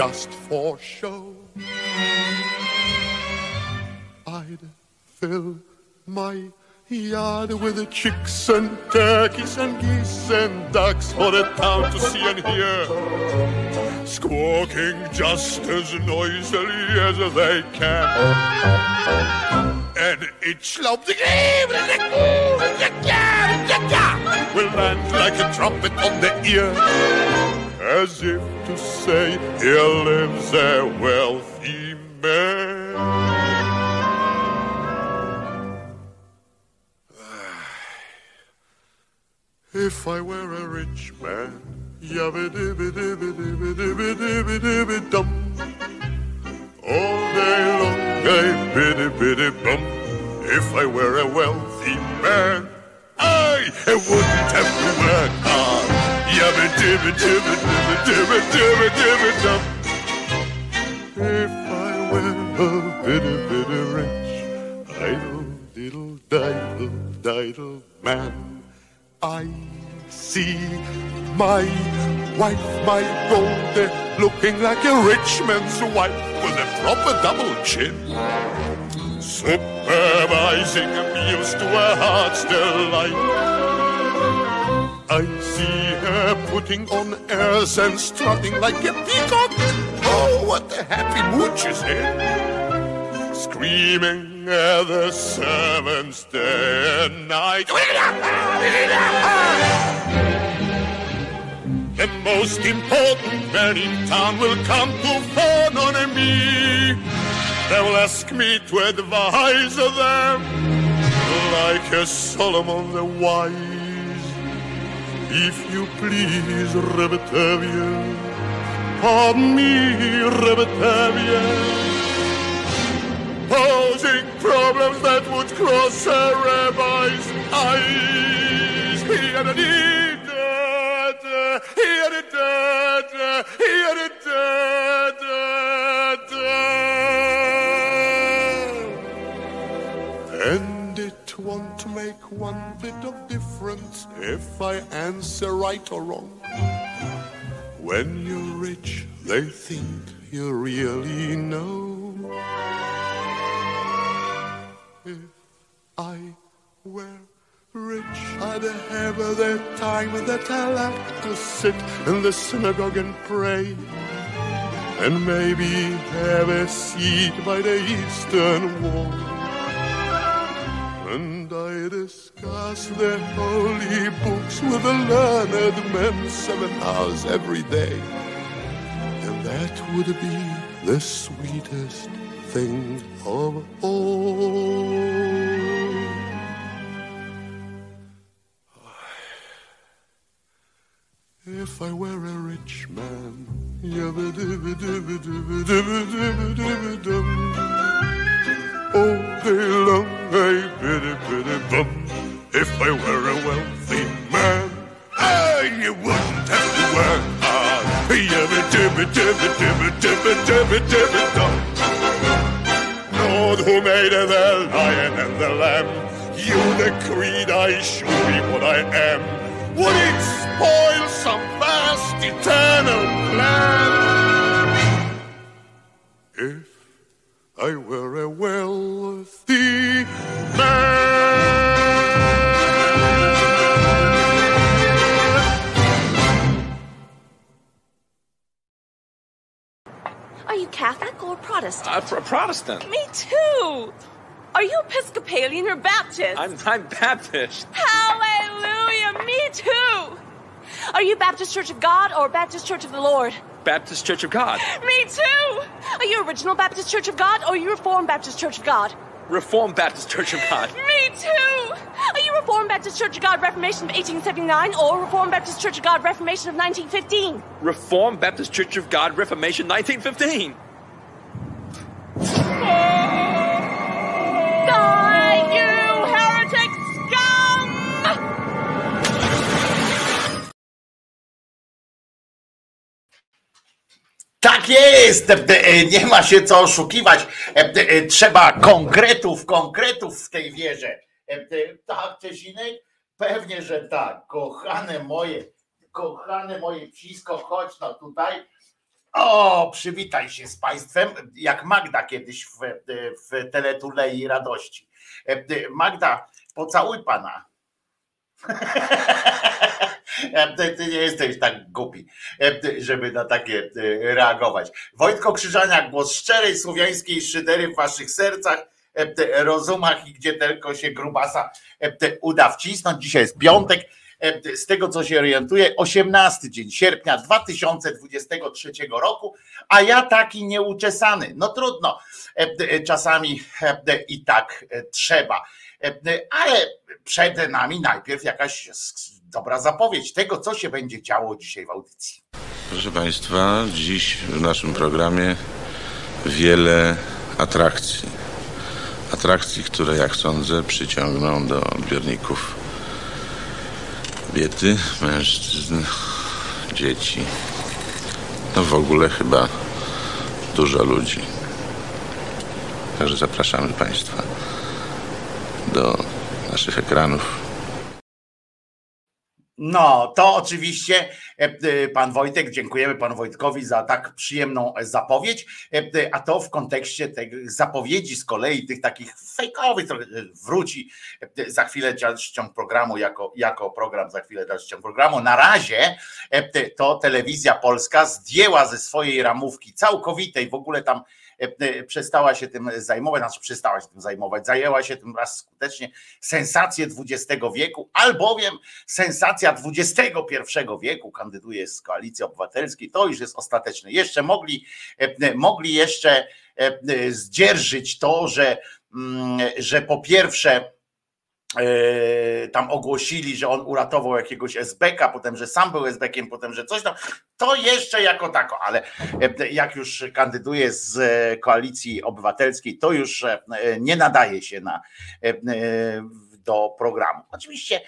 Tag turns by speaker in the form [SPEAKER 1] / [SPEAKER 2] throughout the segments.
[SPEAKER 1] just for show. I'd fill my yard with chicks and turkeys and geese and ducks for the town to see and hear, squawking just as noisily as they can. And each love the game will land like a trumpet on the ear, as if to say here lives a wealthy man. If I were a rich man, yabba-dibba-dibba-dibba-dibba-dibba-dum. All day long, I biddy-biddy-bum. If I were a wealthy man, I wouldn't have to work hard. Dum. If I were a bitty bitty rich, idle diddle diddle diddle man, I see my wife, my gold, looking like a rich man's wife with a proper double chin. Supervising meals to her heart's delight. I see her putting on airs and strutting like a peacock. Oh, what a happy mood she's in. Screaming at the servants day and night. The most important man in town will come to phone on me. They will ask me to advise them like a Solomon the wise. If you please, Rebetavia, pardon me, Rebetavia, posing problems that would cross a rabbi's eyes. Here it is, here it is, here it is. And it won't make one bit of difference if I answer right or wrong. When you're rich, they think you really know. If I were rich, I'd have the time that I like to sit in the synagogue and pray. And maybe have a seat by the eastern wall. And I discuss the holy books with the learned men seven hours every day. And that would be the sweetest thing of all. If I were a rich man, yabba-dibba-dibba-dibba-dibba-dibba-dum. All day long I pity pity bum. If I were a wealthy man, I you wouldn't have to work hard. Yabba dibba dibba dibba dibba dibba dibba dum. Lord who made the lion and the lamb, you the creed I should be what I am. Would it spoil some vast eternal plan? If I were a wealthy man.
[SPEAKER 2] Are you Catholic or Protestant?
[SPEAKER 3] Uh, a Protestant.
[SPEAKER 2] Me too. Are you Episcopalian or Baptist?
[SPEAKER 3] I'm, I'm Baptist.
[SPEAKER 2] Hallelujah. Me too. Are you Baptist Church of God or Baptist Church of the Lord?
[SPEAKER 3] Baptist Church of God.
[SPEAKER 2] Me too. Are you Original Baptist Church of God or you Reformed Baptist Church of God?
[SPEAKER 3] Reformed Baptist Church of God.
[SPEAKER 2] Me too. Are you Reformed Baptist Church of God Reformation of 1879 or Reformed Baptist Church of God Reformation of 1915?
[SPEAKER 3] Reformed Baptist Church of God Reformation 1915.
[SPEAKER 2] Die,
[SPEAKER 4] Tak jest! E, e, Nie ma się co oszukiwać. E, Trzeba konkretów, konkretów w tej wierze. Tak, Czesinek? Pewnie, że tak. Kochane moje, kochane moje psisko, chodź no tutaj. O, przywitaj się z Państwem, jak Magda kiedyś w, w Teletulei Radości. Magda, pocałuj Pana. E, Ty, nie jesteś tak głupi, e, żeby na takie e, reagować. Wojtko Krzyżaniak, głos szczerej słowiańskiej szydery w waszych sercach, rozumach i gdzie tylko się grubasa uda wcisnąć. Dzisiaj jest piątek. Z tego co się orientuję, 18 dzień sierpnia 2023 roku, a ja taki nieuczesany. No trudno, czasami i tak trzeba. E, Ale przed nami najpierw jakaś dobra zapowiedź tego, co się będzie działo dzisiaj w audycji.
[SPEAKER 5] Proszę Państwa, dziś w naszym programie wiele atrakcji. Atrakcji, które jak sądzę przyciągną do odbiorników kobiety, mężczyzn, dzieci. No w ogóle chyba dużo ludzi. Także zapraszamy Państwa do naszych ekranów.
[SPEAKER 4] No, to oczywiście e, e, pan Wojtek, dziękujemy panu Wojtkowi za tak przyjemną zapowiedź, e, a to w kontekście tych zapowiedzi z kolei, tych takich fejkowych, wróci za chwilę dalszy ciąg programu, jako, jako program, za chwilę dalszy ciąg programu. Na razie to telewizja polska zdjęła ze swojej ramówki całkowitej, w ogóle tam przestała się tym zajmować, znaczy przestała się tym zajmować, zajęła się tym raz skutecznie sensacje XX wieku, albowiem sensacja XXI wieku kandyduje z koalicji obywatelskiej, to już jest ostateczne. Jeszcze mogli, e, mogli jeszcze zdzierżyć to, że, mm, że po pierwsze E, tam ogłosili, że on uratował jakiegoś SBK, potem, że sam był SBkiem, potem, że coś tam, to jeszcze jako tako, ale e, jak już kandyduje z koalicji obywatelskiej, to już e, nie nadaje się na do programu. Oczywiście,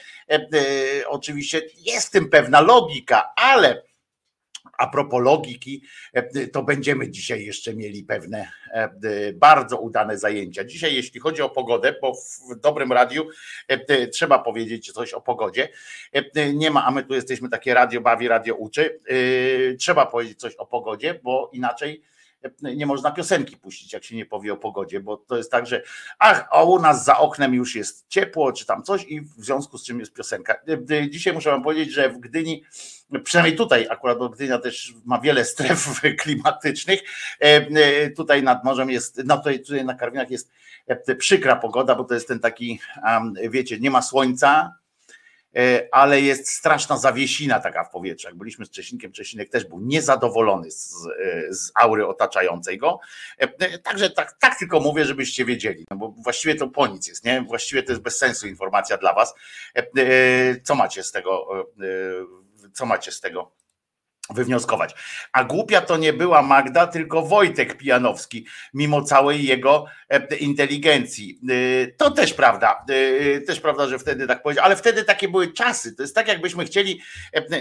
[SPEAKER 4] oczywiście jest w tym pewna logika, ale a propos logiki, e, to będziemy dzisiaj jeszcze mieli pewne e, bardzo udane zajęcia. Dzisiaj, jeśli chodzi o pogodę, bo w dobrym radiu e, trzeba powiedzieć coś o pogodzie. Nie ma, a my tu jesteśmy takie radio bawi, radio uczy. Trzeba powiedzieć coś o pogodzie, bo inaczej nie można piosenki puścić, jak się nie powie o pogodzie, bo to jest tak, że ach, a u nas za oknem już jest ciepło, czy tam coś i w związku z czym jest piosenka. Dzisiaj muszę wam powiedzieć, że w Gdyni, przynajmniej tutaj akurat, Gdynia też ma wiele stref klimatycznych, tutaj nad morzem jest, no tutaj, tutaj na Karwinach jest przykra pogoda, bo to jest ten taki, wiecie, nie ma słońca, E, ale jest straszna zawiesina taka w powietrzu. Jak byliśmy z Czesinkiem, Czesinek też był niezadowolony z, e, z aury otaczającej go. E, także tak, tak tylko mówię, żebyście wiedzieli, no bo właściwie to po nic jest, nie? Właściwie to jest bez sensu informacja dla was. Co macie z tego? Co macie z tego? Wywnioskować. A głupia to nie była Magda, tylko Wojtek Pijanowski, mimo całej jego e, inteligencji. E, to też prawda, e, też prawda, że wtedy tak powiedział, ale wtedy takie były czasy. To jest tak, jakbyśmy chcieli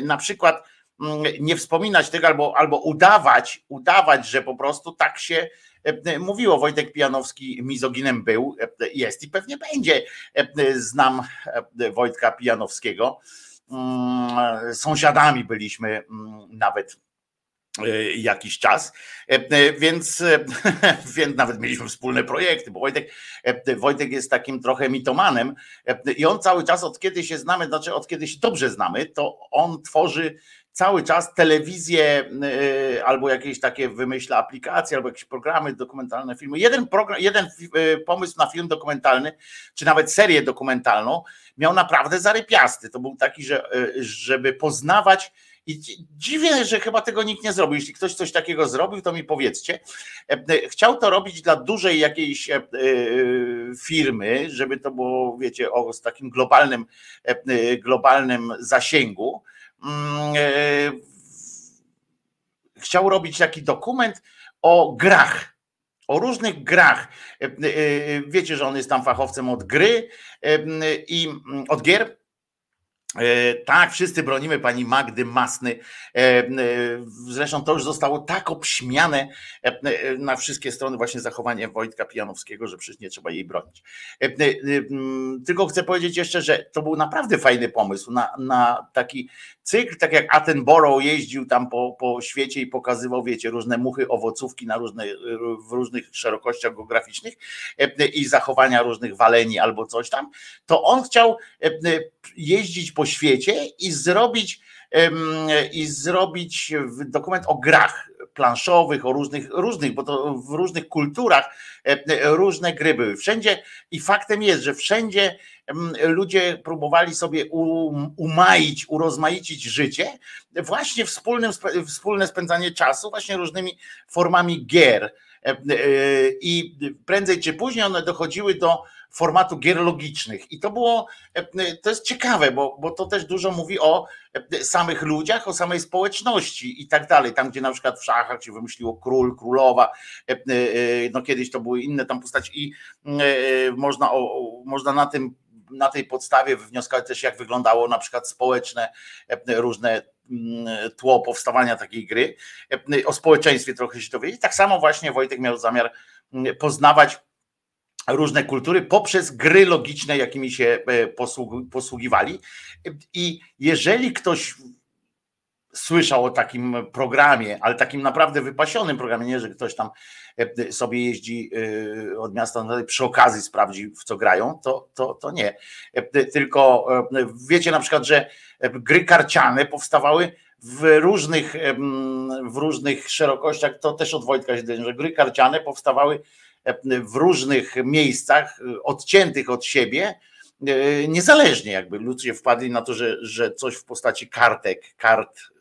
[SPEAKER 4] na przykład mm, nie wspominać tego albo, albo udawać, udawać, że po prostu tak się mówiło. Wojtek Pijanowski mizoginem był, jest i pewnie będzie. Znam Wojtka Pijanowskiego sąsiadami byliśmy mm, nawet e, jakiś czas, e, e, więc, więc nawet mieliśmy wspólne projekty, bo Wojtek, Wojtek jest takim trochę mitomanem i on cały czas, od kiedy się znamy, znaczy od kiedy się dobrze znamy, to on tworzy cały czas telewizję albo jakieś takie wymyśla aplikacje, albo jakieś programy dokumentalne, filmy. Jeden, program, jeden pomysł na film dokumentalny, czy nawet serię dokumentalną miał naprawdę zarypiasty. To był taki, że e, żeby poznawać i dziwne, że chyba tego nikt nie zrobił. Jeśli ktoś coś takiego zrobił, to mi powiedzcie. E, e, chciał to robić dla dużej jakiejś firmy, żeby to było, wiecie, o z takim globalnym, globalnym zasięgu. Mm, chciał robić taki dokument o grach o różnych grach. E, e, wiecie, że on jest tam fachowcem od gry e, i mm, od gier E, tak, wszyscy bronimy pani Magdy Masny. E, e, zresztą to już zostało tak obśmiane na wszystkie strony właśnie zachowanie Wojtka Pijanowskiego, że przecież nie trzeba jej bronić. Tylko chcę powiedzieć jeszcze, że to był naprawdę fajny pomysł na, na taki cykl, tak jak Attenborough jeździł tam po, po świecie i pokazywał, wiecie, różne muchy, owocówki na różne, w różnych szerokościach geograficznych i zachowania różnych waleni albo coś tam, to on chciał jeździć po świecie i zrobić i zrobić dokument o grach planszowych, o różnych, różnych, bo to w różnych kulturach różne gry były. Wszędzie i faktem jest, że wszędzie ludzie próbowali sobie umaić, urozmaicić życie, właśnie wspólnym, wspólne spędzanie czasu, właśnie różnymi formami gier. I prędzej czy później one dochodziły do formatu gier logicznych. I to było, to jest ciekawe, bo, bo to też dużo mówi o samych ludziach, o samej społeczności i tak dalej. Tam, gdzie na przykład w szachach się wymyśliło król, królowa, no kiedyś to były inne tam postaci i można, można na tym na tej podstawie wywnioskować też, jak wyglądało na przykład społeczne, różne mm, tło powstawania takiej gry. O społeczeństwie trochę się dowiedzieć. Tak samo właśnie Wojtek miał zamiar mm, poznawać różne kultury poprzez gry logiczne, jakimi się posługiwali. I jeżeli ktoś słyszał o takim programie, ale takim naprawdę wypasionym programie, nie, że ktoś tam e, sobie jeździ e, od miasta przy okazji sprawdzi, w co grają, to, to, to nie. E, tylko wiecie na przykład, że gry karciane powstawały w różnych, w różnych szerokościach, to też od Wojtka się że gry karciane powstawały w różnych miejscach, odciętych od siebie, niezależnie jakby ludzie wpadli na to, że, że coś w postaci kartek, kart Y,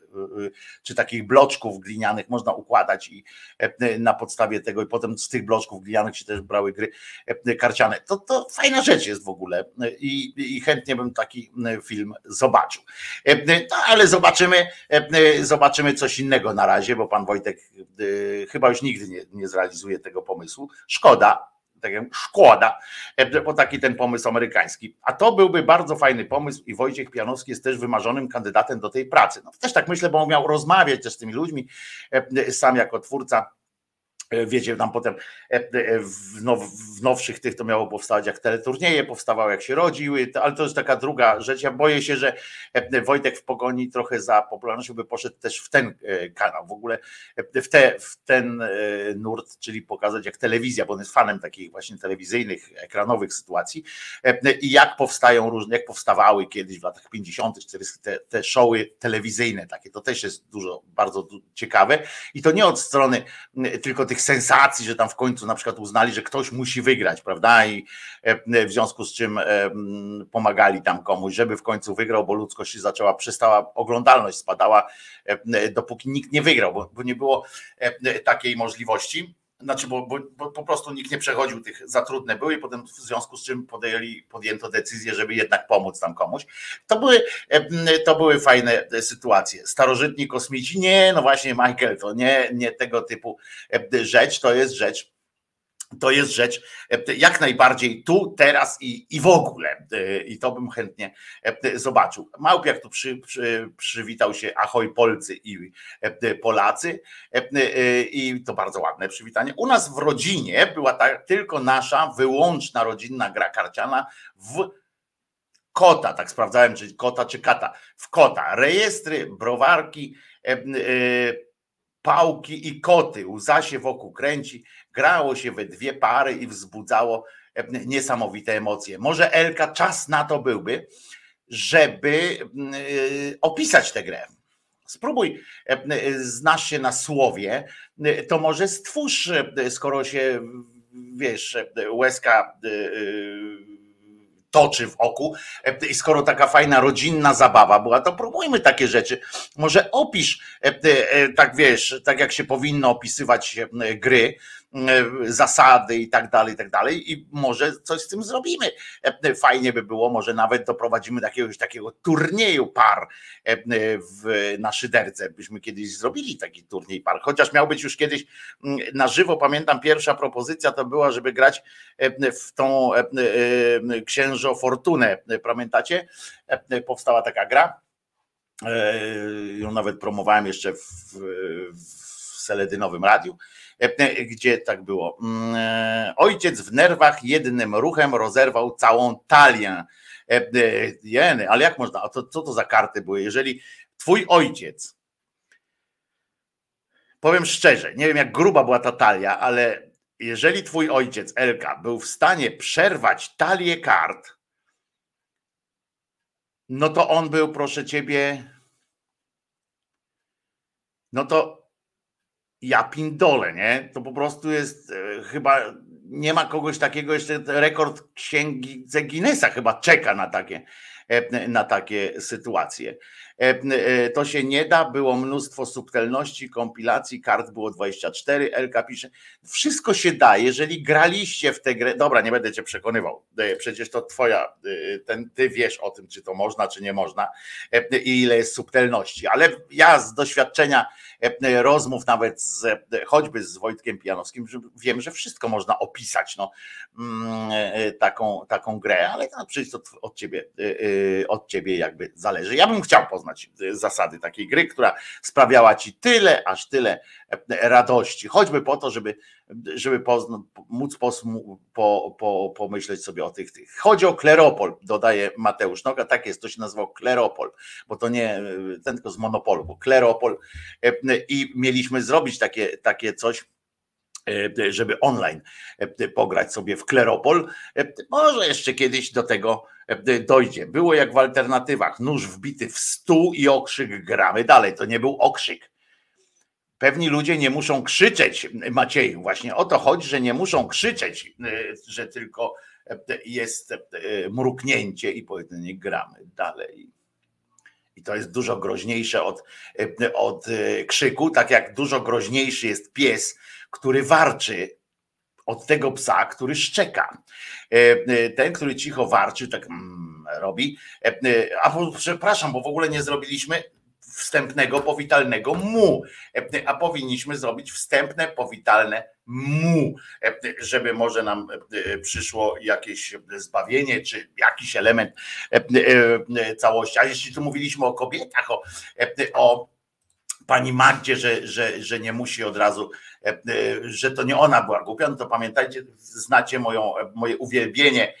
[SPEAKER 4] czy takich bloczków glinianych można układać i e, na podstawie tego i potem z tych bloczków glinianych się też brały gry e, karciane. To, to fajna rzecz jest w ogóle i, i chętnie bym taki film zobaczył. E, no, ale zobaczymy, zobaczymy coś innego na razie, bo pan Wojtek chyba już nigdy nie, nie zrealizuje tego pomysłu. Szkoda, szkoda, e, bo taki ten pomysł amerykański. A to byłby bardzo fajny pomysł i Wojciech Pianowski jest też wymarzonym kandydatem do tej pracy. No, też tak myślę, bo on miał rozmawiać też z tymi ludźmi, e, sam jako twórca E, wiecie, tam potem e, e, w, now, w, nowszych tych to miało powstawać, jak teleturnieje powstawały, jak się rodziły, ale to jest taka druga rzecz. Ja boję się, że Wojtek w pogoni trochę za popularnością by poszedł też w ten kanał, w ogóle w, te, w ten nurt, czyli pokazać jak telewizja, bo on jest fanem takich właśnie telewizyjnych, ekranowych sytuacji i jak powstają różne, jak powstawały kiedyś w latach 50., 40. te, te showy telewizyjne takie, to też jest dużo, bardzo ciekawe i to nie od strony tylko tych sensacji, że tam w końcu na przykład uznali, że ktoś musi wygrać, prawda? I e, w związku z czym e, pomagali tam komuś, żeby w końcu wygrał, bo ludzkość zaczęła, przestała, oglądalność spadała, e, dopóki nikt nie wygrał, bo nie było takiej możliwości znaczy, bo, bo, bo, po prostu nikt nie przechodził tych, za trudne były i potem w związku z czym podjęli, podjęto decyzję, żeby jednak pomóc tam komuś. To były, to były fajne sytuacje. Starożytni kosmici, nie, no właśnie Michael, to nie, nie tego typu rzecz, to jest rzecz to jest rzecz e, jak najbardziej tu, teraz i, i w ogóle. E, I to bym chętnie e, zobaczył. Małpiak tu przy, przy, przywitał się ahoj Polcy i Polacy. I to bardzo ładne przywitanie. U nas w rodzinie była ta, tylko nasza wyłączna rodzinna gra karciana w kota, tak sprawdzałem, czy kota, czy kata. W kota. Rejestry, browarki, pałki i koty. Łza się wokół kręci grało się we dwie pary i wzbudzało e, niesamowite emocje. Może Elka czas na to byłby, żeby mm, e, opisać tę grę. Spróbuj, e, znasz się na słowie, to może stwórz, skoro się wiesz, łezka toczy w oku. I skoro taka fajna rodzinna zabawa była, to próbujmy takie rzeczy. Może opisz, tak wiesz, tak jak się powinno opisywać gry, E, zasady i tak dalej, i tak dalej i może coś z tym zrobimy. E, fajnie by było, może nawet doprowadzimy do jakiegoś takiego turnieju par e, w, na szyderce, byśmy kiedyś zrobili taki turniej par, chociaż miał być już kiedyś mm, na żywo, pamiętam pierwsza propozycja to była, żeby grać w tą księżo Fortunę, pamiętacie? Powstała taka gra, ją nawet promowałem jeszcze w, w Seledynowym Radiu, E, e, gdzie tak było. Mm, e, ojciec w nerwach jednym ruchem rozerwał całą talię. Jeny, ale jak można? A to, co to za karty były? Jeżeli twój ojciec, powiem szczerze, nie wiem jak gruba była ta talia, ale jeżeli twój ojciec Elka był w stanie przerwać talię kart, no to on był, proszę ciebie, no to ja pindole, nie? To po prostu jest e, chyba nie ma kogoś takiego, jeszcze rekord księgi Guinnessa chyba czeka na takie, e, na takie sytuacje. E, e, To się nie da, było mnóstwo subtelności, kompilacji, kart było 24, Elka pisze. Wszystko się da, jeżeli graliście w tę grę. Dobra, nie będę cię przekonywał. E, Przecież to twoja, e, ten, ty wiesz o tym, czy to można, czy nie można i ile jest subtelności. Ale ja z doświadczenia rozmów nawet z, e, choćby z Wojtkiem Pijanowskim, że wiem, że wszystko można opisać, no, mm, e, taką, taką grę, ale no, przecież od ciebie, e, e, od ciebie jakby zależy. Ja bym chciał poznać e, zasady takiej gry, która sprawiała ci tyle, aż tyle e, radości, choćby po to, żeby, żeby pozna, móc posmu, po, po, pomyśleć sobie o tych, tych. Chodzi o Kleropol, dodaje Mateusz Noga, tak jest, to się nazywał Kleropol, bo to nie ten tylko z Monopolu, bo Kleropol i mieliśmy zrobić takie, takie coś, żeby online pograć sobie w Kleropol. Może jeszcze kiedyś do tego dojdzie. Było jak w alternatywach, nóż wbity w stół i okrzyk gramy dalej. To nie był okrzyk. Pewni ludzie nie muszą krzyczeć, Macieju, właśnie o to chodzi, że nie muszą krzyczeć, e, że tylko e, jest e, mruknięcie i powiedzenie gramy dalej. I to jest dużo groźniejsze od, od e, krzyku, tak jak dużo groźniejszy jest pies, który warczy od tego psa, który szczeka. Ten, który cicho warczy, tak mm, robi. A przepraszam, bo w ogóle nie zrobiliśmy wstępnego, powitalnego mu, a powinniśmy zrobić wstępne, powitalne mu, żeby może nam przyszło jakieś zbawienie, czy jakiś element całości. A jeśli tu mówiliśmy o kobietach, o, o pani Magdzie, że, że, że nie musi od razu, że to nie ona była głupia, no to pamiętajcie, znacie moją, moje uwielbienie,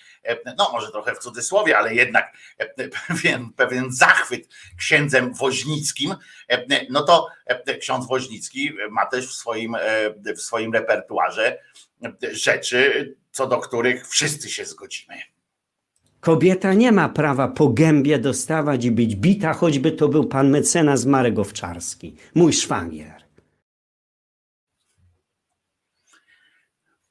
[SPEAKER 4] no może trochę w cudzysłowie, ale jednak e, pewien, pewien zachwyt księdzem Woźnickim, e, no to e, ksiądz Woźnicki ma też w swoim, e, w swoim repertuarze e, rzeczy, co do których wszyscy się zgodzimy.
[SPEAKER 6] Kobieta nie ma prawa po gębie dostawać i być bita, choćby to był pan mecenas Marek Owczarski, mój szwagier.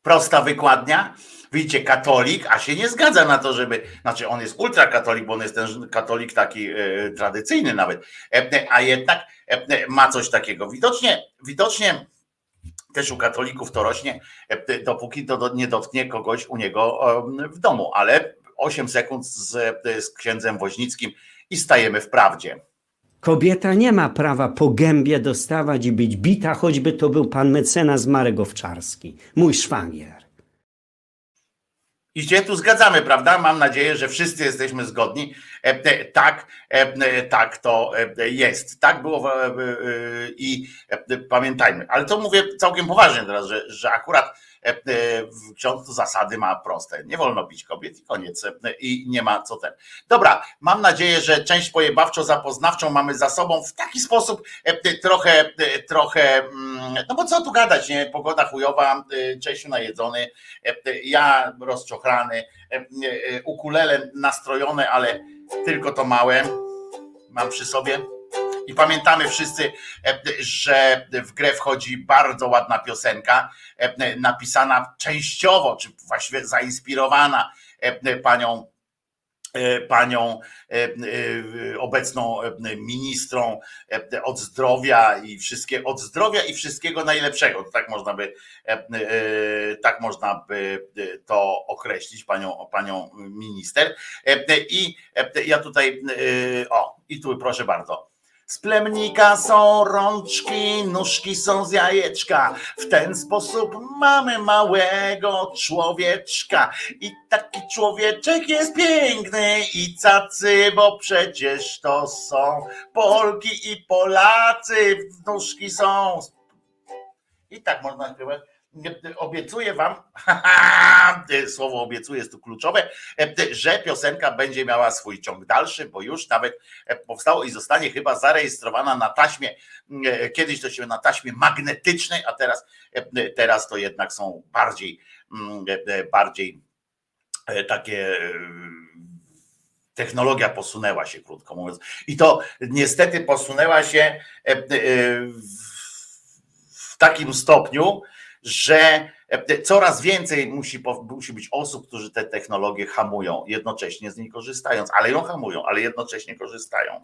[SPEAKER 4] prosta wykładnia. Widzicie, katolik, a się nie zgadza na to, żeby. Znaczy, on jest ultrakatolik, bo on jest ten katolik taki e, tradycyjny nawet, e, a jednak e, ma coś takiego. Widocznie, widocznie też u katolików to rośnie, dopóki to nie dotknie kogoś u niego w domu, ale 8 sekund z, z księdzem Woźnickim i stajemy w prawdzie.
[SPEAKER 6] Kobieta nie ma prawa po gębie dostawać i być bita, choćby to był pan mecenas Marek Owczarski, mój szwagier.
[SPEAKER 4] I się tu zgadzamy, prawda? Mam nadzieję, że wszyscy jesteśmy zgodni. E, Tak, e, e, tak to jest. Tak było i pamiętajmy. Ale to mówię całkiem poważnie teraz, że, że akurat ksiądz tu zasady ma proste. Nie wolno bić kobiet i koniec. E, I nie ma co ten. Dobra, mam nadzieję, że część pojebawczo-zapoznawczą mamy za sobą w taki sposób e, trochę, e, trochę, mm, no bo co tu gadać, nie? Pogoda chujowa, e, Czesiu najedzony, e, ja rozczochrany, e, e, ukulele nastrojone, ale tylko to małe mam przy sobie. I pamiętamy wszyscy, e, że w grę wchodzi bardzo ładna piosenka, e, napisana częściowo, czy właściwie zainspirowana e, panią panią obecną ministrą od zdrowia i wszystkie od zdrowia i wszystkiego najlepszego. Tak można by tak można by to określić panią, panią minister. I ja tutaj o i tu proszę bardzo. Z plemnika są rączki, nóżki są z jajeczka. W ten sposób mamy małego człowieczka. I taki człowieczek jest piękny i cacy, bo przecież to są Polki i Polacy. Nóżki są. I tak można śpiewać. Obiecuję wam, słowo obiecuję jest tu kluczowe, że piosenka będzie miała swój ciąg dalszy, bo już nawet powstało i zostanie chyba zarejestrowana na taśmie, kiedyś to się na taśmie magnetycznej, a teraz, teraz to jednak są bardziej, bardziej takie technologia posunęła się, krótko mówiąc. I to niestety posunęła się w takim stopniu,
[SPEAKER 7] że e, e, coraz więcej musi, musi być osób, którzy te technologie hamują, jednocześnie z niej korzystając, ale ją hamują, ale jednocześnie korzystają.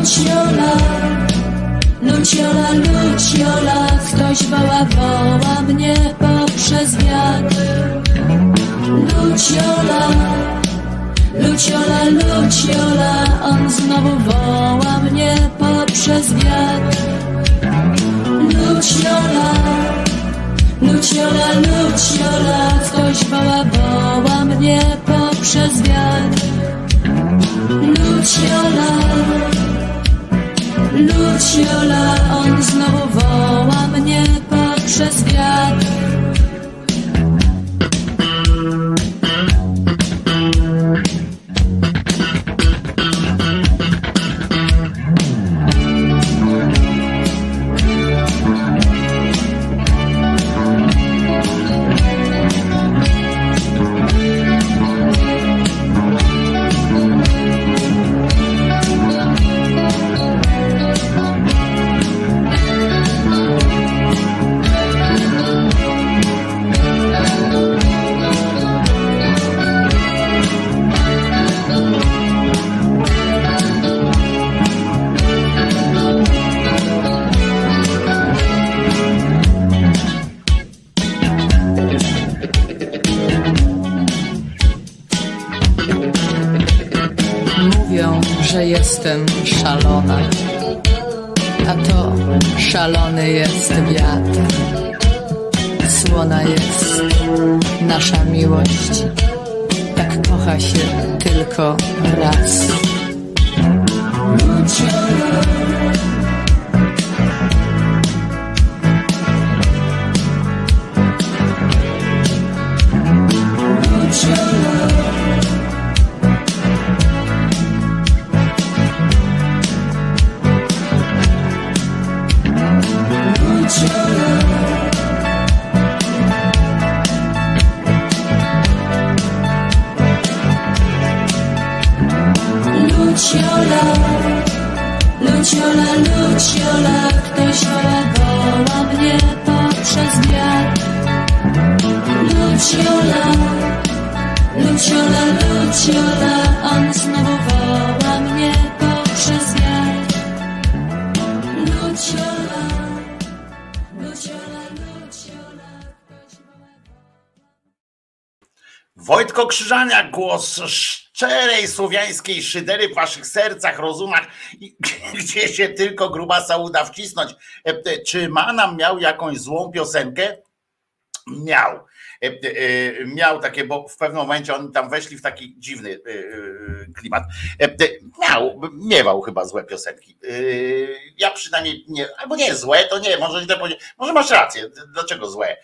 [SPEAKER 8] Luciola, Luciola, Luciola,
[SPEAKER 9] ktoś woła, woła mnie poprzez wiatr. Luciola, Luciola, Luciola, on znowu woła mnie poprzez wiatr. Luciola, Luciola, Luciola, ktoś woła, woła mnie poprzez wiatr. Luciola, Luciola, on znowu woła mnie poprzez wiatr.
[SPEAKER 4] Głos szczerej słowiańskiej szydery w waszych sercach, rozumach, gdzie się tylko grubasa uda wcisnąć. E, Czy Manam miał jakąś złą piosenkę? Miał. E, e, Miał takie, bo w pewnym momencie oni tam weszli w taki dziwny e, klimat. Miał, miewał chyba złe piosenki. Ja przynajmniej nie, albo nie złe, to nie, może źle powiedzieć. Może masz rację, dlaczego złe?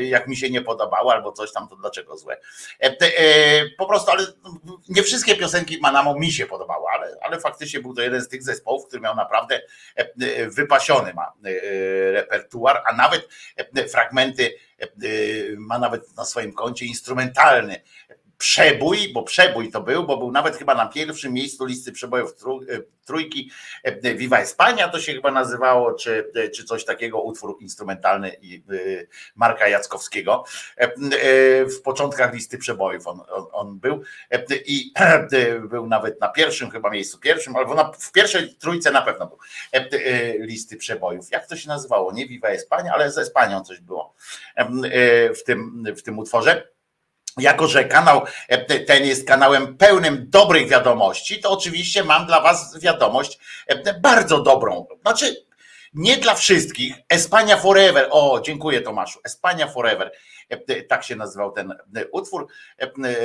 [SPEAKER 4] Jak mi się nie podobało, albo coś tam, to dlaczego złe? Po prostu, ale nie wszystkie piosenki Manamo mi się podobały, ale, ale faktycznie był to jeden z tych zespołów, który miał naprawdę wypasiony ma repertuar, a nawet fragmenty ma nawet na swoim koncie instrumentalny przebój, bo przebój to był, bo był nawet chyba na pierwszym miejscu listy przebojów e, trójki e, Viva Espania to się chyba nazywało, czy, e, czy coś takiego, utwór instrumentalny e, Marka Jackowskiego. E, e, W początkach listy przebojów on, on, on był E, i e, był nawet na pierwszym chyba miejscu, pierwszym, albo na, w pierwszej trójce na pewno był e, e, listy przebojów. Jak to się nazywało? Nie Viva Espania, ale z Espanią coś było e, w tym, w tym utworze. Jako, że kanał e, ten jest kanałem pełnym dobrych wiadomości, to oczywiście mam dla Was wiadomość e, bardzo dobrą. Znaczy, nie dla wszystkich. Espania Forever. O, dziękuję Tomaszu. Espania Forever. Tak się nazywał ten utwór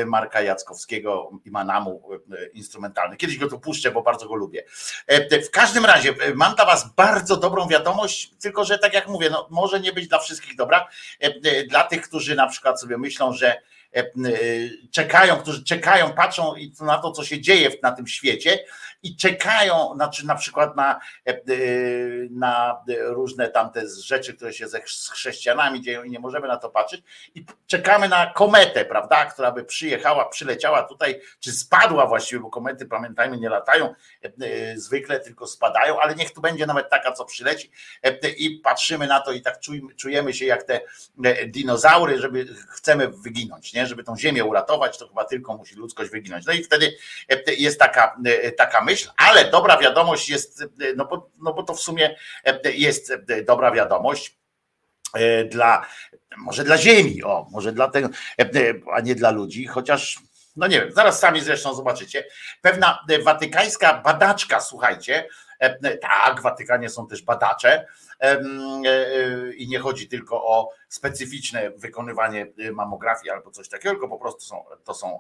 [SPEAKER 4] Marka Jackowskiego i Manamu instrumentalny. Kiedyś go tu puszczę, bo bardzo go lubię. W każdym razie mam dla was bardzo dobrą wiadomość, tylko że tak jak mówię, no może nie być dla wszystkich dobra. Dla tych, którzy na przykład sobie myślą, że czekają, którzy czekają, patrzą na to, co się dzieje na tym świecie i czekają znaczy na przykład na, na różne tamte rzeczy, które się ze chrześcijanami dzieją i nie możemy na to patrzeć i czekamy na kometę, prawda, która by przyjechała, przyleciała tutaj, czy spadła właściwie, bo komety pamiętajmy nie latają zwykle, tylko spadają, ale niech tu będzie nawet taka, co przyleci i patrzymy na to i tak czujemy się jak te dinozaury, żeby chcemy wyginąć, nie? żeby tą ziemię uratować, to chyba tylko musi ludzkość wyginąć. No i wtedy jest taka, taka myśl, ale dobra wiadomość jest, no bo, no bo to w sumie jest dobra wiadomość dla, może dla Ziemi, o, może dla tego, a nie dla ludzi, chociaż no nie wiem, zaraz sami zresztą zobaczycie. Pewna watykańska badaczka, słuchajcie, tak, w Watykanie są też badacze i nie chodzi tylko o specyficzne wykonywanie mamografii albo coś takiego, tylko po prostu są, to są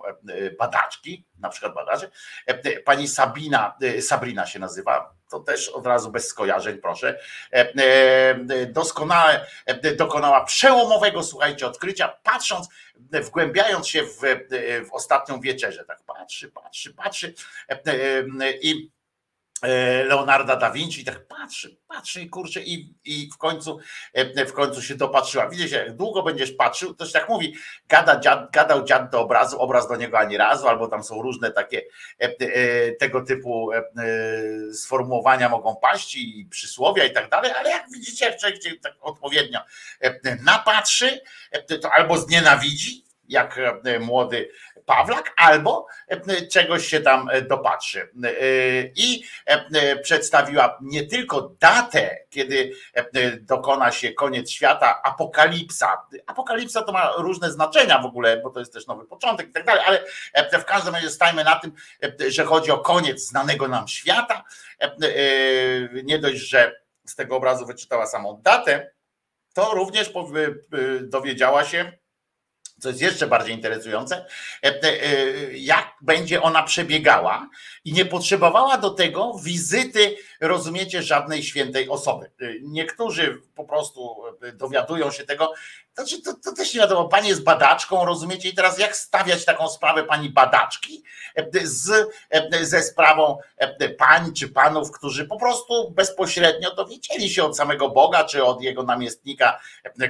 [SPEAKER 4] badaczki, na przykład badacze. Pani Sabina, Sabrina się nazywa, to też od razu bez skojarzeń, proszę. Doskonale dokonała przełomowego, słuchajcie, odkrycia, patrząc, wgłębiając się w, w ostatnią wieczerzę. Tak patrzy, patrzy, patrzy i Leonarda da Vinci tak patrzy, patrzy i kurczę i, i w końcu w końcu się dopatrzyła. Widzicie, jak długo będziesz patrzył, to się tak mówi, gada dziad, gadał dziad do obrazu, obraz do niego ani razu, albo tam są różne takie tego typu sformułowania mogą paść i przysłowia i tak dalej, ale jak widzicie, jak człowiek się tak odpowiednio napatrzy, to albo znienawidzi, jak młody Pawlak, albo czegoś się tam dopatrzy. I przedstawiła nie tylko datę, kiedy dokona się koniec świata, apokalipsa. Apokalipsa to ma różne znaczenia w ogóle, bo to jest też nowy początek i tak dalej, ale w każdym razie stajmy na tym, że chodzi o koniec znanego nam świata. Nie dość, że z tego obrazu wyczytała samą datę, to również dowiedziała się, co jest jeszcze bardziej interesujące, jak będzie ona przebiegała i nie potrzebowała do tego wizyty, rozumiecie, żadnej świętej osoby. Niektórzy po prostu dowiadują się tego, znaczy, to, to też nie wiadomo, pani jest badaczką, rozumiecie? I teraz jak stawiać taką sprawę pani badaczki z, ze sprawą pań czy panów, którzy po prostu bezpośrednio dowiedzieli się od samego Boga, czy od jego namiestnika,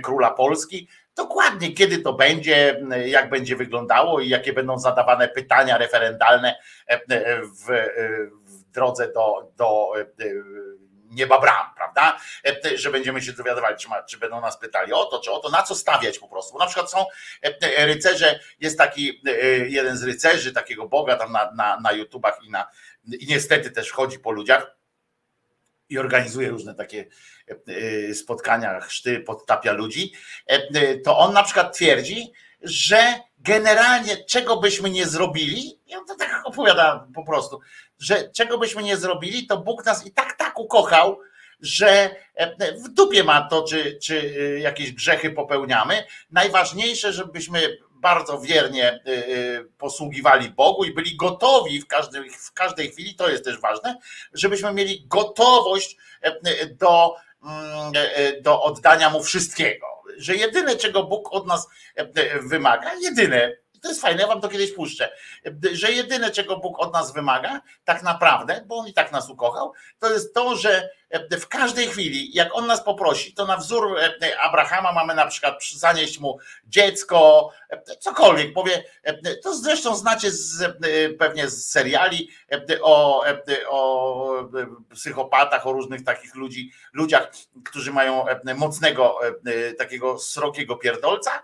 [SPEAKER 4] króla Polski, dokładnie kiedy to będzie, jak będzie wyglądało i jakie będą zadawane pytania referendalne w, w drodze do, do nieba bram, prawda? Że będziemy się dowiadywali, czy, ma, czy będą nas pytali o to, czy o to, na co stawiać po prostu. Bo na przykład są rycerze, jest taki jeden z rycerzy, takiego Boga tam na, na, na YouTubach i, na, i niestety też chodzi po ludziach i organizuje różne takie spotkania, chrzty, podtapia ludzi, to on na przykład twierdzi, że generalnie czego byśmy nie zrobili, i on to tak opowiada po prostu, że czego byśmy nie zrobili, to Bóg nas i tak tak ukochał, że w dupie ma to, czy, czy jakieś grzechy popełniamy. Najważniejsze, żebyśmy bardzo wiernie posługiwali Bogu i byli gotowi w każdej, w każdej chwili, to jest też ważne, żebyśmy mieli gotowość do, do oddania Mu wszystkiego. Że jedyne, czego Bóg od nas wymaga, jedyne, to jest fajne, ja wam to kiedyś puszczę, że jedyne, czego Bóg od nas wymaga, tak naprawdę, bo On i tak nas ukochał, to jest to, że w każdej chwili, jak On nas poprosi, to na wzór Abrahama mamy na przykład zanieść mu dziecko, cokolwiek, powie, to zresztą znacie z, pewnie z seriali o, o psychopatach, o różnych takich ludzi, ludziach, którzy mają mocnego, takiego srokiego pierdolca,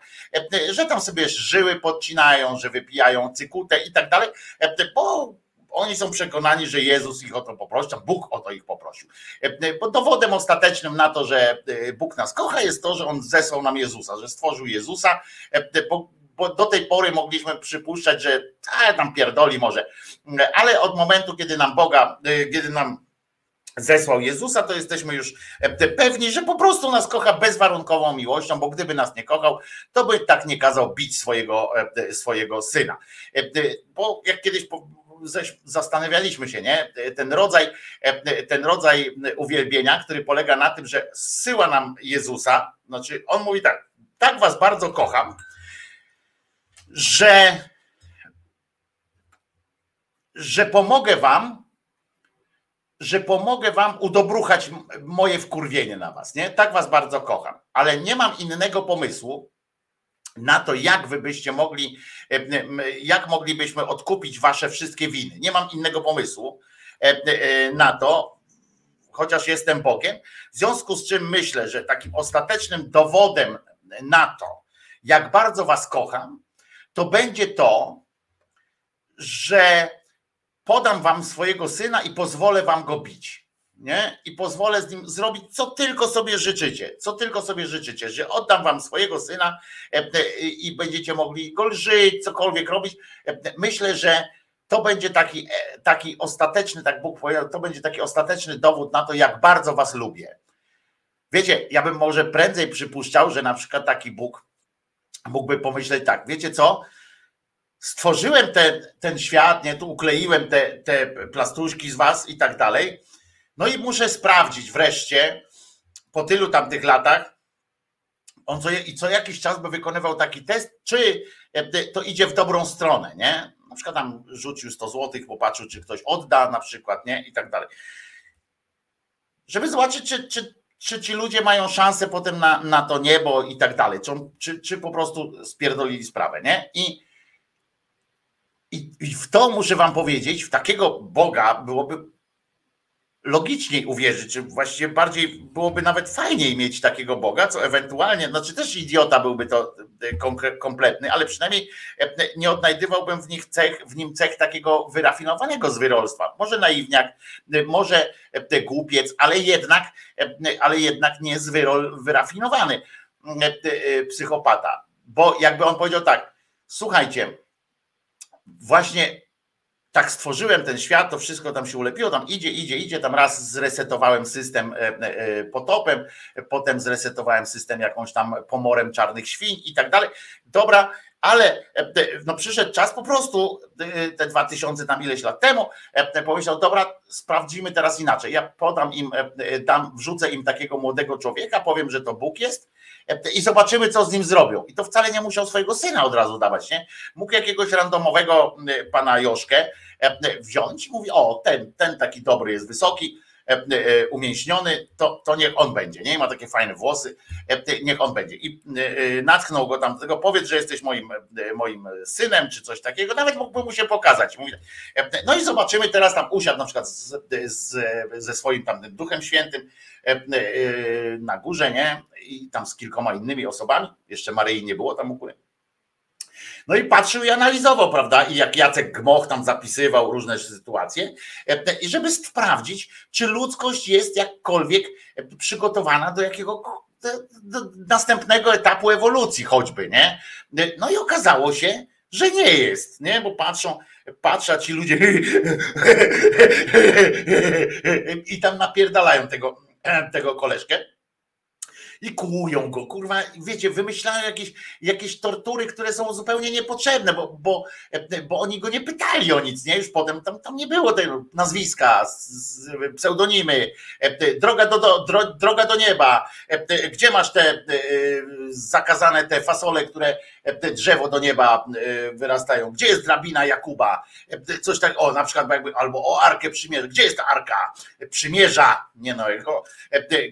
[SPEAKER 4] że tam sobie żyły podcinają, że wypijają cykutę i tak dalej, bo oni są przekonani, że Jezus ich o to poprosił, Bóg o to ich poprosił. Bo dowodem ostatecznym na to, że Bóg nas kocha, jest to, że On zesłał nam Jezusa, że stworzył Jezusa, bo, do tej pory mogliśmy przypuszczać, że a, tam pierdoli może, ale od momentu, kiedy nam Boga, kiedy nam zesłał Jezusa, to jesteśmy już e, pewni, że po prostu nas kocha bezwarunkową miłością, bo gdyby nas nie kochał, to by tak nie kazał bić swojego, e, swojego syna. E, Bo jak kiedyś zastanawialiśmy się, nie? Ten rodzaj, ten rodzaj uwielbienia, który polega na tym, że zsyła nam Jezusa, znaczy on mówi tak, tak was bardzo kocham, że że pomogę wam, że pomogę wam udobruchać moje wkurwienie na was, nie? Tak was bardzo kocham, ale nie mam innego pomysłu na to, jak wy byście mogli, e, jak moglibyśmy odkupić wasze wszystkie winy. Nie mam innego pomysłu e, e, na to, chociaż jestem Bogiem, w związku z czym myślę, że takim ostatecznym dowodem na to, jak bardzo was kocham, to będzie to, że podam wam swojego syna i pozwolę wam go bić. Nie? I pozwolę z nim zrobić, co tylko sobie życzycie, co tylko sobie życzycie, że oddam wam swojego syna e, e, i będziecie mogli go żyć, cokolwiek robić. E, Myślę, że to będzie taki, taki ostateczny, tak Bóg powiedział, to będzie taki ostateczny dowód na to, jak bardzo was lubię. Wiecie, ja bym może prędzej przypuszczał, że na przykład taki Bóg mógłby pomyśleć tak, wiecie co? Stworzyłem ten, ten świat, nie, tu ukleiłem te, te plastuszki z was i tak dalej. No i muszę sprawdzić wreszcie po tylu tamtych latach, on co, i co jakiś czas by wykonywał taki test, czy e, to idzie w dobrą stronę, nie? Na przykład tam rzucił 100 złotych, popatrzył, czy ktoś odda na przykład, nie? I tak dalej. Żeby zobaczyć, czy, czy, czy ci ludzie mają szansę potem na, na to niebo i tak dalej, czy, czy, czy po prostu spierdolili sprawę, nie? I, i, I w to muszę wam powiedzieć, w takiego Boga byłoby logiczniej uwierzyć, właściwie bardziej byłoby nawet fajniej mieć takiego Boga, co ewentualnie, znaczy też idiota byłby to e, kompletny, ale przynajmniej e, nie odnajdywałbym w, nich cech, w nim cech takiego wyrafinowanego zwyrolstwa. Może naiwniak, e, może głupiec, ale jednak, ale jednak nie zwyrol wyrafinowany psychopata. Bo jakby on powiedział tak, słuchajcie, właśnie tak stworzyłem ten świat, to wszystko tam się ulepiło, tam idzie, idzie, idzie, tam raz zresetowałem system e, e, potopem, potem zresetowałem system jakąś tam pomorem czarnych świń i tak dalej. Dobra, ale e, no przyszedł czas po prostu, e, te 2000 tam ileś lat temu, e, pomyślał, dobra, sprawdzimy teraz inaczej. Ja podam im, e, e, dam, wrzucę im takiego młodego człowieka, powiem, że to Bóg jest e, i zobaczymy, co z nim zrobią. I to wcale nie musiał swojego syna od razu dawać, nie? Mógł jakiegoś randomowego e, pana Joszkę, e, wziąć i mówi, o, ten, ten taki dobry jest wysoki, umięśniony, to, to niech on będzie, nie? Ma takie fajne włosy, e, niech on będzie. I e, e, natknął go tam do tego, powiedz, że jesteś moim, e, moim synem, czy coś takiego, nawet mógłby mu się pokazać. E, No i zobaczymy, teraz tam usiadł na przykład z, z, ze swoim tam Duchem Świętym e, e, na górze, nie? I tam z kilkoma innymi osobami, jeszcze Maryi nie było tam u góry. No i patrzył i analizował, prawda? I jak Jacek Gmoch tam zapisywał różne sytuacje, e, i żeby sprawdzić, czy ludzkość jest jakkolwiek e, przygotowana do jakiego do następnego etapu ewolucji, choćby, nie? No i okazało się, że nie jest, nie? Bo patrzą, patrzą ci ludzie i tam napierdalają tego, tego koleżkę i kłują go, kurwa, wiecie, wymyślają jakieś, jakieś tortury, które są zupełnie niepotrzebne, bo, bo, bo oni go nie pytali o nic, nie? Już potem tam, tam nie było tego nazwiska, pseudonimy, droga do, do, dro, droga do nieba, gdzie masz te e, zakazane te fasole, które drzewo do nieba e, wyrastają, gdzie jest drabina Jakuba, coś tak, o, na przykład jakby, albo o Arkę Przymierza, gdzie jest ta Arka Przymierza, nie no, tylko,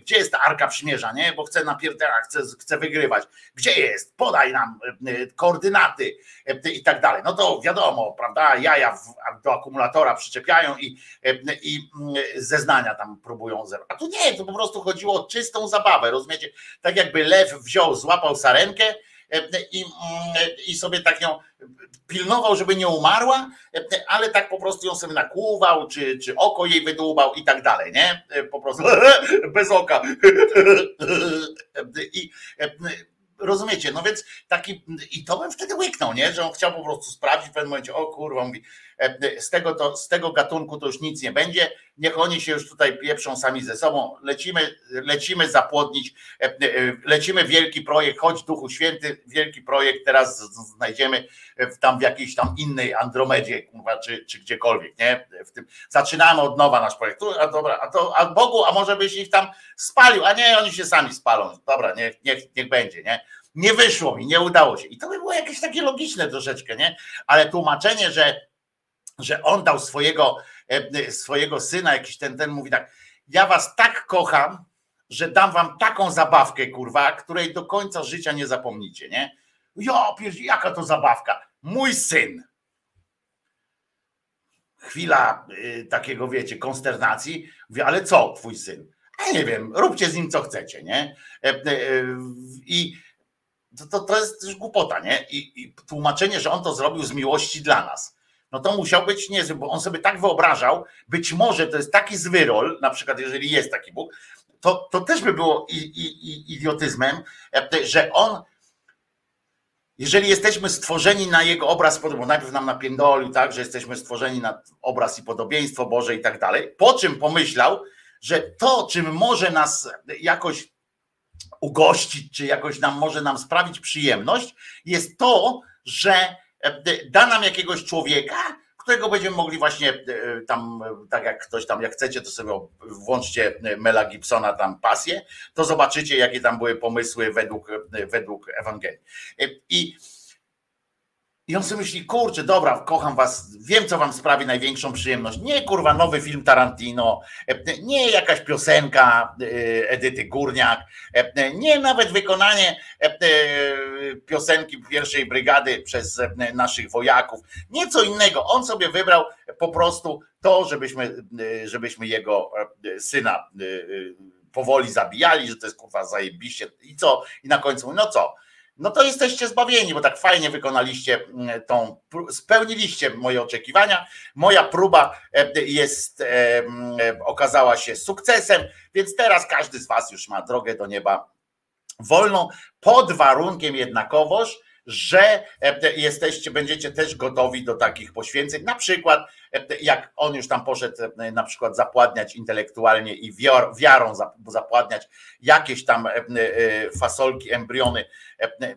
[SPEAKER 4] gdzie jest ta Arka Przymierza, nie, bo chcę napierdalać, chcę, chcę wygrywać, gdzie jest, podaj nam e, koordynaty e, i tak dalej, no to wiadomo, prawda, jaja do akumulatora przyczepiają i, e, i zeznania tam próbują zebrać, a tu nie, to po prostu chodziło o czystą zabawę, rozumiecie, tak jakby lew wziął, złapał sarenkę, e, i, mm, i sobie tak ją pilnował, żeby nie umarła, e, ale tak po prostu ją sobie nakłuwał, czy, czy oko jej wydłubał i tak dalej, nie? E, Po prostu bez oka. I e, rozumiecie, no więc taki, i to bym wtedy łyknął, nie? Że on chciał po prostu sprawdzić w pewnym momencie, o kurwa, mówi, e, z tego, to, z tego gatunku to już nic nie będzie, niech oni się już tutaj pieprzą sami ze sobą, lecimy, lecimy zapłodnić, e, e, lecimy wielki projekt, chodź Duchu Święty, wielki projekt teraz znajdziemy w tam w jakiejś tam innej Andromedzie, czy, czy gdziekolwiek, nie? W tym, zaczynamy od nowa nasz projekt, a dobra, a to, a Bogu, a może byś ich tam spalił, a nie, oni się sami spalą, dobra, niech, niech, niech będzie, nie? Nie wyszło mi, nie udało się. I to by było jakieś takie logiczne troszeczkę, nie? Ale tłumaczenie, że, że on dał swojego, e, swojego syna, jakiś ten, ten mówi tak, ja was tak kocham, że dam wam taką zabawkę, kurwa, której do końca życia nie zapomnicie, nie? Ja, pierd- jaka to zabawka? Mój syn. Chwila y, takiego, wiecie, konsternacji. Mówię, ale co, twój syn? A nie wiem, róbcie z nim co chcecie, nie? E, e, I to, to, to jest głupota, nie? I, I tłumaczenie, że on to zrobił z miłości dla nas. No to musiał być niezły, bo on sobie tak wyobrażał, być może to jest taki zły rol, na przykład jeżeli jest taki Bóg, to, to też by było i, i, i idiotyzmem, e, że on jeżeli jesteśmy stworzeni na jego obraz, bo najpierw nam napiędolił, tak, że jesteśmy stworzeni na obraz i podobieństwo Boże i tak dalej, po czym pomyślał, że to, czym może nas jakoś ugościć, czy jakoś nam może nam sprawić przyjemność, jest to, że da nam jakiegoś człowieka, którego będziemy mogli właśnie e, tam, e, tak jak ktoś tam, jak chcecie, to sobie włączcie Mela Gibsona tam pasję, to zobaczycie, jakie tam były pomysły według, według Ewangelii. E, I, I on sobie myśli, kurczę, dobra, kocham was, wiem, co wam sprawi największą przyjemność. Nie kurwa nowy film Tarantino, e, nie jakaś piosenka e, Edyty Górniak, e, nie nawet wykonanie piosenki pierwszej brygady przez naszych wojaków, nie co innego. On sobie wybrał po prostu to, żebyśmy, żebyśmy jego syna powoli zabijali, że to jest kurwa zajebiście i co? I na końcu mówi, no co? No to jesteście zbawieni, bo tak fajnie wykonaliście mm, tą, spełniliście moje oczekiwania. Moja próba e, jest, e, mm, e, okazała się sukcesem, więc teraz każdy z Was już ma drogę do nieba wolną, pod warunkiem jednakowoż, że e, jesteście, będziecie też gotowi do takich poświęceń. Na przykład, e, jak on już tam poszedł e, na przykład zapładniać intelektualnie i wiarą zap- zapładniać jakieś tam fasolki, embriony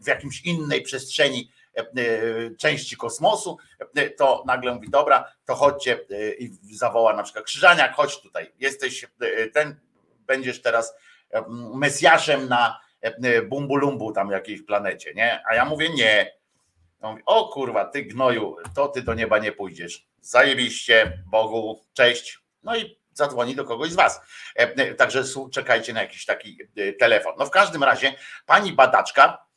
[SPEAKER 4] w jakimś innej przestrzeni części kosmosu, to nagle mówi, dobra, to chodźcie i zawoła na przykład Krzyżaniak, chodź tutaj, jesteś ten, będziesz teraz Mesjaszem na Bumbulumbu tam jakiejś planecie, nie? A ja mówię nie. O kurwa, ty gnoju, to ty do nieba nie pójdziesz. Zajebiście, Bogu, cześć. No i zadzwoni do kogoś z was. E, e, Także czekajcie na jakiś taki e, telefon. No w każdym razie pani badaczka e,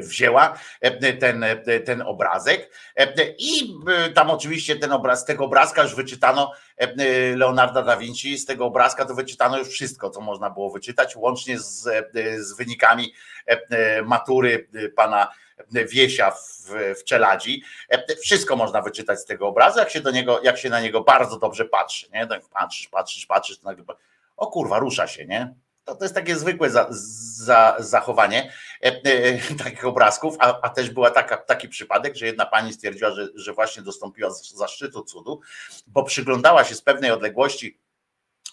[SPEAKER 4] wzięła e, ten, e, ten obrazek e, i e, tam oczywiście ten obraz, z tego obrazka już wyczytano e, Leonarda da Vinci, z tego obrazka to wyczytano już wszystko, co można było wyczytać, łącznie z, e, z wynikami e, matury e, pana Wiesia w, w Czeladzi. E, Wszystko można wyczytać z tego obrazu, jak się do niego, jak się na niego bardzo dobrze patrzy, nie? Tak patrzysz, patrzysz, patrzysz, to nagle, o kurwa, rusza się, nie? To, to jest takie zwykłe za, za, zachowanie e, e, takich obrazków, a, a też była taka, taki przypadek, że jedna pani stwierdziła, że, że właśnie dostąpiła zaszczytu cudu, bo przyglądała się z pewnej odległości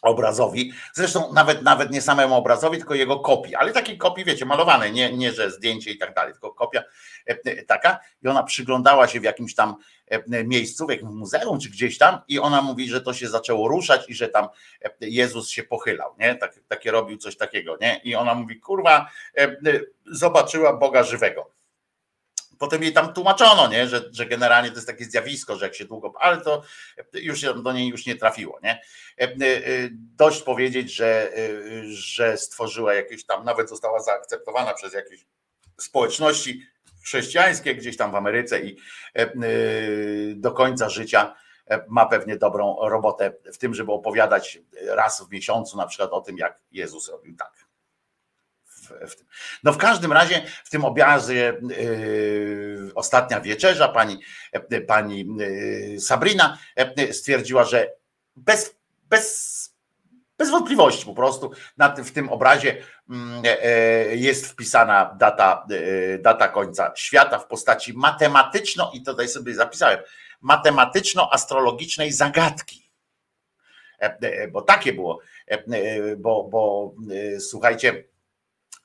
[SPEAKER 4] obrazowi, zresztą nawet nawet nie samemu obrazowi, tylko jego kopii, ale takiej kopii, wiecie, malowanej, nie, nie że zdjęcie i tak dalej, tylko kopia e, e, taka. I ona przyglądała się w jakimś tam e, miejscu, w jakimś muzeum czy gdzieś tam i ona mówi, że to się zaczęło ruszać i że tam Jezus się pochylał, nie, tak, takie robił coś takiego, nie, i ona mówi, kurwa, zobaczyła Boga żywego. Potem jej tam tłumaczono, nie? Że, że generalnie to jest takie zjawisko, że jak się długo, ale to już do niej już nie trafiło. Nie? E, e, Dość powiedzieć, że, e, że stworzyła jakieś tam, nawet została zaakceptowana przez jakieś społeczności chrześcijańskie gdzieś tam w Ameryce i do końca życia ma pewnie dobrą robotę w tym, żeby opowiadać raz w miesiącu na przykład o tym, jak Jezus robił tak. W, tym. No w każdym razie w tym obrazie yy, ostatnia wieczerza pani, e, pani yy, Sabrina e, stwierdziła, że bez, bez, bez wątpliwości po prostu w tym obrazie mm, e, e, jest wpisana data, data końca świata w postaci matematyczno i tutaj sobie zapisałem matematyczno-astrologicznej zagadki. E, Bo takie było, bo, bo słuchajcie,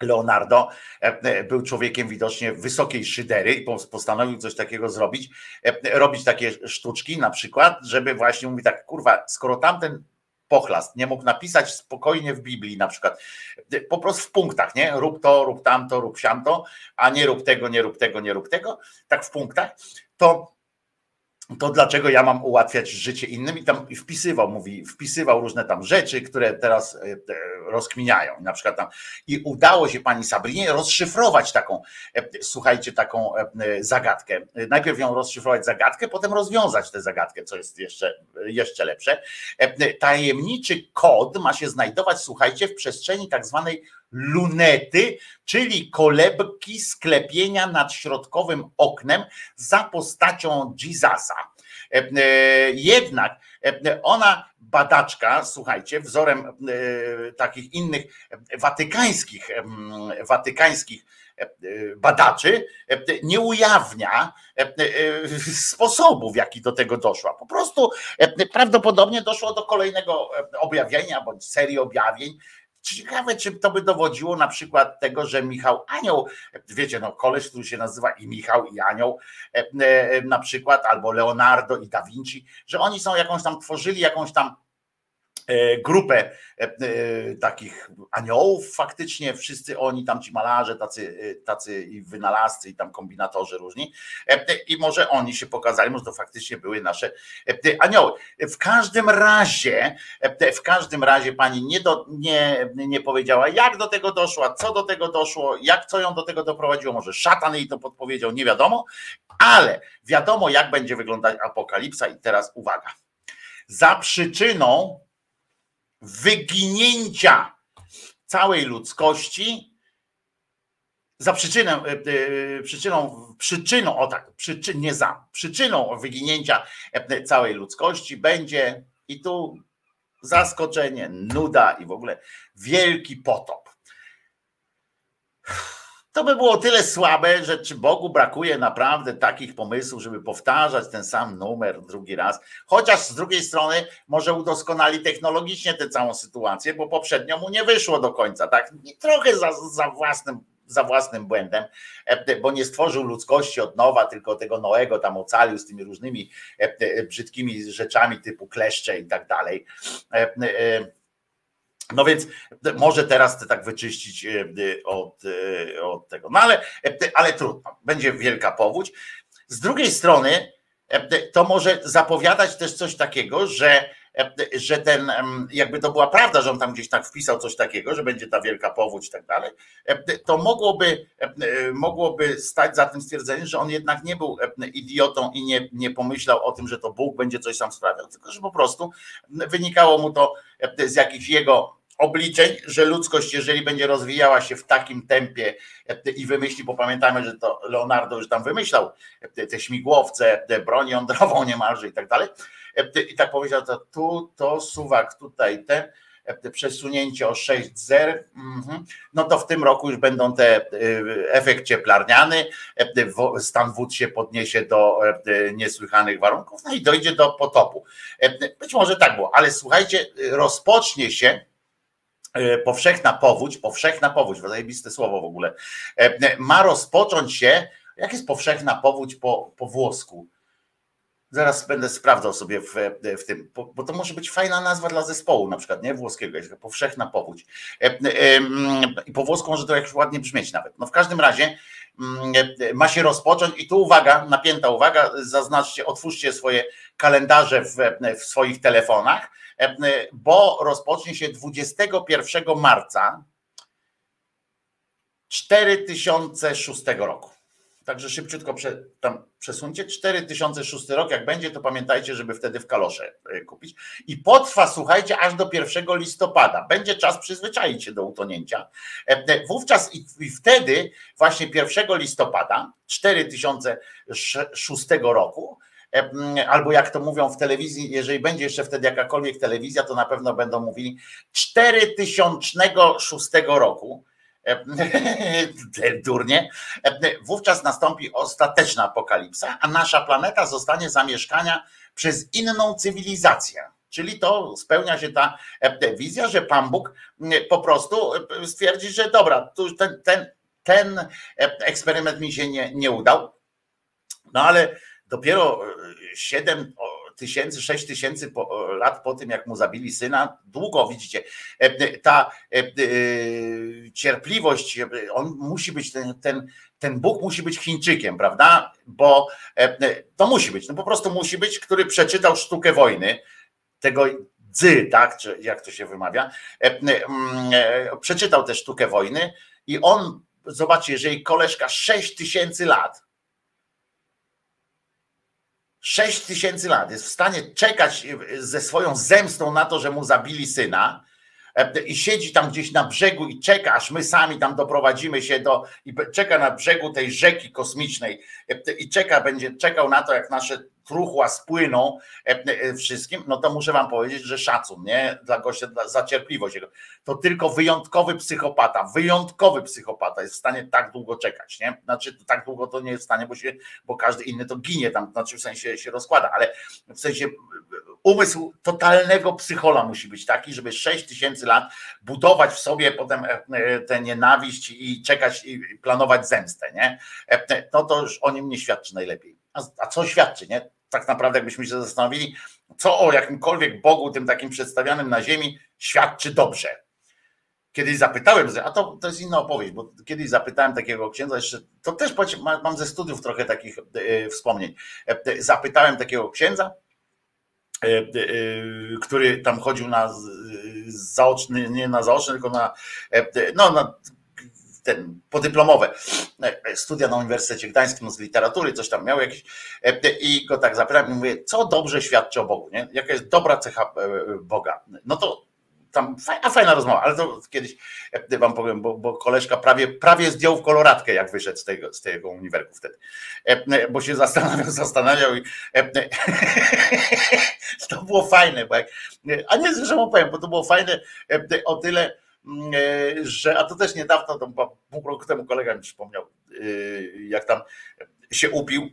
[SPEAKER 4] Leonardo e, e, był człowiekiem widocznie wysokiej szydery i pos- postanowił coś takiego zrobić, e, robić takie sztuczki na przykład, żeby właśnie mówi tak, kurwa, skoro tamten pochlast nie mógł napisać spokojnie w Biblii na przykład, po prostu w punktach, nie? Rób to, rób tamto, rób siamto, a nie rób tego, nie rób tego, nie rób tego, tak w punktach, to to dlaczego ja mam ułatwiać życie innym i tam wpisywał, mówi, wpisywał różne tam rzeczy, które teraz e, rozkminiają. Na przykład tam i udało się pani Sabrinie rozszyfrować taką, e, słuchajcie, taką e, zagadkę. Najpierw ją rozszyfrować zagadkę, potem rozwiązać tę zagadkę, co jest jeszcze, jeszcze lepsze. Tajemniczy kod ma się znajdować, słuchajcie, w przestrzeni tak zwanej lunety, czyli kolebki sklepienia nad środkowym oknem za postacią Jezusa. E, e, Jednak e, ona, badaczka, słuchajcie, wzorem takich innych watykańskich, watykańskich badaczy, nie ujawnia sposobu, w jaki do tego doszła. Po prostu prawdopodobnie doszło do kolejnego objawienia bądź serii objawień, Ciekawe, czy to by dowodziło na przykład tego, że Michał Anioł, wiecie, no koleś, który się nazywa i Michał, i Anioł, e, e, na przykład, albo Leonardo i Da Vinci, że oni są jakąś tam, tworzyli jakąś tam grupę e, e, takich aniołów faktycznie, wszyscy oni tam ci malarze, tacy, e, tacy i wynalazcy i tam kombinatorzy różni E, i może oni się pokazali, może to faktycznie były nasze e, anioły. W każdym razie, e, w każdym razie pani nie, do, nie, nie powiedziała, jak do tego doszła, co do tego doszło, jak co ją do tego doprowadziło, może szatan jej to podpowiedział, nie wiadomo, ale wiadomo, jak będzie wyglądać apokalipsa i teraz uwaga. Za przyczyną wyginięcia całej ludzkości, za przyczynę, e, e, przyczyną, przyczyną, o tak, przyczyn, nie za, przyczyną wyginięcia e, całej ludzkości będzie i tu zaskoczenie, nuda i w ogóle wielki potop. To by było tyle słabe, że czy Bogu brakuje naprawdę takich pomysłów, żeby powtarzać ten sam numer drugi raz. Chociaż z drugiej strony może udoskonali technologicznie tę całą sytuację, bo poprzednio mu nie wyszło do końca, tak? I trochę za, za własnym za własnym błędem, e, bo nie stworzył ludzkości od nowa, tylko tego Noego tam ocalił z tymi różnymi e, e, brzydkimi rzeczami typu kleszcze i tak dalej. No więc może teraz chcę tak wyczyścić e, e, od, e, od tego. No ale, ale trudno, będzie wielka powódź. Z drugiej strony to może zapowiadać też coś takiego, że, że ten, jakby to była prawda, że on tam gdzieś tak wpisał coś takiego, że będzie ta wielka powódź i tak dalej, to mogłoby, mogłoby stać za tym stwierdzeniem, że on jednak nie był idiotą i nie, nie pomyślał o tym, że to Bóg będzie coś tam sprawiał, tylko że po prostu wynikało mu to z jakichś jego obliczeń, że ludzkość, jeżeli będzie rozwijała się w takim tempie e, i wymyśli, bo pamiętamy, że to Leonardo już tam wymyślał te, te śmigłowce, te broń jądrową niemalże i tak dalej. E, I tak powiedział, to tu to suwak, tutaj te, e, przesunięcie o 6 zer, mhm. no to w tym roku już będą te e, efekt cieplarniany, e, stan wód się podniesie do e, niesłychanych warunków, no i dojdzie do potopu. E, Być może tak było, ale słuchajcie, rozpocznie się e, powszechna powódź, powszechna powódź, zajebiste słowo w ogóle, e, ma rozpocząć się, jak jest powszechna powódź po, po włosku? Zaraz będę sprawdzał sobie w, w tym, bo bo to może być fajna nazwa dla zespołu, na przykład, nie? Włoskiego, jest powszechna powódź. E, e, I po włosku może to jakoś ładnie brzmieć nawet. No w każdym razie mm, e, ma się rozpocząć i tu uwaga, napięta uwaga, zaznaczcie, otwórzcie swoje kalendarze w, w swoich telefonach, e, bo rozpocznie się 21 marca 4006 roku. Także szybciutko prze, tam przesuńcie. 4006 rok, jak będzie, to pamiętajcie, żeby wtedy w kalosze e, kupić. I potrwa, słuchajcie, aż do 1 listopada. Będzie czas przyzwyczaić się do utonięcia. E, e, Wówczas i, i wtedy, właśnie 1 listopada 4006 roku, e, albo jak to mówią w telewizji, jeżeli będzie jeszcze wtedy jakakolwiek telewizja, to na pewno będą mówili 4006 roku. E, durnie, e, wówczas nastąpi ostateczna apokalipsa, a nasza planeta zostanie zamieszkania przez inną cywilizację. Czyli to spełnia się ta e, wizja, że Pan Bóg po prostu e, stwierdzi, że dobra, ten, ten, ten e, eksperyment mi się nie, nie udał, no ale dopiero 7 tysięcy, 6 tysięcy po- lat po tym, jak mu zabili syna, długo widzicie, e, ta e, e, cierpliwość, e, on musi być, ten, ten, ten Bóg musi być Chińczykiem, prawda? Bo e, to musi być, no po prostu musi być, który przeczytał sztukę wojny, tego dzy, tak, czy jak to się wymawia, e, e, przeczytał tę sztukę wojny i on, zobaczcie, jeżeli koleżka 6 tysięcy lat, 6 tysięcy lat. Jest w stanie czekać ze swoją zemstą na to, że mu zabili syna e, i siedzi tam gdzieś na brzegu i czeka, aż my sami tam doprowadzimy się do i czeka na brzegu tej rzeki kosmicznej e, i czeka, będzie czekał na to, jak nasze truchła spłyną e, e, wszystkim, no to muszę wam powiedzieć, że szacun, nie? Dla gościa, dla, za cierpliwość jego. To tylko wyjątkowy psychopata, wyjątkowy psychopata jest w stanie tak długo czekać, nie? Znaczy tak długo to nie jest w stanie, bo, się, bo każdy inny to ginie tam, znaczy w sensie się rozkłada, ale w sensie umysł totalnego psychola musi być taki, żeby 6 tysięcy lat budować w sobie potem e, e, tę nienawiść i czekać i planować zemstę, nie? E, No to już o nim nie świadczy najlepiej. A, co świadczy, nie? Tak naprawdę, jakbyśmy się zastanowili, co o jakimkolwiek Bogu, tym takim przedstawianym na ziemi, świadczy dobrze. Kiedyś zapytałem, a to, to jest inna opowieść, bo kiedyś zapytałem takiego księdza, jeszcze, to też mam ze studiów trochę takich e, wspomnień. E, e, Zapytałem takiego księdza, e, e, który tam chodził na zaoczny, nie na zaoczny, tylko na, e, no, na ten, podyplomowe e, studia na Uniwersytecie Gdańskim no, z literatury, coś tam miał jakieś e, i go tak zapytałem i mówię, co dobrze świadczy o Bogu, nie? jaka jest dobra cecha e, Boga. No to tam faj- a fajna rozmowa, ale to kiedyś e, wam powiem, bo, bo koleżka prawie, prawie zdjął w koloratkę, jak wyszedł z tego, z tego uniwerku wtedy, E, bo się zastanawiał, zastanawiał i e, to było fajne, bo jak, a nie, że mu powiem, bo to było fajne e, o tyle, e, że, a to też niedawno, to pół roku temu kolega mi przypomniał, e, jak tam się upił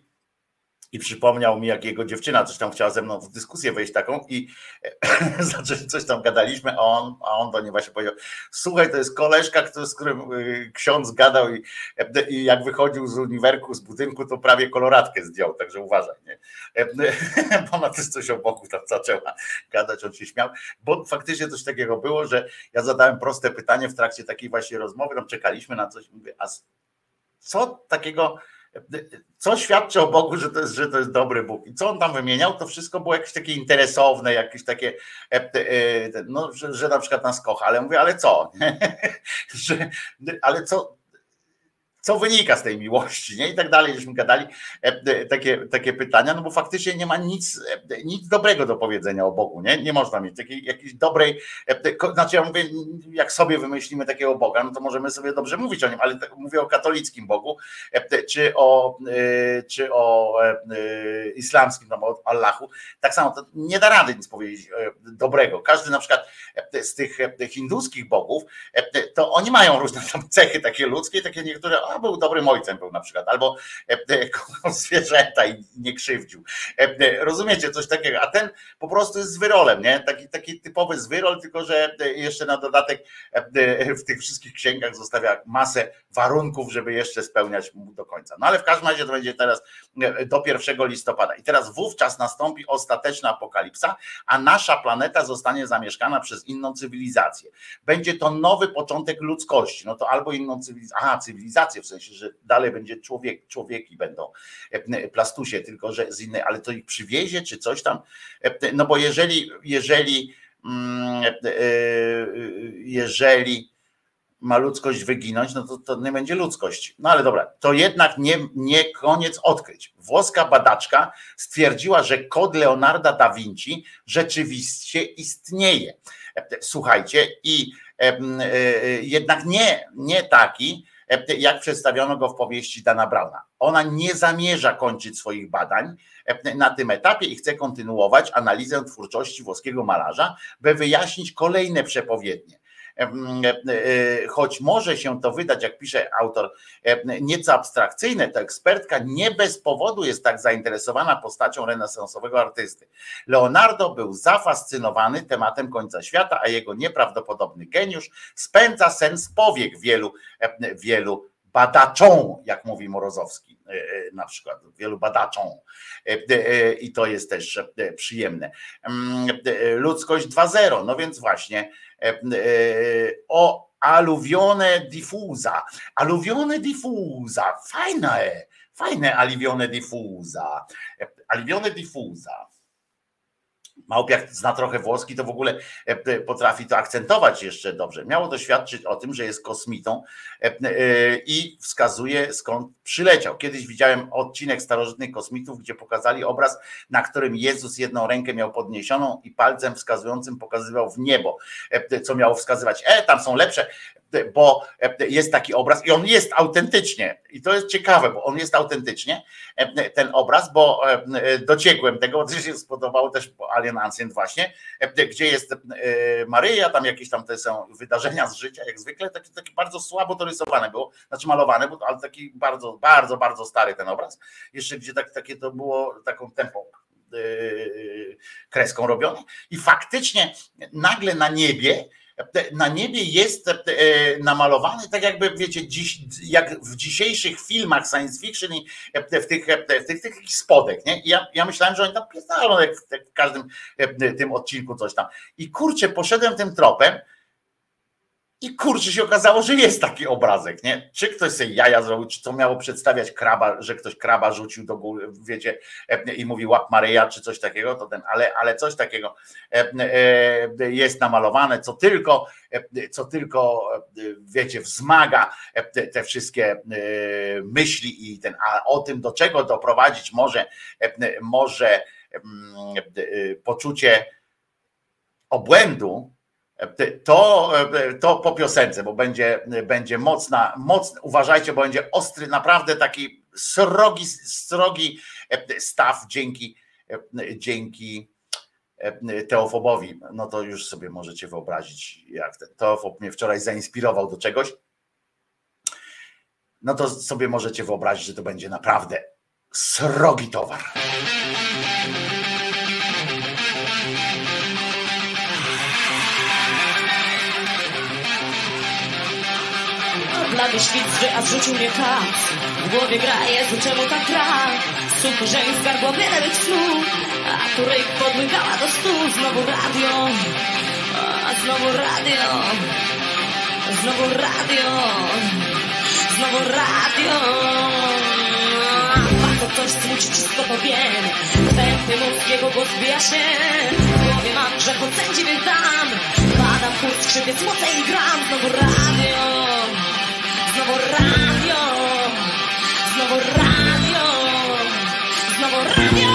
[SPEAKER 4] i przypomniał mi, jak jego dziewczyna coś tam chciała ze mną w dyskusję wejść taką i zaczęli coś tam gadaliśmy, a on, a on do niej właśnie powiedział, słuchaj, to jest koleżka, z którym y, ksiądz gadał i, i jak wychodził z uniwerku, z budynku, to prawie koloratkę zdjął, także uważaj, nie? Bo ona też coś o Bogu tam zaczęła gadać, on się śmiał, bo faktycznie coś takiego było, że ja zadałem proste pytanie w trakcie takiej właśnie rozmowy, tam czekaliśmy na coś, mówię, a co takiego co świadczy o Bogu, że to, jest, że to jest dobry Bóg. I co on tam wymieniał, to wszystko było jakieś takie interesowne, jakieś takie, e, e, no, że, że na przykład nas kocha, ale mówię, ale co? że, ale co, co wynika z tej miłości, nie? I tak dalej, żeśmy gadali e, takie, takie pytania, no bo faktycznie nie ma nic, e, nic dobrego do powiedzenia o Bogu, nie? Nie można mieć takiej jakiejś dobrej, e, znaczy ja mówię, jak sobie wymyślimy takiego Boga, no to możemy sobie dobrze mówić o nim, ale tak mówię o katolickim Bogu, e, czy o, e, czy o e, e, islamskim, no, o Allahu, tak samo to nie da rady nic powiedzieć e, dobrego. Każdy na przykład e, z tych e, hinduskich bogów, e, to oni mają różne tam cechy takie ludzkie, takie niektóre, był dobrym ojcem był na przykład, albo e, e, kochał zwierzęta i nie krzywdził. E, Rozumiecie, coś takiego, a ten po prostu jest zwyrolem, nie? Taki, taki typowy zwyrol, tylko że jeszcze na dodatek w tych wszystkich księgach zostawia masę warunków, żeby jeszcze spełniać do końca. No ale w każdym razie to będzie teraz do 1 listopada. I teraz wówczas nastąpi ostateczna apokalipsa, a nasza planeta zostanie zamieszkana przez inną cywilizację. Będzie to nowy początek ludzkości. No to albo inną cywilizację, aha, cywilizację, w sensie, że dalej będzie człowiek, człowieki będą e, plastusie, tylko że z innej, ale to ich przywiezie, czy coś tam. E, No bo jeżeli, jeżeli, mm, e, jeżeli ma ludzkość wyginąć, no to, to nie będzie ludzkość. No ale dobra, to jednak nie, nie koniec odkryć. Włoska badaczka stwierdziła, że kod Leonarda da Vinci rzeczywiście istnieje. Słuchajcie, i jednak nie, nie taki, jak przedstawiono go w powieści Dana Brauna. Ona nie zamierza kończyć swoich badań e, na tym etapie i chce kontynuować analizę twórczości włoskiego malarza, by wyjaśnić kolejne przepowiednie. E, e, choć może się to wydać, jak pisze autor, nieco abstrakcyjne, to ekspertka nie bez powodu jest tak zainteresowana postacią renesansowego artysty. Leonardo był zafascynowany tematem końca świata, a jego nieprawdopodobny geniusz spędza sens powiek wielu, wielu badaczom, jak mówi Morozowski e, e, na przykład, wielu badaczom. E, I to jest też przyjemne. Mm, Ludzkość 2.0, no więc właśnie o aluvione diffusa. Aluvione diffusa, fajne, fajne aluvione diffusa. E, Aluvione diffusa. Małpiak zna trochę włoski, to w ogóle e, potrafi to akcentować jeszcze dobrze. Miało to świadczyć o tym, że jest kosmitą e, e, i wskazuje skąd przyleciał. Kiedyś widziałem odcinek starożytnych kosmitów, gdzie pokazali obraz, na którym Jezus jedną rękę miał podniesioną i palcem wskazującym pokazywał w niebo, co miało wskazywać, e, tam są lepsze, bo e, jest taki obraz i on jest autentycznie. I to jest ciekawe, bo on jest autentycznie, e, ten obraz, bo e, dociekłem tego, też się spodobało też Alien Ancient właśnie, gdzie jest Maryja, tam jakieś tam te są wydarzenia z życia, jak zwykle, takie, takie bardzo słabo to rysowane było, znaczy malowane, bo, ale taki bardzo, bardzo, bardzo stary ten obraz. Jeszcze gdzie tak, takie to było taką tempą kreską robione i faktycznie nagle na niebie na niebie jest e, namalowany tak jakby, wiecie, dziś, jak w dzisiejszych filmach science fiction i e, w tych, e, w tych, tych spodek, nie? I ja, ja myślałem, że oni tam pierdolą jak w, w każdym e, tym odcinku coś tam. I kurczę, poszedłem tym tropem i kurczę się okazało, że jest taki obrazek, nie? Czy ktoś sobie jaja zrobił, czy to miało przedstawiać kraba, że ktoś kraba rzucił do góry, wiecie, e, i mówi łap Maryja, czy coś takiego, to ten, ale, ale coś takiego e, e, jest namalowane, co tylko, co tylko, wiecie, wzmaga te, wszystkie myśli i ten, a o tym, do czego doprowadzić może, może mm, poczucie obłędu, to, to po piosence, bo będzie, będzie mocna, mocna, uważajcie, bo będzie ostry, naprawdę taki srogi, srogi staw dzięki, dzięki Teofobowi. No to już sobie możecie wyobrazić, jak ten Teofob mnie wczoraj zainspirował do czegoś. No to sobie możecie wyobrazić, że to będzie naprawdę srogi towar.
[SPEAKER 10] Blady świt a zrzucił mnie kac W głowie gra, Jezu, czemu tak gra? Sucho, że mi zgargło wiele mych snów A tu ryk podłygała do stół Znowu radio A znowu radio Znowu radio Znowu radio. Bardzo coś smuci, wszystko to wiem Tępny mózg, jego głos wbija się. W głowie mam grzech, więc dam. Badam kurs, skrzypię, słoce i gram. Znowu radio Znowu radio, znowu radio, znowu radio.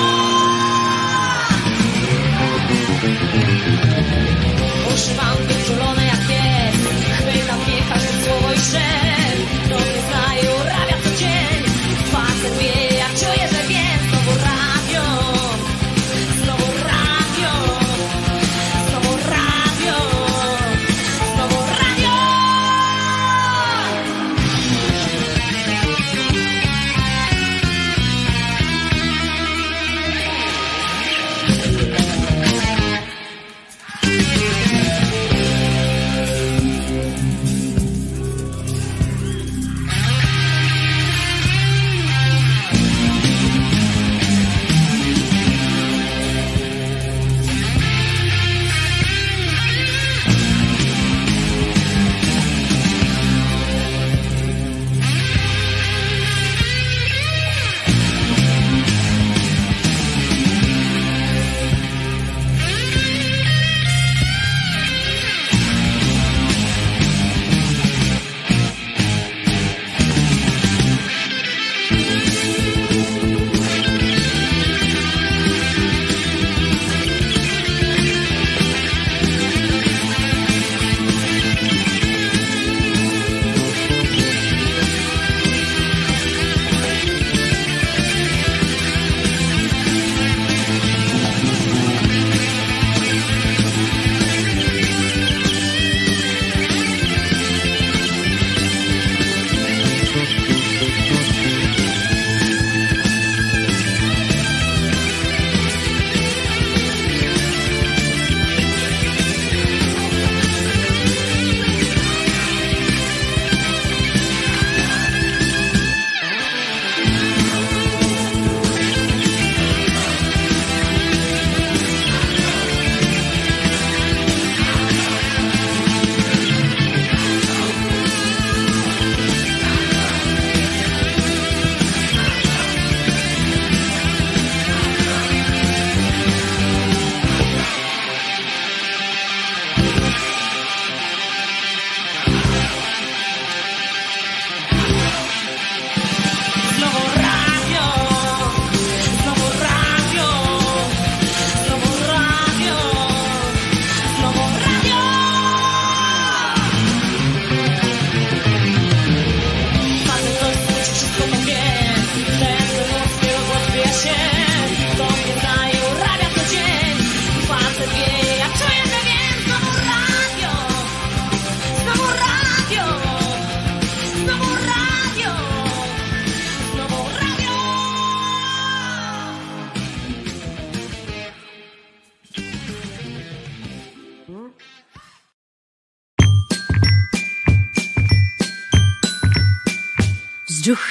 [SPEAKER 10] Uszy mam wyczulone jak pies, chwytam każde słowo i szep.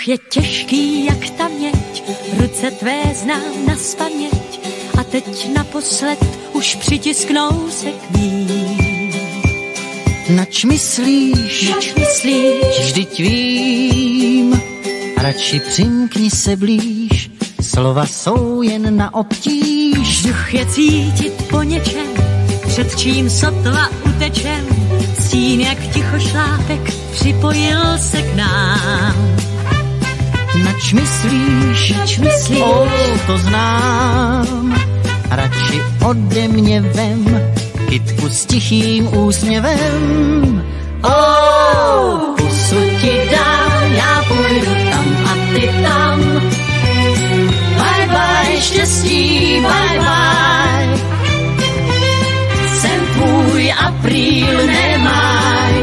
[SPEAKER 9] Je těžký jak ta měď, ruce tvé znám na spaměť. A teď naposled už přitisknou se k ní.
[SPEAKER 11] Nač myslíš,
[SPEAKER 9] Nač myslíš,
[SPEAKER 11] vždyť vím, radši přimkni se blíž, slova jsou jen na obtíž.
[SPEAKER 9] vzduch je cítit po něčem, před čím sotva utečem, stín jak ticho šlápek připojil se k nám.
[SPEAKER 11] Myslíš,
[SPEAKER 9] Nač myslíš,
[SPEAKER 11] o, to znám, radši ode mě vem, kytku s tichým úsměvem.
[SPEAKER 9] oh,
[SPEAKER 11] Pusu ti dám, já půjdu tam a ty tam. Bye bye, štěstí, bye bye. Jsem tvůj apríl, nemaj.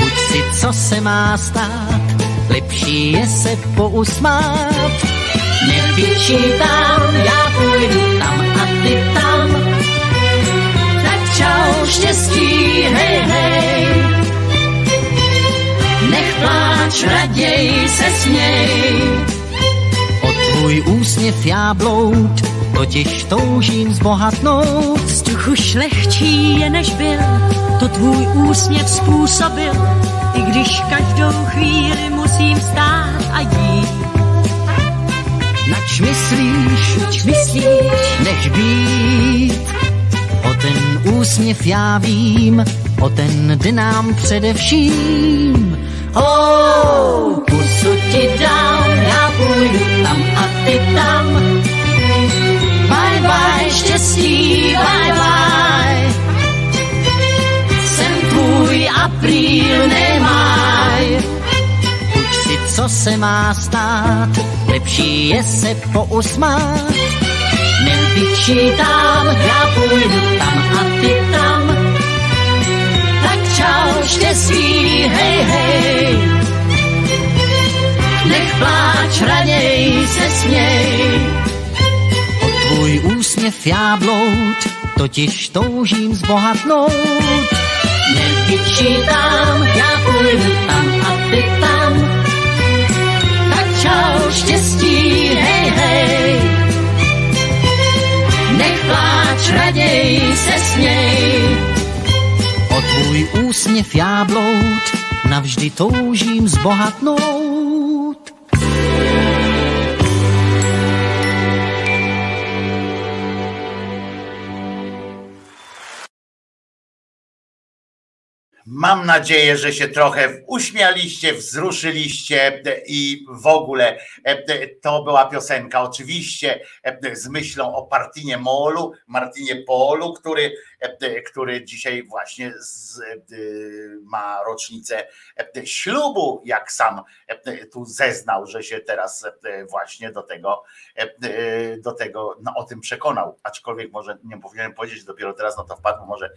[SPEAKER 11] Buď si, co se má stát, je se pousmát. Nevyčítám, já půjdu tam a ty tam. Tak čau, štěstí, hej, hej. Nech pláč, raději se směj. O tvůj úsměv já bloud, totiž toužím zbohatnout.
[SPEAKER 9] vzduch už lehčí je než byl, to tvůj úsměv způsobil, i když každou chvíli musím stát a jít.
[SPEAKER 11] Nač myslíš,
[SPEAKER 9] Nač myslíš,
[SPEAKER 11] nech být. O ten úsměv já vím, o ten dnám především. Oh, pusu ti dám, já půjdu tam a ty tam. Bye bye, štěstí, bye bye. Tvůj apríl, nemaj. Uč si, co se má stát, lepší je se pousmát. Nevyčítám, já půjdu tam a ty tam. Tak čau, štěstí, hej, hej. Nech pláč, raději se směj. O tvůj úsměv já bloud, totiž toužím zbohatnout. Nevyčítám, já půjdu tam a ty tam. Tak čau, štěstí, hej, hej. Nech pláč, raději se směj. O tvůj úsměv já bloud, navždy toužím zbohatnout.
[SPEAKER 4] Mam nadzieję, że się trochę uśmialiście, wzruszyliście i w ogóle e, to była piosenka oczywiście e, z myślą o Partinie Molu, Martinie Polu, który, e, który dzisiaj właśnie z, ma rocznicę ślubu, jak sam tu zeznał, że się teraz właśnie do tego, do tego no, o tym przekonał. Aczkolwiek może nie powinienem powiedzieć, dopiero teraz no to wpadło, może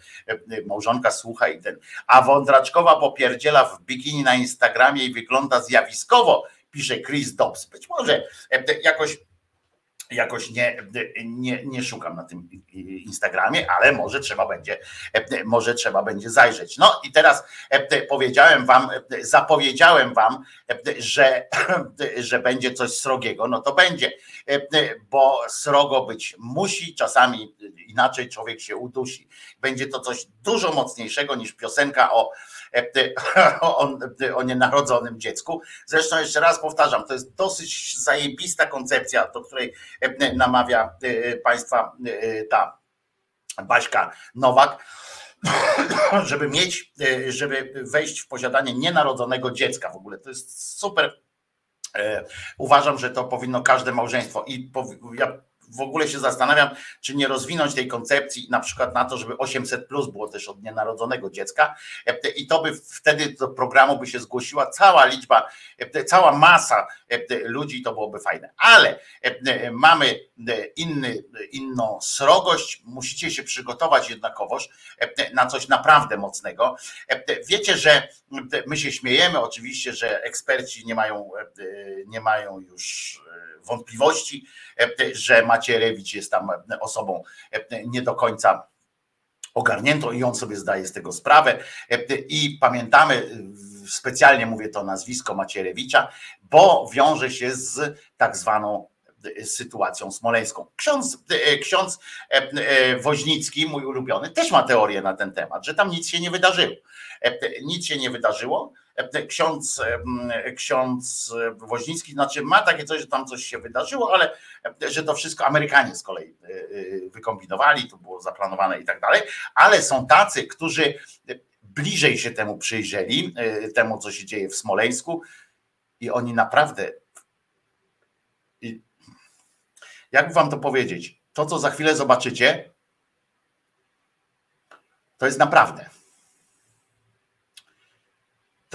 [SPEAKER 4] małżonka słucha i ten a wądraczkowa popierdziela w bikini na Instagramie i wygląda zjawiskowo, pisze Chris Dobbs. Być może e, jakoś jakoś nie, nie, nie szukam na tym Instagramie, ale może trzeba będzie, może trzeba będzie zajrzeć. No i teraz powiedziałem wam, zapowiedziałem wam, że, że będzie coś srogiego, no to będzie, bo srogo być musi, czasami inaczej człowiek się udusi. Będzie to coś dużo mocniejszego niż piosenka o, o, o nienarodzonym dziecku. Zresztą jeszcze raz powtarzam, to jest dosyć zajebista koncepcja, do której namawia Państwa ta Baśka Nowak, żeby mieć, żeby wejść w posiadanie nienarodzonego dziecka. W ogóle to jest super. Uważam, że to powinno każde małżeństwo i ja w ogóle się zastanawiam, czy nie rozwinąć tej koncepcji na przykład na to, żeby 800 plus było też od nienarodzonego dziecka i to by wtedy do programu by się zgłosiła cała liczba, cała masa ludzi, to byłoby fajne. Ale mamy inny, inną srogość, musicie się przygotować jednakowoż na coś naprawdę mocnego. Wiecie, że my się śmiejemy oczywiście, że eksperci nie mają, nie mają już wątpliwości, że Macierewicz jest tam osobą nie do końca ogarniętą i on sobie zdaje z tego sprawę. I pamiętamy specjalnie mówię to nazwisko Macierewicza, bo wiąże się z tak zwaną e, sytuacją smoleńską. Ksiądz, e, ksiądz e, e, Woźnicki, mój ulubiony, też ma teorię na ten temat, że tam nic się nie wydarzyło. E, Nic się nie wydarzyło. E, Ksiądz, em, ksiądz Woźnicki, znaczy ma takie coś, że tam coś się wydarzyło, ale e, że to wszystko Amerykanie z kolei e, e, wykombinowali, to było zaplanowane i tak dalej, ale są tacy, którzy bliżej się temu przyjrzeli, e, temu co się dzieje w Smoleńsku i oni naprawdę jak wam to powiedzieć? To, co za chwilę zobaczycie, to jest naprawdę.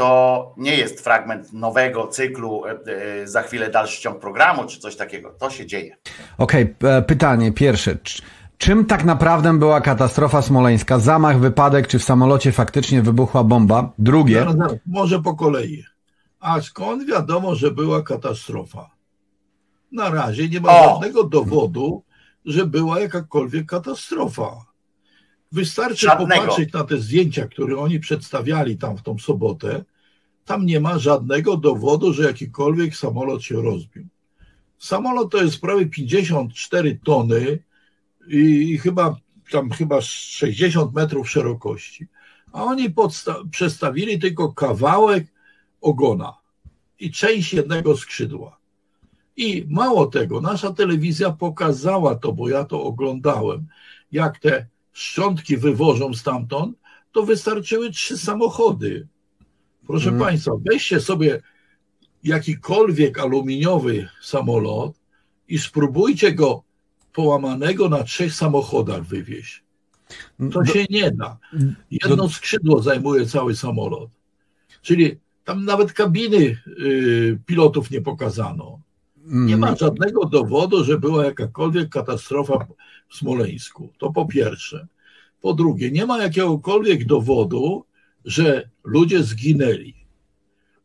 [SPEAKER 4] To nie jest fragment nowego cyklu, e, e, za chwilę dalszy ciąg programu, czy coś takiego. To się dzieje.
[SPEAKER 12] Okej, e, pytanie pierwsze. Cz- Czym tak naprawdę była katastrofa smoleńska? Zamach, wypadek, czy w samolocie faktycznie wybuchła bomba? Drugie.
[SPEAKER 13] Zaraz, zaraz, może po kolei. A skąd wiadomo, że była katastrofa? Na razie nie ma
[SPEAKER 4] O!
[SPEAKER 13] żadnego dowodu, że była jakakolwiek katastrofa. Wystarczy
[SPEAKER 4] Żadnego.
[SPEAKER 13] popatrzeć na te zdjęcia, które oni przedstawiali tam w tą sobotę. Tam nie ma żadnego dowodu, że jakikolwiek samolot się rozbił. Samolot to jest prawie 54 tony i chyba tam chyba 60 metrów szerokości. A oni przestawili tylko kawałek ogona i część jednego skrzydła. I mało tego, nasza telewizja pokazała to, bo ja to oglądałem, jak te szczątki wywożą stamtąd, to wystarczyły trzy samochody. Proszę
[SPEAKER 12] Mm.
[SPEAKER 13] Państwa, weźcie sobie jakikolwiek aluminiowy samolot i spróbujcie go połamanego na trzech samochodach wywieźć. To się nie da. Jedno skrzydło zajmuje cały samolot. Czyli tam nawet kabiny y, pilotów nie pokazano. Nie ma żadnego dowodu, że była jakakolwiek katastrofa w Smoleńsku. To po pierwsze. Po drugie, nie ma jakiegokolwiek dowodu, że ludzie zginęli.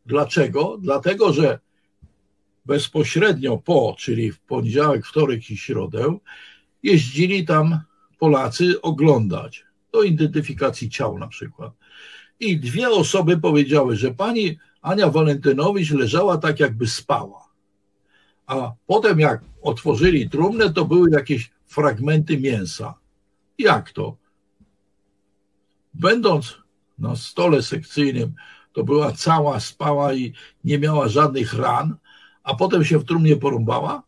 [SPEAKER 13] Dlaczego? Dlatego, że bezpośrednio po, czyli w poniedziałek, wtorek i środę, jeździli tam Polacy oglądać do identyfikacji ciał na przykład. I dwie osoby powiedziały, że pani Ania Walentynowicz leżała tak, jakby spała. A potem, jak otworzyli trumnę, to były jakieś fragmenty mięsa. Jak to? Będąc na stole sekcyjnym, to była cała, spała i nie miała żadnych ran, a potem się w trumnie porąbała?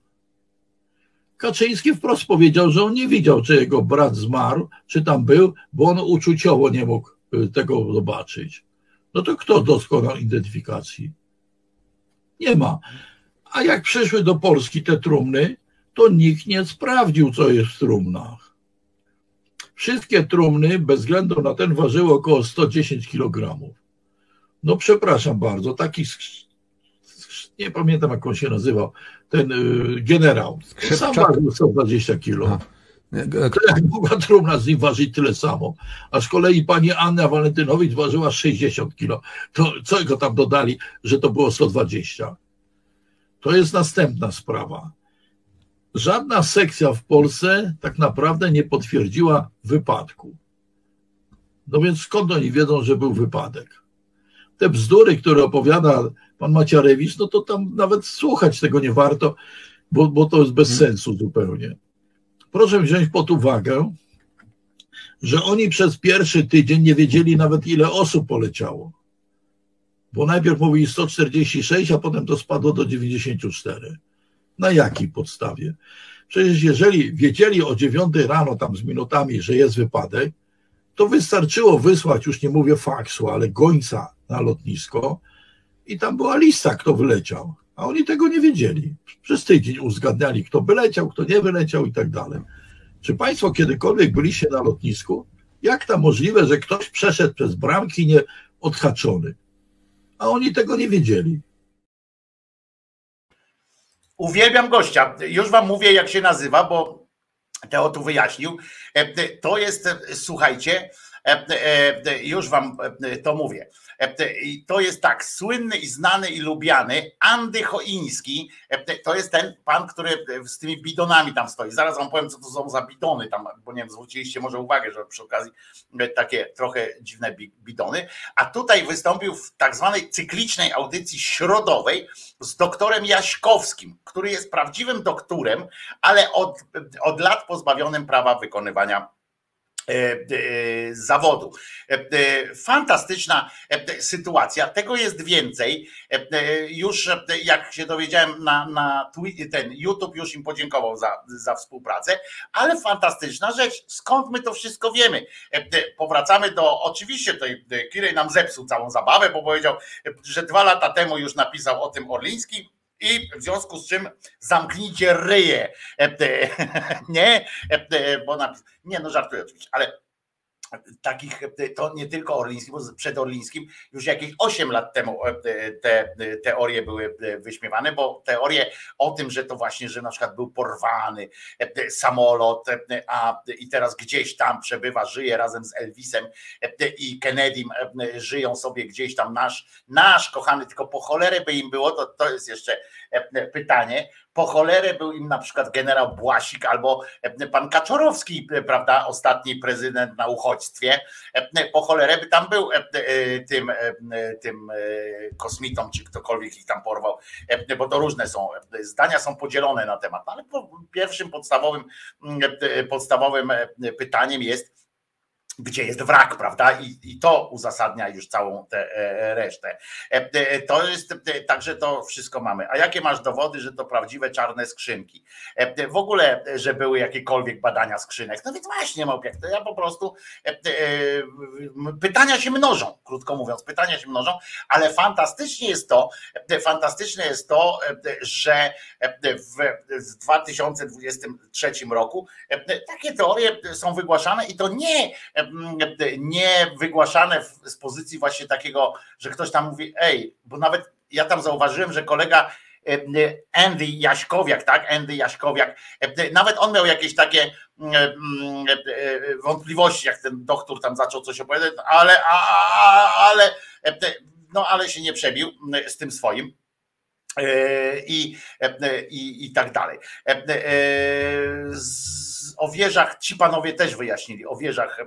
[SPEAKER 13] Kaczyński wprost powiedział, że on nie widział, czy jego brat zmarł, czy tam był, bo on uczuciowo nie mógł y, tego zobaczyć. No to kto dokonał identyfikacji? Nie ma. A jak przyszły do Polski te trumny, to nikt nie sprawdził, co jest w trumnach. Wszystkie trumny, bez względu na ten, ważyły około 110 kg. No przepraszam bardzo, taki, nie pamiętam jak on się nazywał, ten y, generał, sam ważył 120 kg. To jak mogła trumna z nim ważyć tyle samo? A z kolei pani Anna Walentynowicz ważyła 60 kg. To co go tam dodali, że to było 120? To jest następna sprawa. Żadna sekcja w Polsce tak naprawdę nie potwierdziła wypadku. No więc skąd oni wiedzą, że był wypadek? Te bzdury, które opowiada pan Maciarewicz, no to tam nawet słuchać tego nie warto, bo, bo to jest bez sensu zupełnie. Proszę wziąć pod uwagę, że oni przez pierwszy tydzień nie wiedzieli nawet ile osób poleciało. Bo najpierw mówili 146, a potem to spadło do 94. Na jakiej podstawie? Przecież jeżeli wiedzieli o 9 rano tam z minutami, że jest wypadek, to wystarczyło wysłać, już nie mówię faksu, ale gońca na lotnisko i tam była lista, kto wyleciał. A oni tego nie wiedzieli. Przez tydzień uzgadniali, kto wyleciał, kto nie wyleciał i tak dalej. Czy Państwo kiedykolwiek byliście na lotnisku? Jak to możliwe, że ktoś przeszedł przez bramki nie odhaczony? A oni tego nie wiedzieli.
[SPEAKER 4] Uwielbiam gościa. Już wam mówię, jak się nazywa, bo Teo tu wyjaśnił. E, To jest, e, słuchajcie, Już wam to mówię. I to jest tak, słynny i znany i lubiany Andy Choiński, to jest ten pan, który z tymi bidonami tam stoi. Zaraz wam powiem, co to są za bidony tam, bo nie wiem, zwróciliście może uwagę, że przy okazji takie trochę dziwne bidony. A tutaj wystąpił w tak zwanej cyklicznej audycji środowej z doktorem Jaśkowskim, który jest prawdziwym doktorem, ale od, od lat pozbawionym prawa wykonywania E, e, zawodu. E, fantastyczna sytuacja. Tego jest więcej. Już jak się dowiedziałem na, na ten YouTube już im podziękował za, za współpracę, ale fantastyczna rzecz. Skąd my to wszystko wiemy? Powracamy do, oczywiście tutaj Kirej nam zepsuł całą zabawę, bo powiedział, że dwa lata temu już napisał o tym Orliński, i w związku z czym zamknijcie ryje. Nie, bo napis... Nie, no żartuję oczywiście, ale takich, to nie tylko Orliński, bo przed Orlińskim już jakieś 8 lat temu te teorie były wyśmiewane, bo teorie o tym, że to właśnie, że na przykład był porwany samolot, a i teraz gdzieś tam przebywa, żyje razem z Elvisem i Kennedym, żyją sobie gdzieś tam nasz, nasz kochany, tylko po cholerę by im było, to, to jest jeszcze pytanie, po cholerę był im na przykład generał Błasik albo e, pan Kaczorowski, e, prawda, ostatni prezydent na uchodźstwie. E, po cholerę by tam był tym, tym kosmitą, czy ktokolwiek ich tam porwał, bo to różne są, zdania są podzielone na temat, no ale pierwszym podstawowym, podstawowym pytaniem jest, gdzie jest wrak, prawda? I, I to uzasadnia już całą tę e, resztę. E, e, to jest także to wszystko mamy. A jakie masz dowody, że to prawdziwe czarne skrzynki? W ogóle, że były jakiekolwiek badania skrzynek? No więc właśnie, Małpiak, to ja po prostu pytania się mnożą, krótko mówiąc, pytania się mnożą, ale fantastycznie jest to, fantastyczne jest to, że w 2023 roku takie teorie są wygłaszane i to nie nie wygłaszane z pozycji właśnie takiego, że ktoś tam mówi, ej, bo nawet ja tam zauważyłem, że kolega Andy Jaśkowiak, tak? Andy Jaśkowiak, nawet on miał jakieś takie wątpliwości, jak ten doktor tam zaczął coś opowiadać, ale, ale, no ale się nie przebił z tym swoim. I, i, i tak dalej. Z, o wieżach, ci panowie też wyjaśnili, o wieżach e,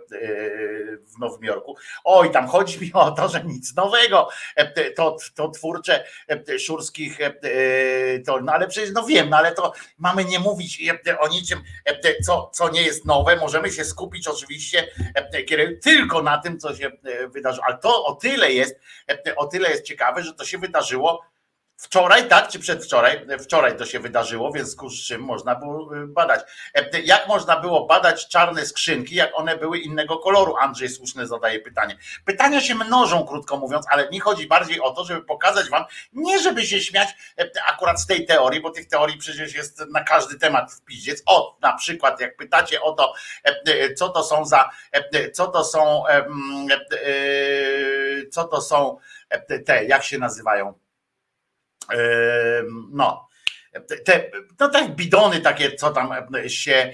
[SPEAKER 4] w Nowym Jorku. Oj, tam chodzi mi o to, że nic nowego. E, to, to twórcze e, szurskich, to, no ale przecież no wiem, no ale to mamy nie mówić o niczym, co, co nie jest nowe. Możemy się skupić oczywiście tylko na tym, co się wydarzyło. Ale to o tyle jest, o tyle jest ciekawe, że to się wydarzyło Wczoraj, tak, czy przedwczoraj? Wczoraj to się wydarzyło, więc z czym można było y, badać. E, jak można było badać czarne skrzynki, jak one były innego koloru? Andrzej słuszne zadaje pytanie. Pytania się mnożą, krótko mówiąc, ale mi chodzi bardziej o to, żeby pokazać wam, nie żeby się śmiać e, akurat z tej teorii, bo tych teorii przecież jest na każdy temat w piździec. O, na przykład, jak pytacie o to, e, co to są za, co to są, co to są te, jak się nazywają? No, te, no te bidony takie, co tam się,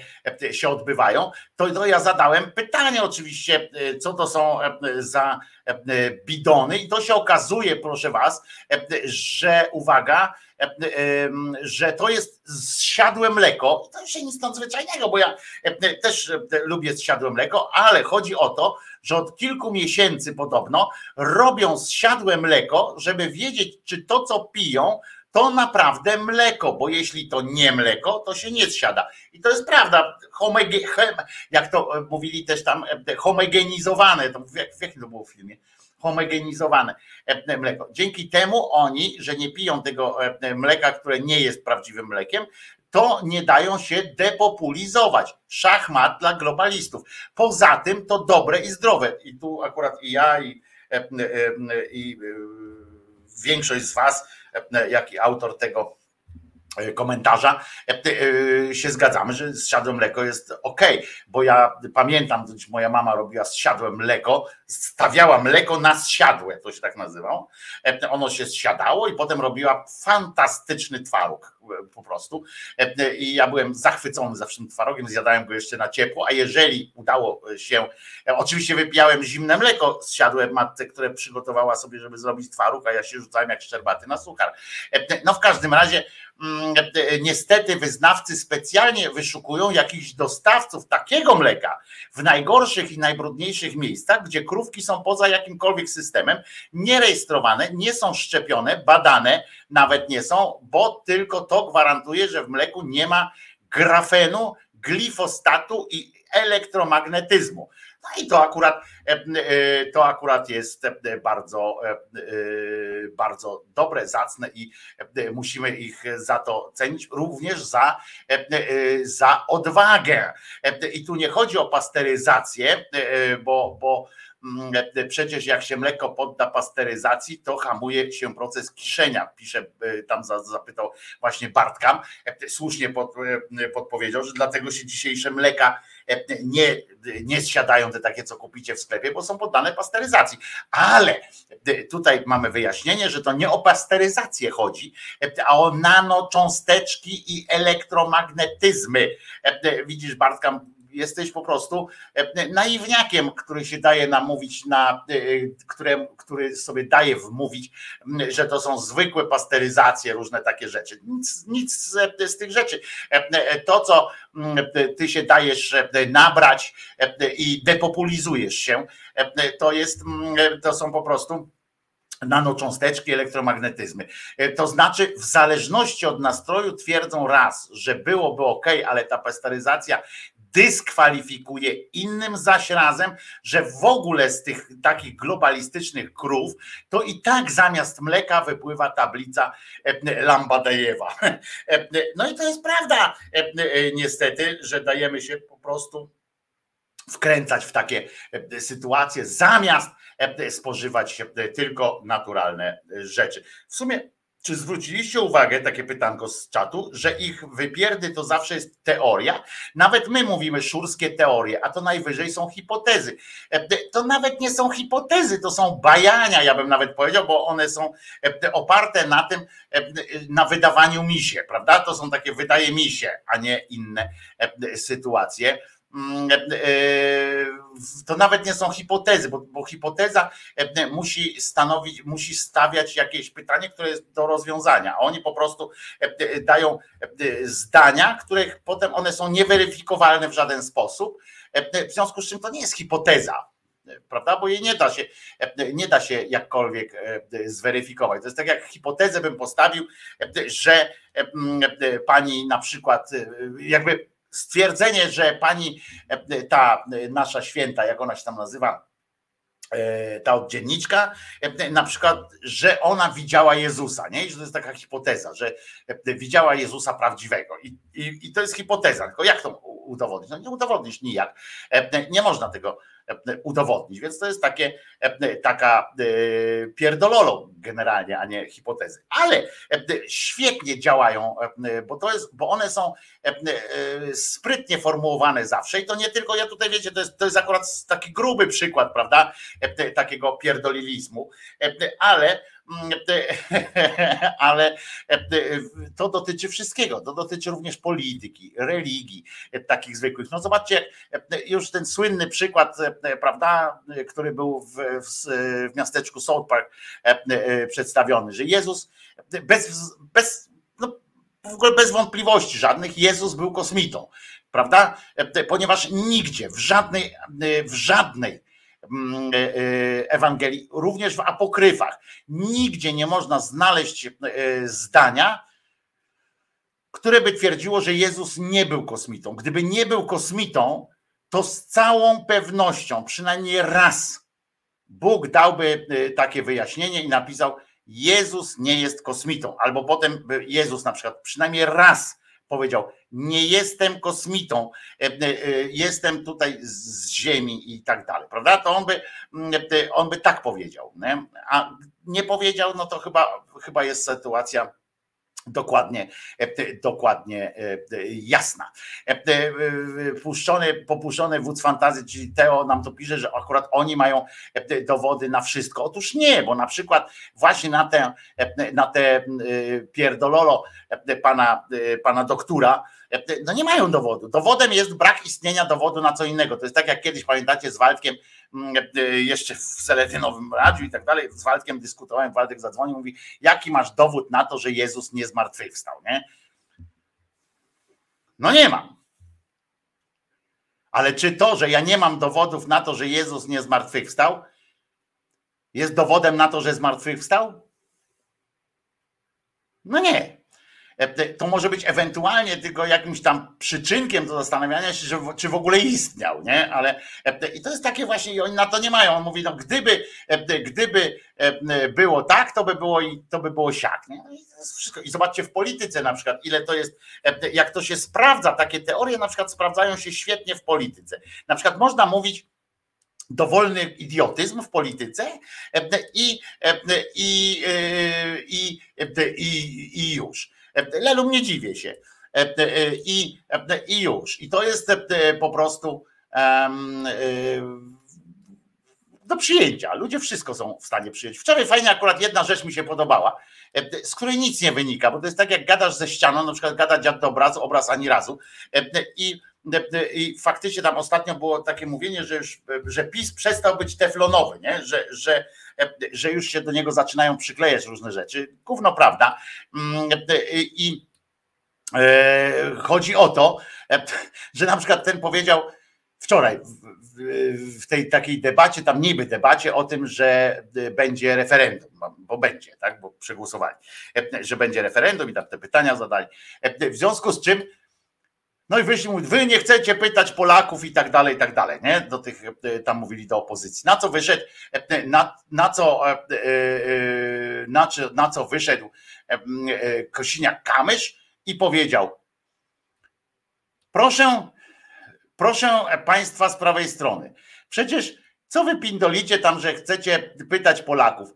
[SPEAKER 4] się odbywają, to, to ja zadałem pytanie oczywiście, co to są za bidony i to się okazuje, proszę was, że uwaga, że to jest zsiadłe mleko. To już nic nadzwyczajnego, bo ja też lubię zsiadłe mleko, ale chodzi o to, że od kilku miesięcy podobno robią zsiadłe mleko, żeby wiedzieć, czy to, co piją, to naprawdę mleko, bo jeśli to nie mleko, to się nie zsiada. I to jest prawda, jak to mówili też tam, homogenizowane, to w, w jakim to było filmie? homogenizowane mleko. Dzięki temu oni, że nie piją tego mleka, które nie jest prawdziwym mlekiem, to nie dają się depopulizować. Szachmat dla globalistów. Poza tym to dobre i zdrowe. I tu akurat i ja, i, i większość z Was, jak i autor tego komentarza się zgadzamy, że zsiadłe mleko jest ok, bo ja pamiętam, moja mama robiła zsiadłe mleko stawiała mleko na zsiadłe, to się tak nazywało. E, Ono się zsiadało i potem robiła fantastyczny twaróg e, po prostu. E, I ja byłem zachwycony zawsze tym twarogiem, zjadałem go jeszcze na ciepło, a jeżeli udało się, oczywiście wypijałem zimne mleko z matce, które przygotowała sobie, żeby zrobić twaróg, a ja się rzucałem jak szczerbaty na suchar. No w każdym razie mm, niestety wyznawcy specjalnie wyszukują jakichś dostawców takiego mleka w najgorszych i najbrudniejszych miejscach, gdzie krówki są poza jakimkolwiek systemem, nierejestrowane, nie są szczepione, badane nawet nie są, bo tylko to gwarantuje, że w mleku nie ma grafenu, glifostatu i elektromagnetyzmu. No i to akurat, e, e, to akurat jest e, bardzo, bardzo dobre, zacne i musimy ich za to cenić, również za, za odwagę. I tu nie chodzi o pasteryzację, bo, bo przecież jak się mleko podda pasteryzacji, to hamuje się proces kiszenia. Pisze, e, tam za- zapytał właśnie Bartka, E, słusznie e, podpowiedział, że dlatego się dzisiejsze mleka nie, nie zsiadają te takie, co kupicie w sklepie, bo są poddane pasteryzacji. Ale tutaj mamy wyjaśnienie, że to nie o pasteryzację chodzi, a o nanocząsteczki i elektromagnetyzmy. Widzisz, Bartka, jesteś po prostu e, naiwniakiem, który się daje namówić na, e, które, który sobie daje wmówić, że to są zwykłe pasteryzacje, różne takie rzeczy. Nic, nic z, z tych rzeczy. E, To, co ty się dajesz nabrać i depopulizujesz się, to jest, to są po prostu nanocząsteczki, elektromagnetyzmy. To znaczy, w zależności od nastroju twierdzą raz, że byłoby ok, ale ta pasteryzacja dyskwalifikuje innym zaś razem, że w ogóle z tych takich globalistycznych krów, to i tak zamiast mleka wypływa tablica e, Lambadejewa. E, No i to jest prawda, e, niestety, że dajemy się po prostu wkręcać w takie sytuacje, zamiast spożywać tylko naturalne rzeczy. W sumie, czy zwróciliście uwagę, takie pytanko z czatu, że ich wypierdy to zawsze jest teoria? Nawet my mówimy szurskie teorie, a to najwyżej są hipotezy. E, To nawet nie są hipotezy, to są bajania, ja bym nawet powiedział, bo one są e, oparte na tym, e, na wydawaniu misie, prawda? To są takie wydaje misie, a nie inne sytuacje. Mm, e, To nawet nie są hipotezy, bo, bo hipoteza e, musi stanowić, musi stawiać jakieś pytanie, które jest do rozwiązania. Oni po prostu e, dają e, zdania, których potem one są nieweryfikowalne w żaden sposób. E, W związku z czym to nie jest hipoteza, prawda? Bo jej nie da się, nie da się jakkolwiek e, zweryfikować. To jest tak jak hipotezę bym postawił, e, że e, pani na przykład e, jakby stwierdzenie, że pani e, ta e, nasza święta, jak ona się tam nazywa, e, ta oddzienniczka, na przykład, że ona widziała Jezusa, nie? I że to jest taka hipoteza, że widziała Jezusa prawdziwego. I, i, i to jest hipoteza, tylko jak to udowodnić? No nie udowodnisz nijak. Nie można tego udowodnić, więc to jest takie, e, taka e, pierdololo generalnie, a nie hipotezy. Ale e, świetnie działają, bo to jest, bo one są sprytnie formułowane zawsze. I to nie tylko, ja tutaj wiecie, to jest, to jest akurat taki gruby przykład, prawda, takiego pierdolilizmu, ale ale e, to dotyczy wszystkiego, to dotyczy również polityki, religii, e, takich zwykłych. No zobaczcie, e, już ten słynny przykład, prawda, który był w, w, w miasteczku South Park przedstawiony, że Jezus bez, bez no, w ogóle bez wątpliwości żadnych, Jezus był kosmitą, prawda? Ponieważ nigdzie, w żadnej, w żadnej mm, Ewangelii, również w apokryfach, nigdzie nie można znaleźć e, zdania, które by twierdziło, że Jezus nie był kosmitą. Gdyby nie był kosmitą, to z całą pewnością, przynajmniej raz, Bóg dałby e, takie wyjaśnienie i napisał: Jezus nie jest kosmitą. Albo potem Jezus na przykład przynajmniej raz powiedział: Nie jestem kosmitą, e, e, jestem tutaj z Ziemi i tak dalej. Prawda? To on by, mm, e, on by tak powiedział. Nie? A nie powiedział, no to chyba, chyba jest sytuacja Dokładnie, e, dokładnie e, jasna. E, Puszczony, popuszczony wódz fantazji, czyli Teo nam to pisze, że akurat oni mają dowody na wszystko. Otóż nie, bo na przykład właśnie na te, na te pierdololo pana, pana doktora, no nie mają dowodu. Dowodem jest brak istnienia dowodu na co innego. To jest tak jak kiedyś pamiętacie z Waldkiem, mm, jeszcze w Seletynowym Radiu i tak dalej, z Waldkiem dyskutowałem, Waldek zadzwonił, mówi, jaki masz dowód na to, że Jezus nie zmartwychwstał, nie? No nie mam. Ale czy to, że ja nie mam dowodów na to, że Jezus nie zmartwychwstał, jest dowodem na to, że zmartwychwstał? No nie. E, to może być ewentualnie tylko jakimś tam przyczynkiem do zastanawiania się, że, czy w ogóle istniał, nie? Ale e, i to jest takie właśnie, i oni na to nie mają. On mówi, no gdyby, e, gdyby było tak, to by było i to by było siak. Nie? No I, wszystko. I zobaczcie w polityce na przykład, ile to jest, jak to się sprawdza, takie teorie na przykład sprawdzają się świetnie w polityce. Na przykład można mówić, dowolny idiotyzm w polityce i, i, i, i, i już. Lelu nie dziwię się. I, I już. I to jest po prostu do przyjęcia. Ludzie wszystko są w stanie przyjąć. Wczoraj fajnie akurat jedna rzecz mi się podobała, z której nic nie wynika, bo to jest tak jak gadasz ze ścianą, na przykład gada dziad do obrazu, obraz ani razu i i faktycznie tam ostatnio było takie mówienie, że, już, że PiS przestał być teflonowy, nie? Że, że, że już się do niego zaczynają przyklejać różne rzeczy. Gówno prawda. Mm, I e, chodzi o to, że na przykład ten powiedział wczoraj w tej takiej debacie, tam niby debacie o tym, że będzie referendum, bo będzie, tak, bo przegłosowali, że będzie referendum i tam te pytania zadali. W związku z czym no i wyszli, mówi, wy nie chcecie pytać Polaków i tak dalej, i tak dalej, nie? Do tych, e, tam mówili do opozycji. Na co wyszedł, e, na, na co, e, na, na co wyszedł Kosiniak-Kamysz i powiedział, proszę, proszę państwa z prawej strony, przecież co wy pindolicie tam, że chcecie pytać Polaków?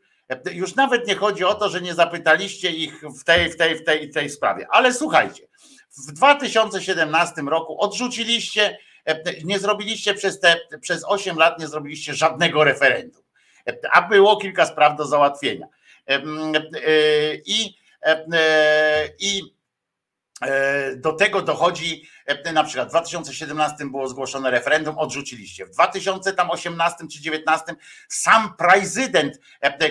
[SPEAKER 4] Już nawet nie chodzi o to, że nie zapytaliście ich w tej, w tej, w tej, w tej sprawie, ale słuchajcie, w 2017 roku odrzuciliście, e, nie zrobiliście przez te przez 8 lat nie zrobiliście żadnego referendum. E, a było kilka spraw do załatwienia. E, I, i do tego dochodzi na przykład w 2017 było zgłoszone referendum, odrzuciliście. W 2018 czy 2019 sam prezydent,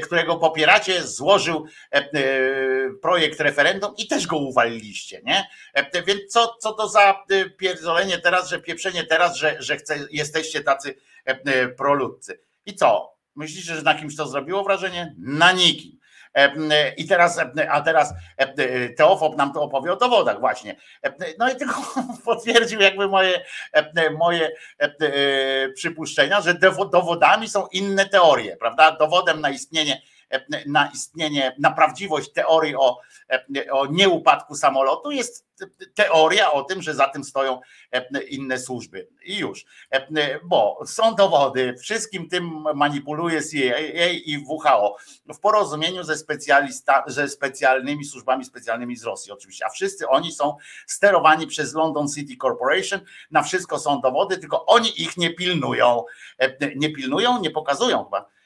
[SPEAKER 4] którego popieracie, złożył projekt referendum i też go uwaliliście, nie? Więc co, co to za pierdolenie teraz, że pieprzenie teraz, że, że chce, jesteście tacy proludcy. I co? Myślicie, że na kimś to zrobiło wrażenie? Na nikim. I teraz, a teraz Teofob nam to opowie o dowodach właśnie. No i tylko potwierdził jakby moje, moje przypuszczenia, że dowodami są inne teorie, prawda? Dowodem na istnienie na istnienie, na prawdziwość teorii o, o nieupadku samolotu jest teoria o tym, że za tym stoją inne służby. I już. Bo są dowody, wszystkim tym manipuluje CIA i WHO w porozumieniu ze, specjalista, ze specjalnymi służbami specjalnymi z Rosji oczywiście, a wszyscy oni są sterowani przez London City Corporation, na wszystko są dowody, tylko oni ich nie pilnują. Nie pilnują, nie pokazują chyba e,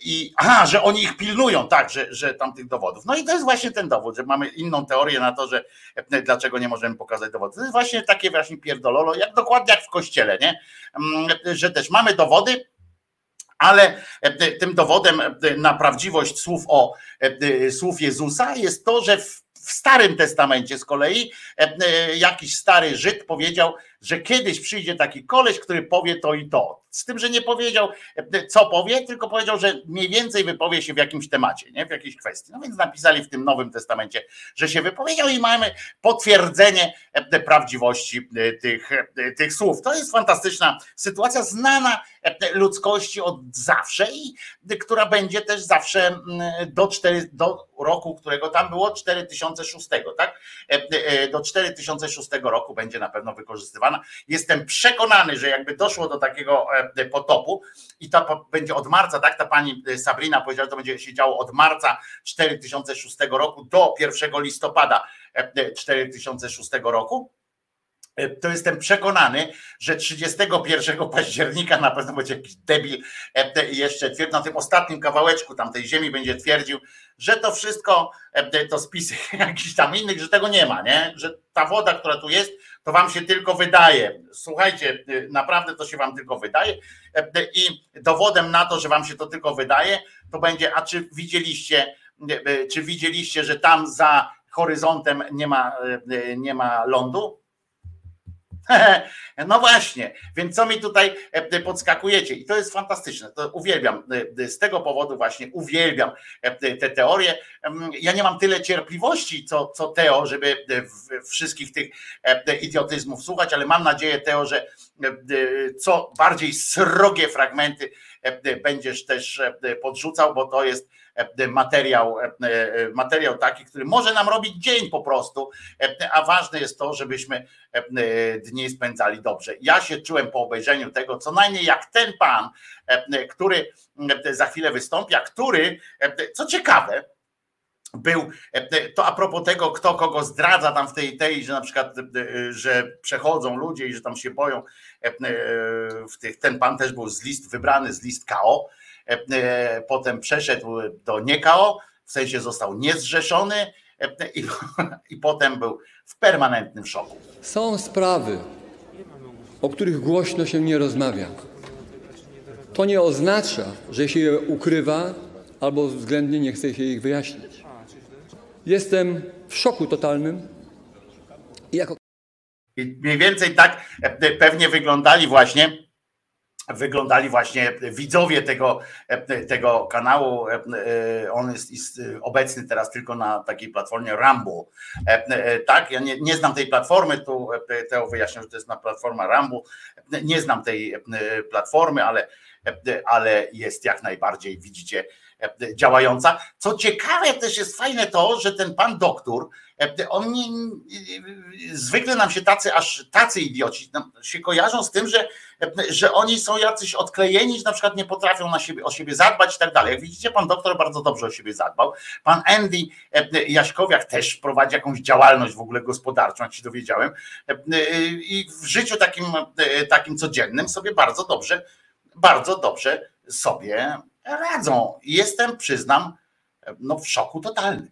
[SPEAKER 4] I aha, że oni ich pilnują, tak, że, że tam tych dowodów. No i to jest właśnie ten dowód, że mamy inną teorię na to, że e, dlaczego nie możemy pokazać dowodów. To jest właśnie takie właśnie pierdololo, jak dokładnie jak w kościele, nie? Mm, że też mamy dowody, ale e, tym dowodem na prawdziwość słów o słów Jezusa jest to, że w, w Starym Testamencie z kolei jakiś stary Żyd powiedział, że kiedyś przyjdzie taki koleś, który powie to i to. Z tym, że nie powiedział, co powie, tylko powiedział, że mniej więcej wypowie się w jakimś temacie, nie? w jakiejś kwestii. No więc napisali w tym Nowym Testamencie, że się wypowiedział i mamy potwierdzenie prawdziwości e, tych, e, tych słów. To jest fantastyczna sytuacja, znana ludzkości od zawsze i która będzie też zawsze mm, do, 4, do roku, którego tam było 4006, tak? E, do 4006 roku będzie na pewno wykorzystywana. Jestem przekonany, że jakby doszło do takiego e, potopu i to będzie od marca, tak? Ta pani e, Sabrina powiedziała, że to będzie się działo od marca 4006 roku do 1 listopada e, e, 4006 roku. E, To jestem przekonany, że 31 października na pewno będzie jakiś debil e, jeszcze twierdzi, na tym ostatnim kawałeczku tamtej ziemi będzie twierdził, że to wszystko e, to spisy jakichś tam innych, że tego nie ma, nie? Że ta woda, która tu jest, to wam się tylko wydaje. Słuchajcie, naprawdę to się wam tylko wydaje i dowodem na to, że wam się to tylko wydaje, to będzie, a czy widzieliście, czy widzieliście, że tam za horyzontem nie ma, nie ma lądu? No właśnie, więc co mi tutaj e, podskakujecie? I to jest fantastyczne. To uwielbiam. e, Z tego powodu właśnie uwielbiam e, te teorie. Ja nie mam tyle cierpliwości, co, co Teo, żeby e, wszystkich tych e, idiotyzmów słuchać, ale mam nadzieję, Teo, że e, co bardziej srogie fragmenty e, będziesz też e, podrzucał, bo to jest e, materiał, e, e, materiał taki, który może nam robić dzień po prostu, e, a ważne jest to, żebyśmy e, dni spędzali dobrze. Ja się czułem po obejrzeniu tego, co najmniej jak ten pan, e, który e, za chwilę wystąpi, a który, e, co ciekawe, był, e, to a propos tego, kto kogo zdradza tam w tej tej, że na przykład, e, że przechodzą ludzie i że tam się boją, e, w tych, ten pan też był z list, wybrany z list KO, e, e, potem przeszedł do nie KO, w sensie został niezrzeszony e, i, i potem był w permanentnym szoku.
[SPEAKER 14] Są sprawy, o których głośno się nie rozmawia. To nie oznacza, że się je ukrywa albo względnie nie chce się ich wyjaśnić. Jestem w szoku totalnym i jako
[SPEAKER 4] I mniej więcej tak e, pewnie wyglądali właśnie wyglądali właśnie widzowie tego, tego kanału. On jest, jest obecny teraz tylko na takiej platformie Rumble. Tak, ja nie, nie znam tej platformy, tu Teo wyjaśniał, że to jest na platforma Rumble. Nie znam tej platformy, ale, ale jest jak najbardziej, widzicie, działająca. Co ciekawe też jest fajne to, że ten pan doktor, e, on nie, zwykle nam się tacy, aż tacy idioci się kojarzą z tym, że, że oni są jacyś odklejeni, że na przykład nie potrafią na siebie, o siebie zadbać i tak dalej. Jak widzicie, pan doktor bardzo dobrze o siebie zadbał. Pan Andy e, Jaśkowiak też prowadzi jakąś działalność w ogóle gospodarczą, jak się dowiedziałem. E, e, I w życiu takim, e, takim codziennym sobie bardzo dobrze, bardzo dobrze sobie radzą. Jestem, przyznam, no w szoku totalnym.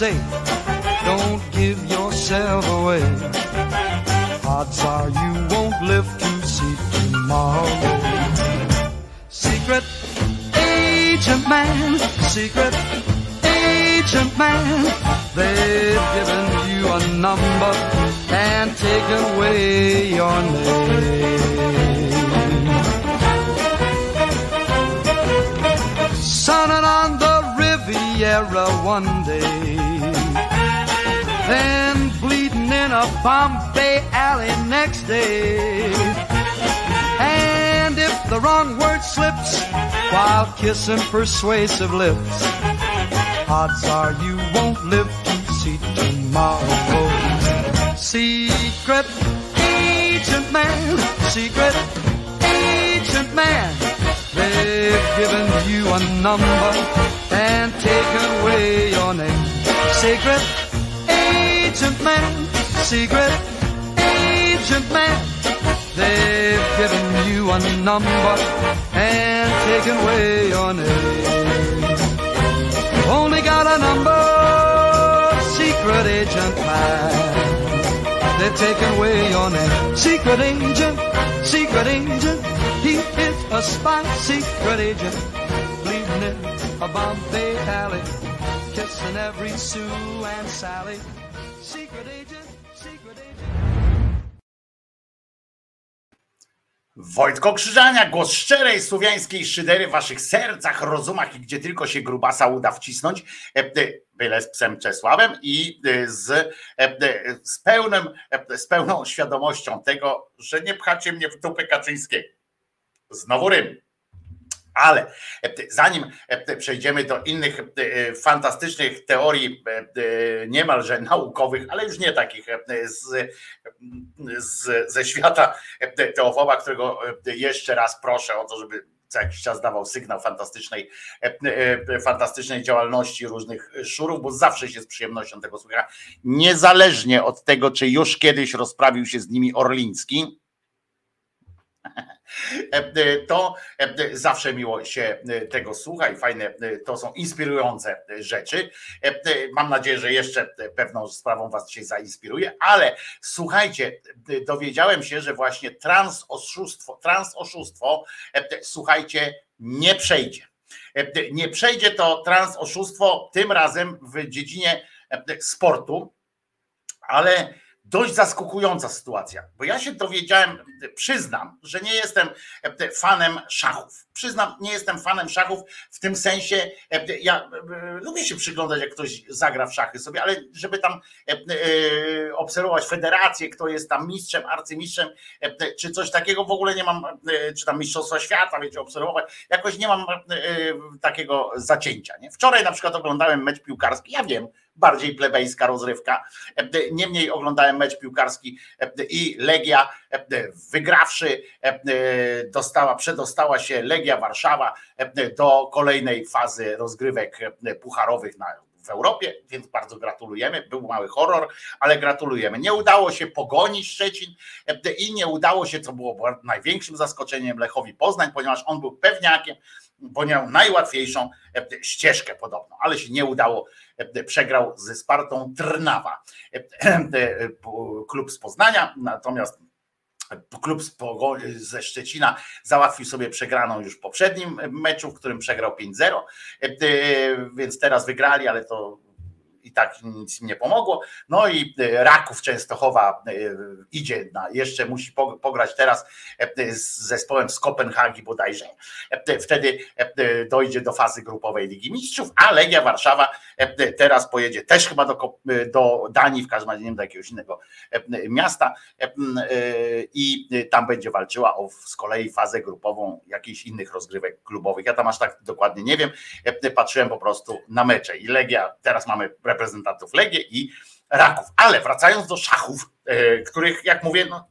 [SPEAKER 7] safe. While kissing persuasive lips, odds are you won't live to see tomorrow. Secret agent man, secret agent man, they've given you a number and taken away your name. Secret agent man, secret agent man, they've given you a number and taken away your name. Only got a number, secret agent man. They're taking away your name. Secret agent, secret agent. He is a spy, secret agent. Bleeding in a Bombay alley. Kissing every Sue and Sally.
[SPEAKER 4] Wojtko Krzyżania, głos szczerej słowiańskiej szydery w waszych sercach, rozumach i gdzie tylko się grubasa uda wcisnąć, e, e, byle z psem Czesławem i e, z, z, pełnym, z pełną świadomością tego, że nie pchacie mnie w dupę Kaczyńskiego. Znowu rym. Ale zanim przejdziemy do innych fantastycznych teorii, niemalże naukowych, ale już nie takich z, z, ze świata Teofoba, którego jeszcze raz proszę o to, żeby co jakiś czas dawał sygnał fantastycznej, fantastycznej działalności różnych szurów, bo zawsze się z przyjemnością tego słucha, niezależnie od tego, czy już kiedyś rozprawił się z nimi Orliński to zawsze miło się tego słucha i fajne, to są inspirujące rzeczy. Mam nadzieję, że jeszcze pewną sprawą was dzisiaj zainspiruje, ale słuchajcie, dowiedziałem się, że właśnie transoszustwo, transoszustwo, słuchajcie, nie przejdzie. Nie przejdzie to transoszustwo tym razem w dziedzinie sportu, ale dość zaskakująca sytuacja, bo ja się dowiedziałem, przyznam, że nie jestem fanem szachów. Przyznam, nie jestem fanem szachów w tym sensie, ja lubię się przyglądać, jak ktoś zagra w szachy sobie, ale żeby tam obserwować federację, kto jest tam mistrzem, arcymistrzem, czy coś takiego, w ogóle nie mam, czy tam mistrzostwa świata, wiecie, obserwować, jakoś nie mam takiego zacięcia. Nie? Wczoraj na przykład oglądałem mecz piłkarski, ja wiem, bardziej plebejska rozrywka. Niemniej oglądałem mecz piłkarski i Legia wygrawszy dostała, przedostała się Legia Warszawa do kolejnej fazy rozgrywek pucharowych na w Europie, więc bardzo gratulujemy. Był mały horror, ale gratulujemy. Nie udało się pogonić Szczecin i nie udało się, co było największym zaskoczeniem Lechowi Poznań, ponieważ on był pewniakiem, bo miał najłatwiejszą ścieżkę podobno, ale się nie udało. Przegrał ze Spartą Trnawa. Klub z Poznania, natomiast klub ze Szczecina załatwił sobie przegraną już w poprzednim meczu, w którym przegrał 5-0, więc teraz wygrali, ale to i tak nic nie pomogło. No i e, Raków Częstochowa e, idzie, na, jeszcze musi po- pograć teraz e, z zespołem z Kopenhagi bodajże. Wtedy dojdzie do fazy grupowej Ligi Mistrzów, a Legia Warszawa teraz pojedzie też chyba do, do Danii, w każdym razie nie do jakiegoś innego miasta i tam będzie walczyła o z kolei fazę grupową jakichś innych rozgrywek klubowych. Ja tam aż tak dokładnie nie wiem. Patrzyłem po prostu na mecze i Legia, teraz mamy reprezentantów Legii i Raków. Ale wracając do szachów, e, których jak mówię, no,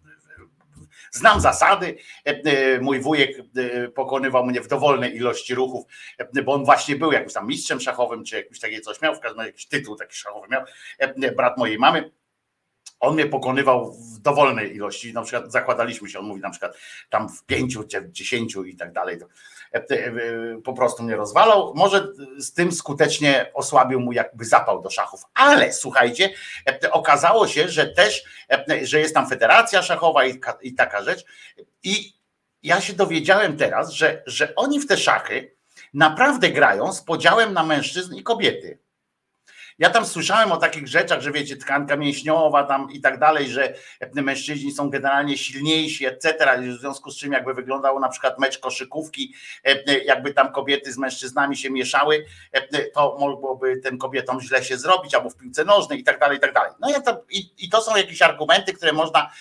[SPEAKER 4] Znam zasady. E, e, Mój wujek pokonywał mnie w dowolnej ilości ruchów, bo on właśnie był jakimś tam mistrzem szachowym, czy jakimś takie coś miał, w każdym razie jakiś tytuł taki szachowy miał. Brat mojej mamy. On mnie pokonywał w dowolnej ilości. Na przykład zakładaliśmy się, on mówi na przykład tam w pięciu, w dziesięciu i tak dalej. To, e, e, Po prostu mnie rozwalał. Może z tym skutecznie osłabił mu jakby zapał do szachów. Ale słuchajcie, e, okazało się, że też, e, że jest tam federacja szachowa i, i taka rzecz. I ja się dowiedziałem teraz, że, że oni w te szachy naprawdę grają z podziałem na mężczyzn i kobiety. Ja tam słyszałem o takich rzeczach, że wiecie, tkanka mięśniowa tam i tak dalej, że mężczyźni są generalnie silniejsi, etc. W związku z czym jakby wyglądał na przykład mecz koszykówki, jakby tam kobiety z mężczyznami się mieszały, to mogłoby tym kobietom źle się zrobić, albo w piłce nożnej i tak dalej, i tak dalej. No i to są jakieś argumenty, które można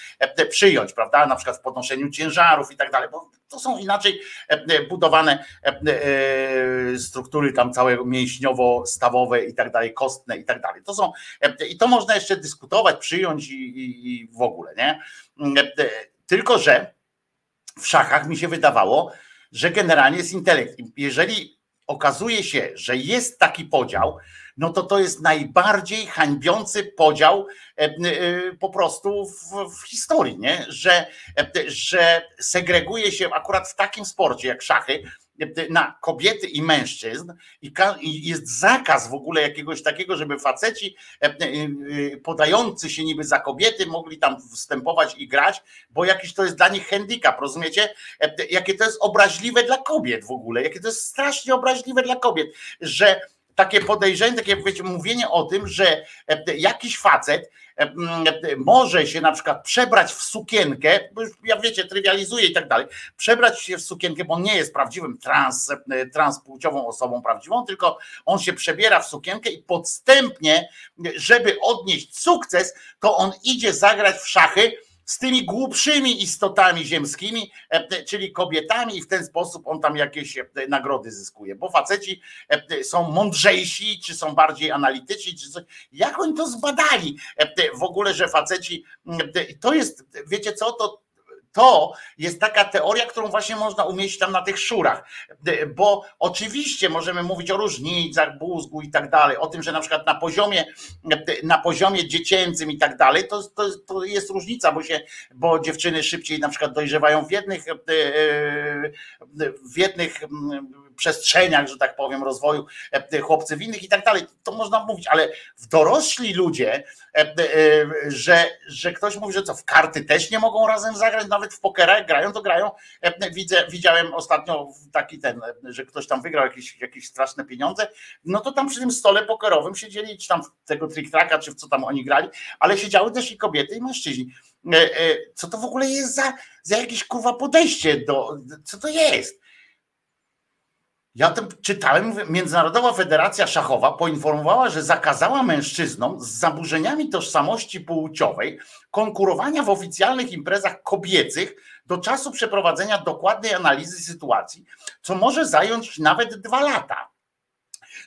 [SPEAKER 4] przyjąć, prawda? Na przykład w podnoszeniu ciężarów i tak dalej, bo to są inaczej budowane e, struktury tam całe mięśniowo-stawowe i tak dalej, kostne i tak dalej. To są, i to można jeszcze dyskutować, przyjąć i, i, i w ogóle, nie? Tylko, że w szachach mi się wydawało, że generalnie jest intelekt. Jeżeli okazuje się, że jest taki podział, no to to jest najbardziej hańbiący podział e, e, po prostu w, w historii, nie? Że, e, że segreguje się akurat w takim sporcie jak szachy na kobiety i mężczyzn i jest zakaz w ogóle jakiegoś takiego, żeby faceci podający się niby za kobiety mogli tam wstępować i grać, bo jakiś to jest dla nich handicap, rozumiecie? Jakie to jest obraźliwe dla kobiet w ogóle, jakie to jest strasznie obraźliwe dla kobiet, że takie podejrzenie, takie wiecie, mówienie o tym, że e, jakiś facet e, e, może się na przykład przebrać w sukienkę, bo już ja wiecie, trywializuje i tak dalej, przebrać się w sukienkę, bo on nie jest prawdziwym trans, transpłciową osobą prawdziwą, tylko on się przebiera w sukienkę i podstępnie, żeby odnieść sukces, to on idzie zagrać w szachy z tymi głupszymi istotami ziemskimi, e, czyli kobietami, i w ten sposób on tam jakieś e, nagrody zyskuje. Bo faceci e, są mądrzejsi, czy są bardziej analityczni, czy coś. Jak oni to zbadali e, w ogóle, że faceci to jest, wiecie co, to to jest taka teoria, którą właśnie można umieścić tam na tych szurach. Bo oczywiście możemy mówić o różnicach, mózgu i tak dalej, o tym, że na przykład na poziomie, na poziomie dziecięcym i tak dalej, to, to, to jest różnica, bo się, bo dziewczyny szybciej na przykład dojrzewają w jednych, w jednych przestrzeniach, że tak powiem, rozwoju, chłopcy w innych i tak dalej. To można mówić, ale w dorośli ludzie, że, że ktoś mówi, że co, w karty też nie mogą razem zagrać, nawet w pokera jak grają, to grają. Widzę, widziałem ostatnio taki ten, że ktoś tam wygrał jakieś, jakieś straszne pieniądze, no to tam przy tym stole pokerowym siedzieli, czy tam tego trick-tracka, czy w co tam oni grali, ale siedziały też i kobiety, i mężczyźni. Co to w ogóle jest za, za jakieś kurwa podejście do, co to jest? Ja tym czytałem, Międzynarodowa Federacja Szachowa poinformowała, że zakazała mężczyznom z zaburzeniami tożsamości płciowej konkurowania w oficjalnych imprezach kobiecych do czasu przeprowadzenia dokładnej analizy sytuacji, co może zająć nawet dwa lata.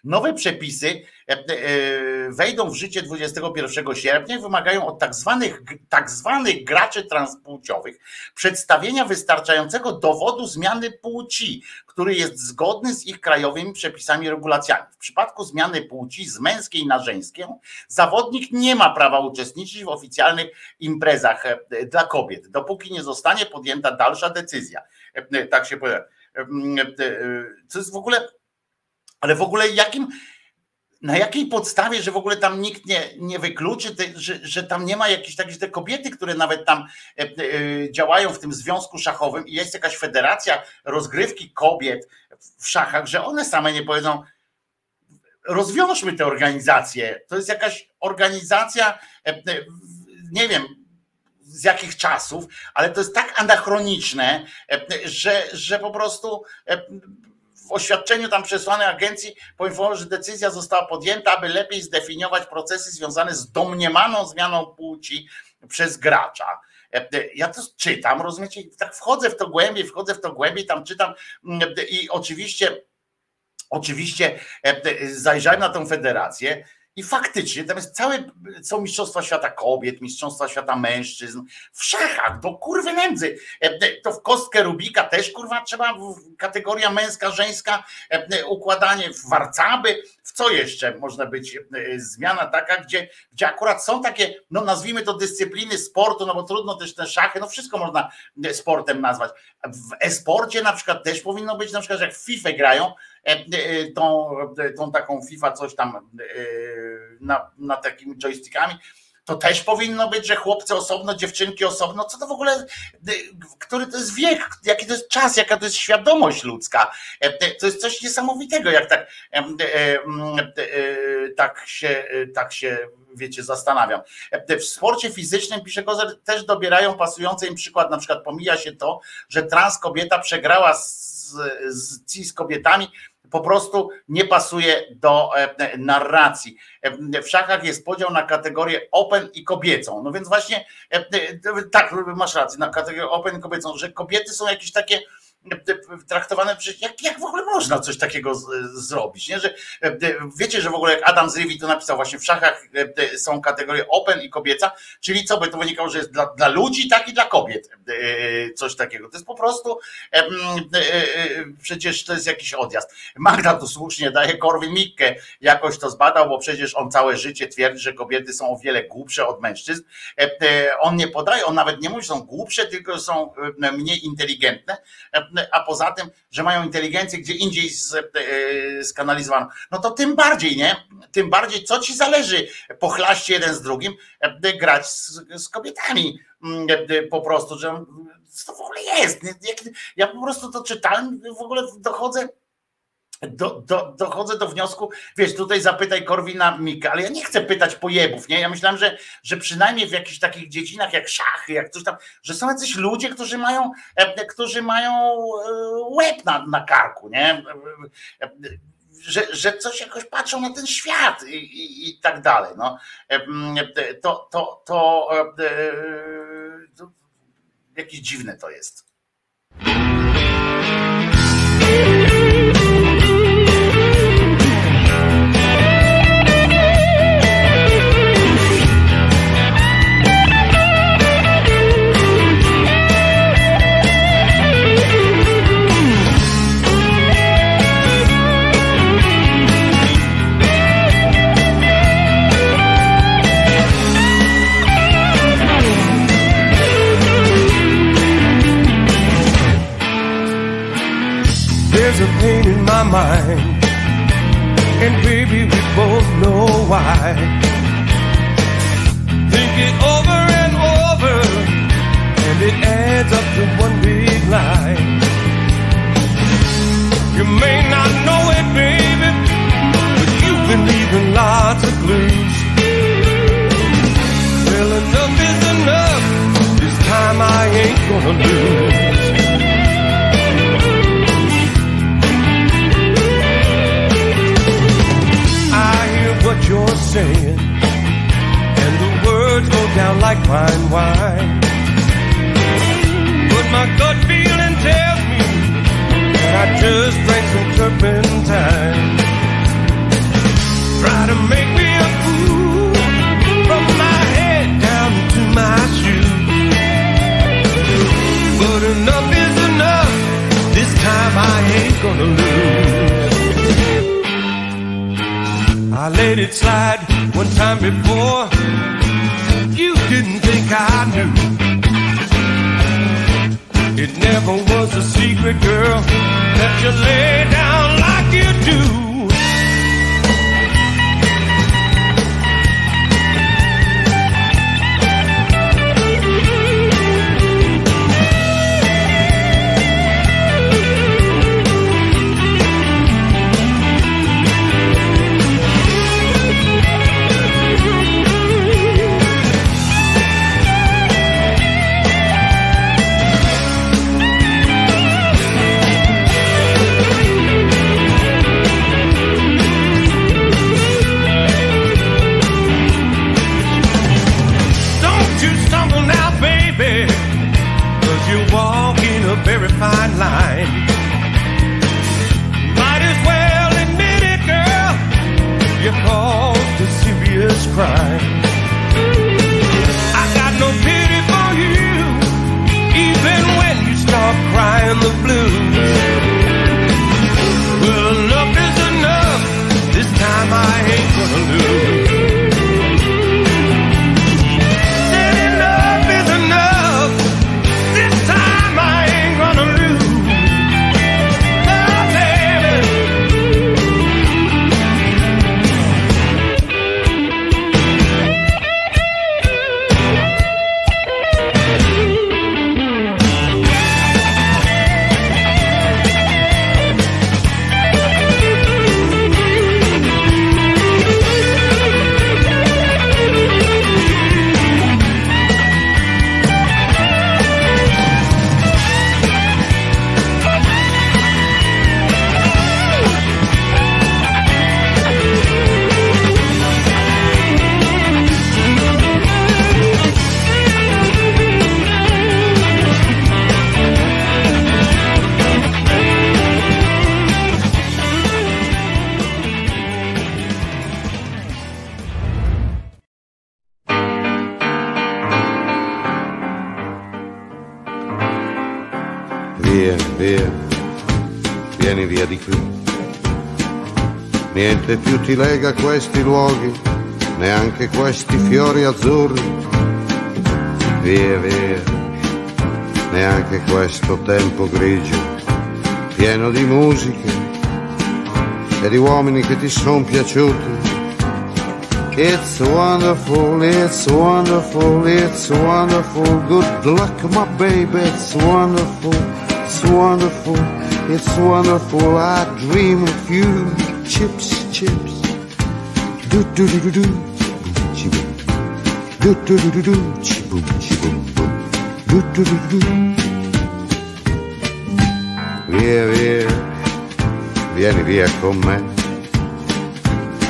[SPEAKER 4] Nowe przepisy wejdą w życie 21 sierpnia i wymagają od tak zwanych, tak zwanych graczy transpłciowych przedstawienia wystarczającego dowodu zmiany płci, który jest zgodny z ich krajowymi przepisami i regulacjami. W przypadku zmiany płci z męskiej na żeńską, zawodnik nie ma prawa uczestniczyć w oficjalnych imprezach dla kobiet, dopóki nie zostanie podjęta dalsza decyzja. Tak się powiem. Co jest w ogóle ale w ogóle jakim, na jakiej podstawie, że w ogóle tam nikt nie, nie wykluczy, te, że, że tam nie ma jakichś takich te kobiety, które nawet tam e, e, działają w tym związku szachowym i jest jakaś federacja rozgrywki kobiet w szachach, że one same nie powiedzą, rozwiążmy tę organizację. To jest jakaś organizacja, e, e, nie wiem z jakich czasów, ale to jest tak anachroniczne, e, że, że po prostu e, oświadczeniu tam przesłanej agencji poinformował, że decyzja została podjęta, aby lepiej zdefiniować procesy związane z domniemaną zmianą płci przez gracza. E, Ja to czytam, rozumiecie, tak wchodzę w to głębiej, wchodzę w to głębiej, tam czytam mm, i oczywiście Oczywiście e, zajrzałem na tą federację i faktycznie tam jest całe, są mistrzostwa świata kobiet, mistrzostwa świata mężczyzn, w szachach, do kurwy nędzy. E, To w kostkę Rubika też kurwa trzeba, kategoria męska, żeńska, e, układanie w warcaby, w co jeszcze może być e, zmiana taka, gdzie, gdzie akurat są takie, no nazwijmy to dyscypliny sportu, no bo trudno też te szachy, no wszystko można e, sportem nazwać. W e-sporcie na przykład też powinno być, na przykład jak w FIFA grają, e, tą, tą taką FIFA coś tam na, na takimi joystickami, to też powinno być, że chłopcy osobno, dziewczynki osobno. Co to w ogóle, e, który to jest wiek, jaki to jest czas, jaka to jest świadomość ludzka. E, To jest coś niesamowitego, jak tak, e, e, e, tak, się, e, tak się, wiecie, zastanawiam. E, W sporcie fizycznym, pisze Kozer, też dobierają pasujący im przykład. Na przykład pomija się to, że trans kobieta przegrała z, z cis kobietami, po prostu nie pasuje do e, narracji. E, W szachach jest podział na kategorię open i kobiecą. No więc właśnie e, tak, masz rację, na kategorię open i kobiecą, że kobiety są jakieś takie traktowane przecież jak, jak w ogóle można coś takiego z, zrobić, nie? Że e, wiecie, że w ogóle jak Adam Zriwi to napisał właśnie w szachach e, są kategorie open i kobieca, czyli co by to wynikało, że jest dla, dla ludzi, tak i dla kobiet e, coś takiego. To jest po prostu przecież to jest jakiś odjazd. Magda tu słusznie daje Korwin Mikke, jakoś to zbadał, bo przecież on całe życie twierdzi, że kobiety są o wiele głupsze od mężczyzn. On nie podaje, on nawet nie mówi, że są głupsze, tylko są e, mniej inteligentne, a poza tym, że mają inteligencję gdzie indziej z- e, skanalizowaną. No to tym bardziej, nie? Tym bardziej, co ci zależy pochlaście jeden z drugim, e, grać z, z kobietami mm, e, po prostu, że co to w ogóle jest? Ja po prostu to czytałem, w ogóle dochodzę do, do, dochodzę do wniosku, wiesz, tutaj zapytaj Korwina Mika, ale ja nie chcę pytać pojebów, nie? Ja myślałem, że, że przynajmniej w jakichś takich dziedzinach jak szachy, jak coś tam, że są jacyś ludzie, którzy mają, e, którzy mają e, łeb na, na karku, nie? E, Że, że coś jakoś patrzą na ten świat i, i, i tak dalej. No. To, to, to, e, to jakieś dziwne to jest.
[SPEAKER 15] Think it over and over, and it adds up to one big lie. You may not know it, baby, but you've been leaving lots of clues. Well, enough is enough. This time I ain't gonna lose. Saying, and the words go down like fine wine. But my gut feeling tells me that I just drank some turpentine. Try to make me let it slide one time before. You didn't think I knew. It never was a secret, girl, that you lay down like you do.
[SPEAKER 16] Ti lega questi luoghi, neanche questi fiori azzurri. Via, via, neanche questo tempo grigio, pieno di musiche e di uomini che ti sono piaciuti. It's wonderful, it's wonderful, it's wonderful. Good luck, my baby, it's wonderful, it's wonderful, it's wonderful. I dream of you, chips, chips. Via, via, vieni via con me.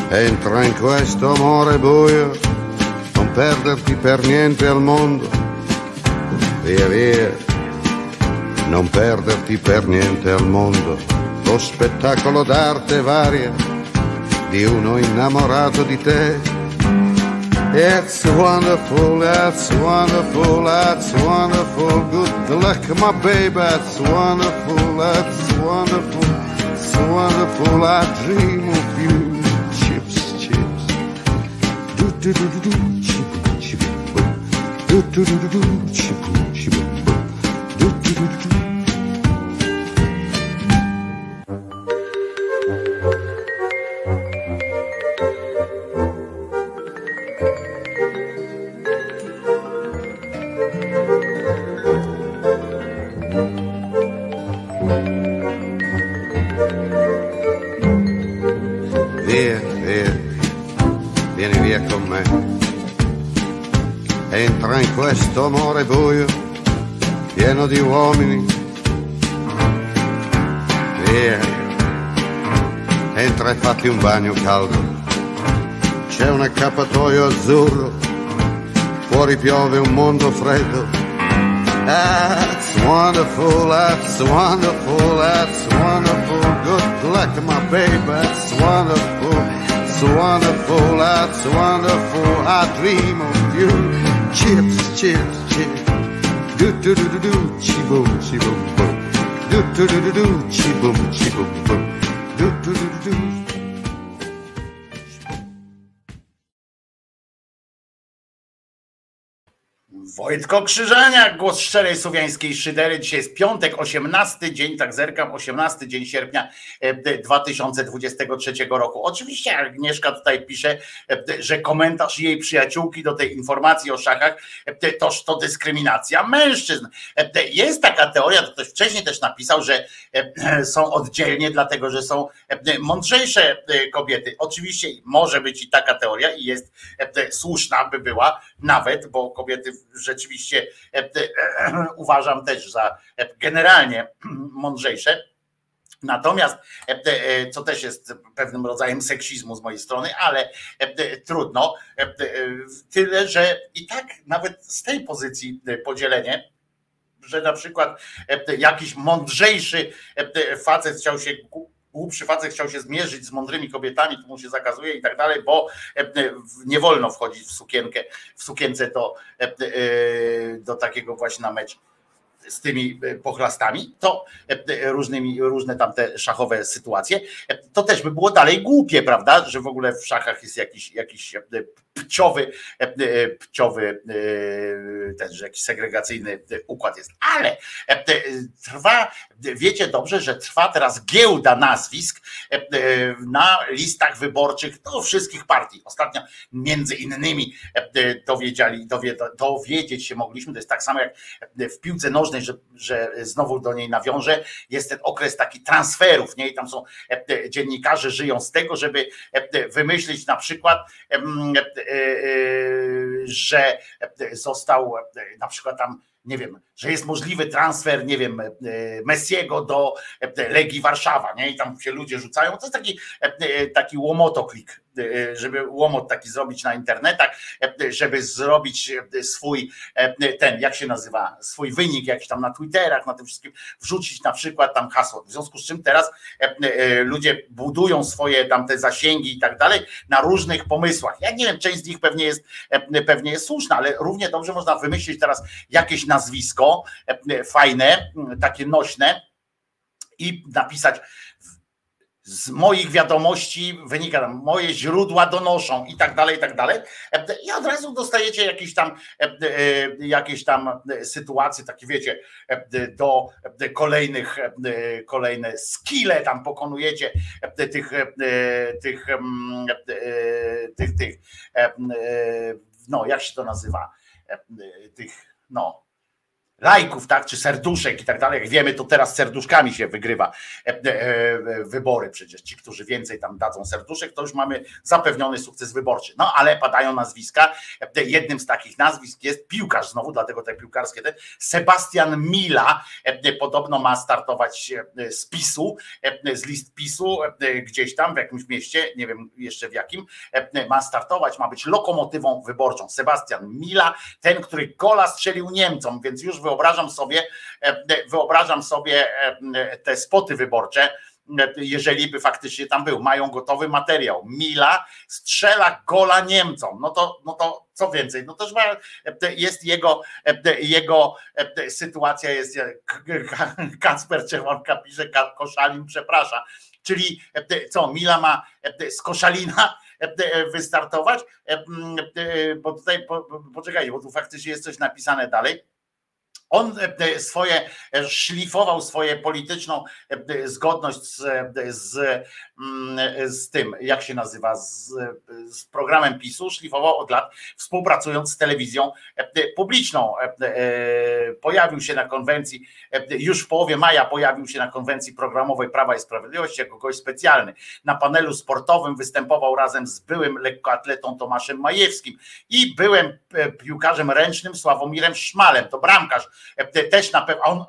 [SPEAKER 16] Entra in questo amore buio, non perderti per niente al mondo. Via via, non perderti per niente al mondo. Lo spettacolo d'arte varia di uno innamorato di te. It's wonderful, that's wonderful, that's wonderful. Good luck, my baby, that's wonderful, that's wonderful, it's wonderful. I dream of you. Chips, chips. Do do do do do, chip, chip. Do do do do chip, chip, do do do do. Questo amore buio, pieno di uomini. Via, entra e fatti un bagno caldo. C'è un accappatoio azzurro, fuori piove un mondo freddo. That's wonderful, that's wonderful, that's wonderful. Good luck, my baby, that's wonderful, it's wonderful, that's wonderful. I dream of you. Chips, chips, chips. Do do do do do, chi boom, chi boom. Do do do do do, chi boom, chi boom
[SPEAKER 4] Wojtko Krzyżaniak, głos szczerej słowiańskiej szydery. Dzisiaj jest piątek, 18 dzień, tak zerkam, 18 dzień sierpnia e, 2023 roku. Oczywiście Agnieszka tutaj pisze, e, że komentarz jej przyjaciółki do tej informacji o szachach e, toż to dyskryminacja mężczyzn. E, Jest taka teoria, to ktoś wcześniej też napisał, że e, są oddzielnie, dlatego że są e, mądrzejsze e, kobiety. Oczywiście może być i taka teoria i jest e, słuszna by była nawet, bo kobiety rzeczywiście e, e, uważam też za e, generalnie mądrzejsze. Natomiast, e, e, co też jest pewnym rodzajem seksizmu z mojej strony, ale e, trudno, e, tyle, że i tak nawet z tej pozycji e, podzielenie, że na przykład e, jakiś mądrzejszy e, facet chciał się głupszy facet chciał się zmierzyć z mądrymi kobietami, to mu się zakazuje i tak dalej, bo e, nie wolno wchodzić w sukienkę, w sukience do, e, e, do takiego właśnie na mecz z tymi e, pochlastami, to e, różnymi, różne tamte szachowe sytuacje, e, to też by było dalej głupie, prawda, że w ogóle w szachach jest jakiś, jakiś e, pciowy, e, e, pciowy e, ten, że jakiś segregacyjny układ jest. Ale trwa, wiecie dobrze, że trwa teraz giełda nazwisk na listach wyborczych do wszystkich partii. Ostatnio między innymi dowiedzieli, dowie, dowiedzieć się mogliśmy, to jest tak samo jak w piłce nożnej, że, że znowu do niej nawiążę, jest ten okres taki transferów, nie? I tam są dziennikarze żyją z tego, żeby wymyślić na przykład, że został na przykład tam nie wiem, że jest możliwy transfer, nie wiem, e, Messiego do Legii Warszawa, nie? I tam się ludzie rzucają. To jest taki, taki łomotoklik żeby łomot taki zrobić na internetach, e, żeby zrobić e, swój ten, jak się nazywa, swój wynik jakiś tam na Twitterach, na tym wszystkim, wrzucić na przykład tam hasło. W związku z czym teraz ludzie budują swoje tam te zasięgi i tak dalej na różnych pomysłach. Ja nie wiem, część z nich pewnie jest, pewnie jest słuszna, ale równie dobrze można wymyślić teraz jakieś nazwisko fajne, takie nośne i napisać z moich wiadomości wynika, moje źródła donoszą i tak dalej, i tak dalej. I od razu dostajecie jakieś tam, jakieś tam sytuacje, takie wiecie, do kolejnych, kolejne skille tam pokonujecie tych, tych, tych, tych, no jak się to nazywa, tych, no lajków, tak, czy serduszek i tak dalej. Jak wiemy, to teraz serduszkami się wygrywa e, e, wybory. Przecież ci, którzy więcej tam dadzą serduszek, to już mamy zapewniony sukces wyborczy. No ale padają nazwiska. E, jednym z takich nazwisk jest piłkarz, znowu, dlatego te piłkarskie, Sebastian Mila. Podobno ma startować z PiSu, z list PiSu, gdzieś tam w jakimś mieście, nie wiem jeszcze w jakim, ma startować, ma być lokomotywą wyborczą. Sebastian Mila, ten, który gola strzelił Niemcom, więc już wy wyobrażam sobie, e, wyobrażam sobie e, te spoty wyborcze, e, jeżeli by faktycznie tam był, mają gotowy materiał. Mila strzela gola Niemcom. No to, no to co więcej, no to jest jego, jego sytuacja jest Kacper Czerwonka pisze, Koszalin przeprasza. Czyli co, Mila ma z Koszalina wystartować? Bo tutaj, poczekajcie, bo tu faktycznie jest coś napisane dalej on e, e, swoje, e, szlifował swoje polityczną zgodność z, z, mm, z tym, jak się nazywa, z, z programem PiSu, szlifował od lat, współpracując z telewizją publiczną. Pojawił się na konwencji, już w połowie maja pojawił się na konwencji programowej Prawa i Sprawiedliwości jako gość specjalny. Na panelu sportowym występował razem z byłym lekkoatletą Tomaszem Majewskim i byłem piłkarzem ręcznym Sławomirem Szmalem, to bramkarz też na pewno, on,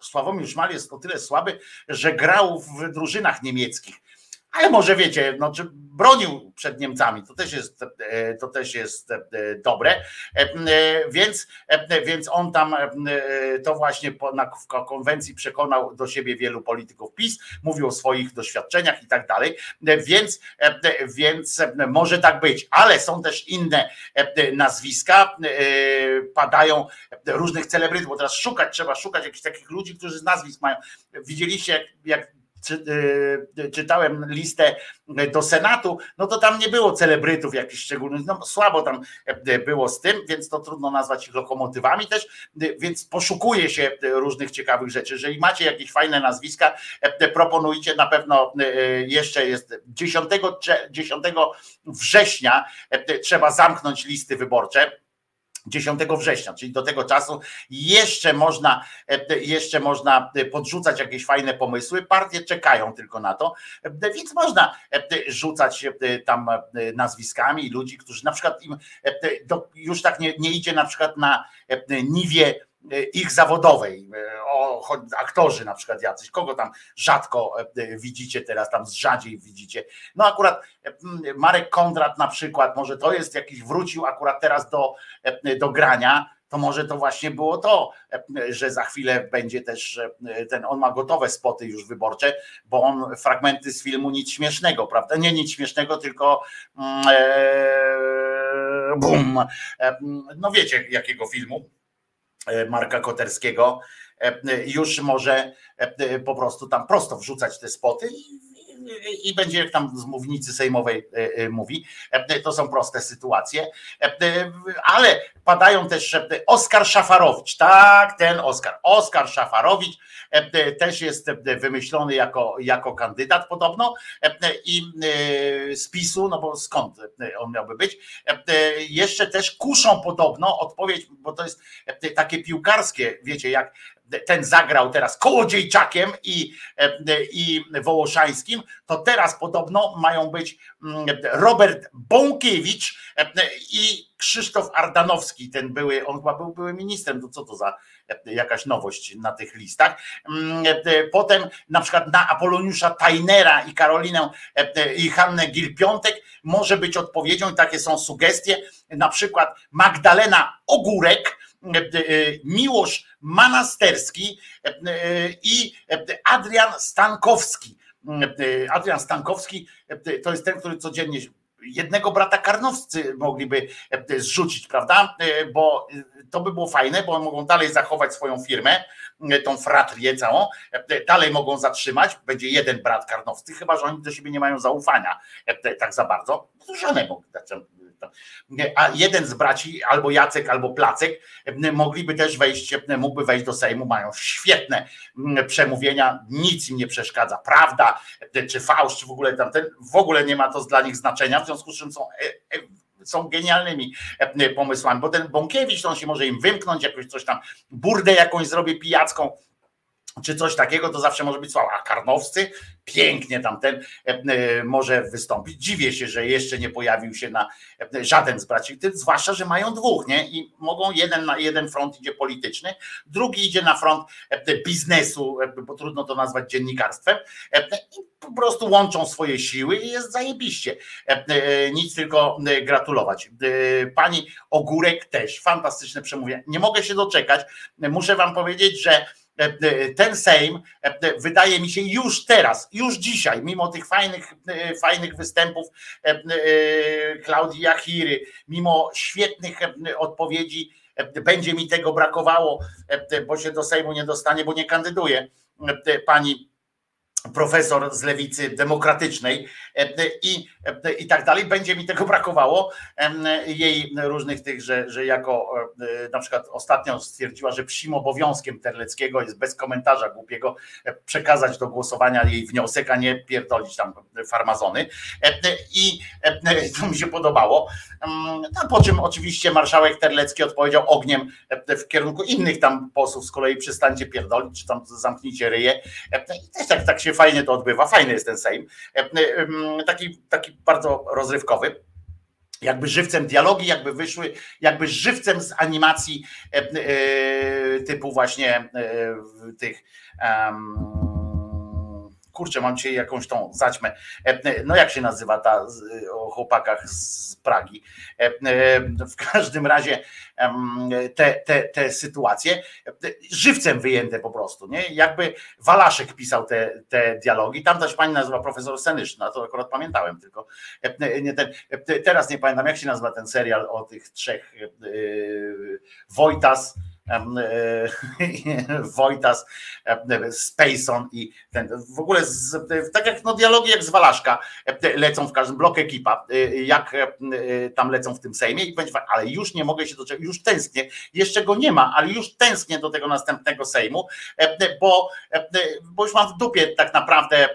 [SPEAKER 4] Sławomir Szmal jest o tyle słaby, że grał w drużynach niemieckich ale może wiecie, no, czy bronił przed Niemcami, to też jest, e, to też jest e, dobre, e, więc, więc on tam to właśnie na konwencji przekonał do siebie wielu polityków PiS, mówił o swoich doświadczeniach i tak dalej, więc, więc może tak być, ale są też inne nazwiska, padają różnych celebrytów, bo teraz szukać, trzeba szukać jakichś takich ludzi, którzy z nazwisk mają, widzieliście jak, jak czy, y, czytałem listę do Senatu, no to tam nie było celebrytów jakichś szczególnych, no słabo tam e, było z tym, więc to trudno nazwać ich lokomotywami też, y, więc poszukuje się różnych ciekawych rzeczy. Jeżeli macie jakieś fajne nazwiska, e, proponujcie, na pewno y, jeszcze jest 10, 10 września e, trzeba zamknąć listy wyborcze 10 września, czyli do tego czasu jeszcze można, e, jeszcze można podrzucać jakieś fajne pomysły. Partie czekają tylko na to, e, więc można e, rzucać tam nazwiskami ludzi, którzy na przykład im już tak nie, nie idzie na przykład na niwie ich zawodowej, o, aktorzy na przykład jacyś, kogo tam rzadko widzicie teraz, tam rzadziej widzicie. No akurat Marek Kondrat na przykład, może to jest jakiś, wrócił akurat teraz do, do grania, to może to właśnie było to, że za chwilę będzie też ten, on ma gotowe spoty już wyborcze, bo on fragmenty z filmu nic śmiesznego, prawda? Nie nic śmiesznego, tylko e, bum. No wiecie jakiego filmu E, Marka Koterskiego, e, już może e, po prostu tam prosto wrzucać te spoty i będzie jak tam z mównicy sejmowej mówi. To są proste sytuacje, ale padają też Oskar Szafarowicz. Tak, ten Oskar. Oskar Szafarowicz też jest wymyślony jako, jako kandydat podobno i z PiSu, no bo skąd on miałby być. Jeszcze też kuszą podobno odpowiedź, bo to jest takie piłkarskie, wiecie, jak ten zagrał teraz Kołodziejczakiem i, i Wołoszańskim, to teraz podobno mają być mm, Robert Bąkiewicz i Krzysztof Ardanowski, ten były, on chyba był były ministrem, to co to za jakaś nowość na tych listach. Mm, potem na przykład na Apoloniusza Tajnera i Karolinę i Hannę Gil-Piątek może być odpowiedzią. Takie są sugestie, na przykład Magdalena Ogórek, e, e, Miłosz Manasterski e, e, i e, Adrian Stankowski. E, Adrian Stankowski e, to jest ten, który codziennie jednego brata karnowscy mogliby e, zrzucić, prawda? E, Bo e, to by było fajne, bo mogą dalej zachować swoją firmę, e, tą fratrię całą, e, dalej mogą zatrzymać, będzie jeden brat karnowski, chyba że oni do siebie nie mają zaufania e, tak za bardzo. Żonę mogą a jeden z braci, albo Jacek, albo Placek, mogliby też wejść, mógłby wejść do Sejmu, mają świetne mm, przemówienia, nic im nie przeszkadza, prawda, czy fałsz, czy w ogóle tamten, w ogóle nie ma to dla nich znaczenia, w związku z czym są e, e, są genialnymi e, pomysłami, bo ten Bąkiewicz, to on się może im wymknąć, jakoś coś tam, burdę jakąś zrobi pijacką, czy coś takiego, to zawsze może być słabo. A Karnowscy pięknie tamten e, e, może wystąpić. Dziwię się, że jeszcze nie pojawił się na e, żaden z braci, zwłaszcza, że mają dwóch, nie? I mogą jeden na jeden front idzie polityczny, drugi idzie na front biznesu, bo trudno to nazwać dziennikarstwem, i po prostu łączą swoje siły i jest zajebiście. Nic tylko gratulować. Pani Ogórek też, fantastyczne przemówienie. Nie mogę się doczekać. Muszę wam powiedzieć, że ten Sejm e, wydaje mi się już teraz, już dzisiaj, mimo tych fajnych, e, fajnych występów e, e, Klaudii Jachiry, mimo świetnych e, odpowiedzi, e, będzie mi tego brakowało, e, bo się do Sejmu nie dostanie, bo nie kandyduje e, pani profesor z lewicy demokratycznej e, i, e, i tak dalej. Będzie mi tego brakowało. Jej różnych tych, że, że jako e, na przykład ostatnio stwierdziła, że psim obowiązkiem Terleckiego jest bez komentarza głupiego e, przekazać do głosowania jej wniosek, a nie pierdolić tam farmazony. E, I e, to mi się podobało. Mm, po czym oczywiście marszałek Terlecki odpowiedział ogniem e, w kierunku innych tam posłów, z kolei przestańcie pierdolić, czy tam zamknijcie ryje. E, I też tak, tak się fajnie to odbywa. Fajny jest ten Sejm. E, em, Taki, taki bardzo rozrywkowy jakby żywcem dialogi, jakby wyszły, jakby żywcem z animacji e, e, typu właśnie e, tych em, kurczę, mam dzisiaj jakąś tą zaćmę. E, No jak się nazywa ta o chłopakach z Pragi? E, e, W każdym razie te, te, te sytuacje e, żywcem wyjęte po prostu, nie? Jakby Walaszek pisał te, te dialogi. Tam też pani nazywa profesor Senyszna, to akurat pamiętałem tylko. E, Nie ten, e, teraz nie pamiętam, jak się nazywa ten serial o tych trzech e, Wojtas, e, Wojtas, e, Spacon i ten, w ogóle z, tak jak no dialogi jak z Walaszka lecą w każdym blok ekipa, e, jak e, tam lecą w tym Sejmie i będzie, ale już nie mogę się doczekać, już tęsknię, jeszcze go nie ma, ale już tęsknię do tego następnego Sejmu, bo, bo już mam w dupie tak naprawdę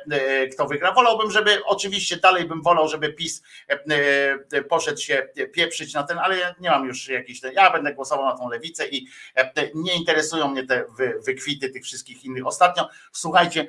[SPEAKER 4] kto wygra. Wolałbym, żeby oczywiście dalej bym wolał, żeby PiS e, poszedł się pieprzyć na ten, ale ja nie mam już jakiś ten, ja będę głosował na tą lewicę i nie interesują mnie te wy, wykwity tych wszystkich innych. Ostatnio, słuchajcie,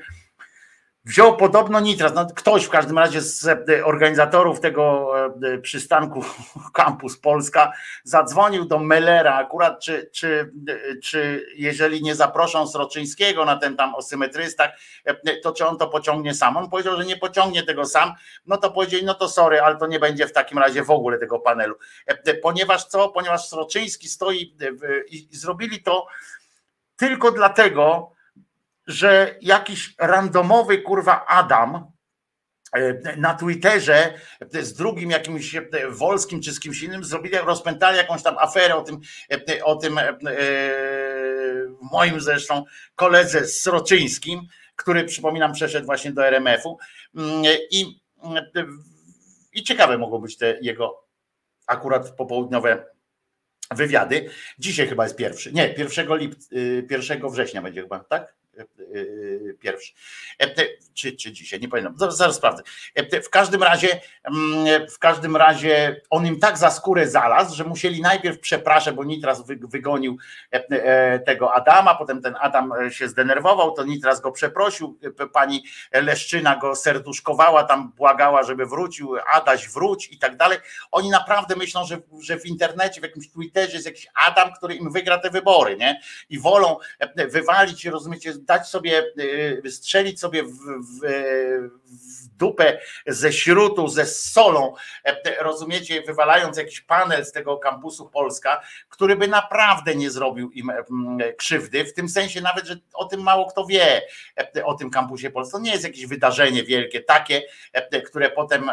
[SPEAKER 4] wziął podobno nitras, no ktoś w każdym razie z e, organizatorów tego e, przystanku Campus Polska zadzwonił do Mellera akurat, czy, czy, e, czy jeżeli nie zaproszą Sroczyńskiego na ten tam o symetrystach, e, to czy on to pociągnie sam? On powiedział, że nie pociągnie tego sam, no to powiedzieli, no to sorry, ale to nie będzie w takim razie w ogóle tego panelu. E, Ponieważ co? Ponieważ Sroczyński stoi e, i zrobili to tylko dlatego, że jakiś randomowy kurwa Adam e, na Twitterze e, z drugim jakimś e, Wolskim czy z kimś innym zrobili, rozpętali jakąś tam aferę o tym, o tym moim zresztą koledze Sroczyńskim, który przypominam przeszedł właśnie do RMF-u Mm, i, i ciekawe mogą być te jego akurat popołudniowe wywiady. Dzisiaj chyba jest pierwszy. Nie, 1 lipca, 1 września będzie chyba, tak? Pierwszy. E, Czy, czy dzisiaj, nie pamiętam. Zaraz, sprawdzę. E, W każdym razie, mm, w każdym razie on im tak za skórę zalazł, że musieli najpierw przepraszać, bo Nitras wy- wygonił e, tego Adama, potem ten Adam się zdenerwował, to Nitras go przeprosił, pani Leszczyna go serduszkowała, tam błagała, żeby wrócił, Adaś wróć i tak dalej. Oni naprawdę myślą, że, że w internecie, w jakimś Twitterze jest jakiś Adam, który im wygra te wybory, nie? I wolą wywalić, rozumiecie, dać sobie, y, strzelić sobie w, w, w dupę ze śrutu, ze solą, e, rozumiecie, wywalając jakiś panel z tego kampusu Polska, który by naprawdę nie zrobił im mm, krzywdy, w tym sensie nawet, że o tym mało kto wie, e, o tym kampusie Polska. To nie jest jakieś wydarzenie wielkie, takie, e, które potem,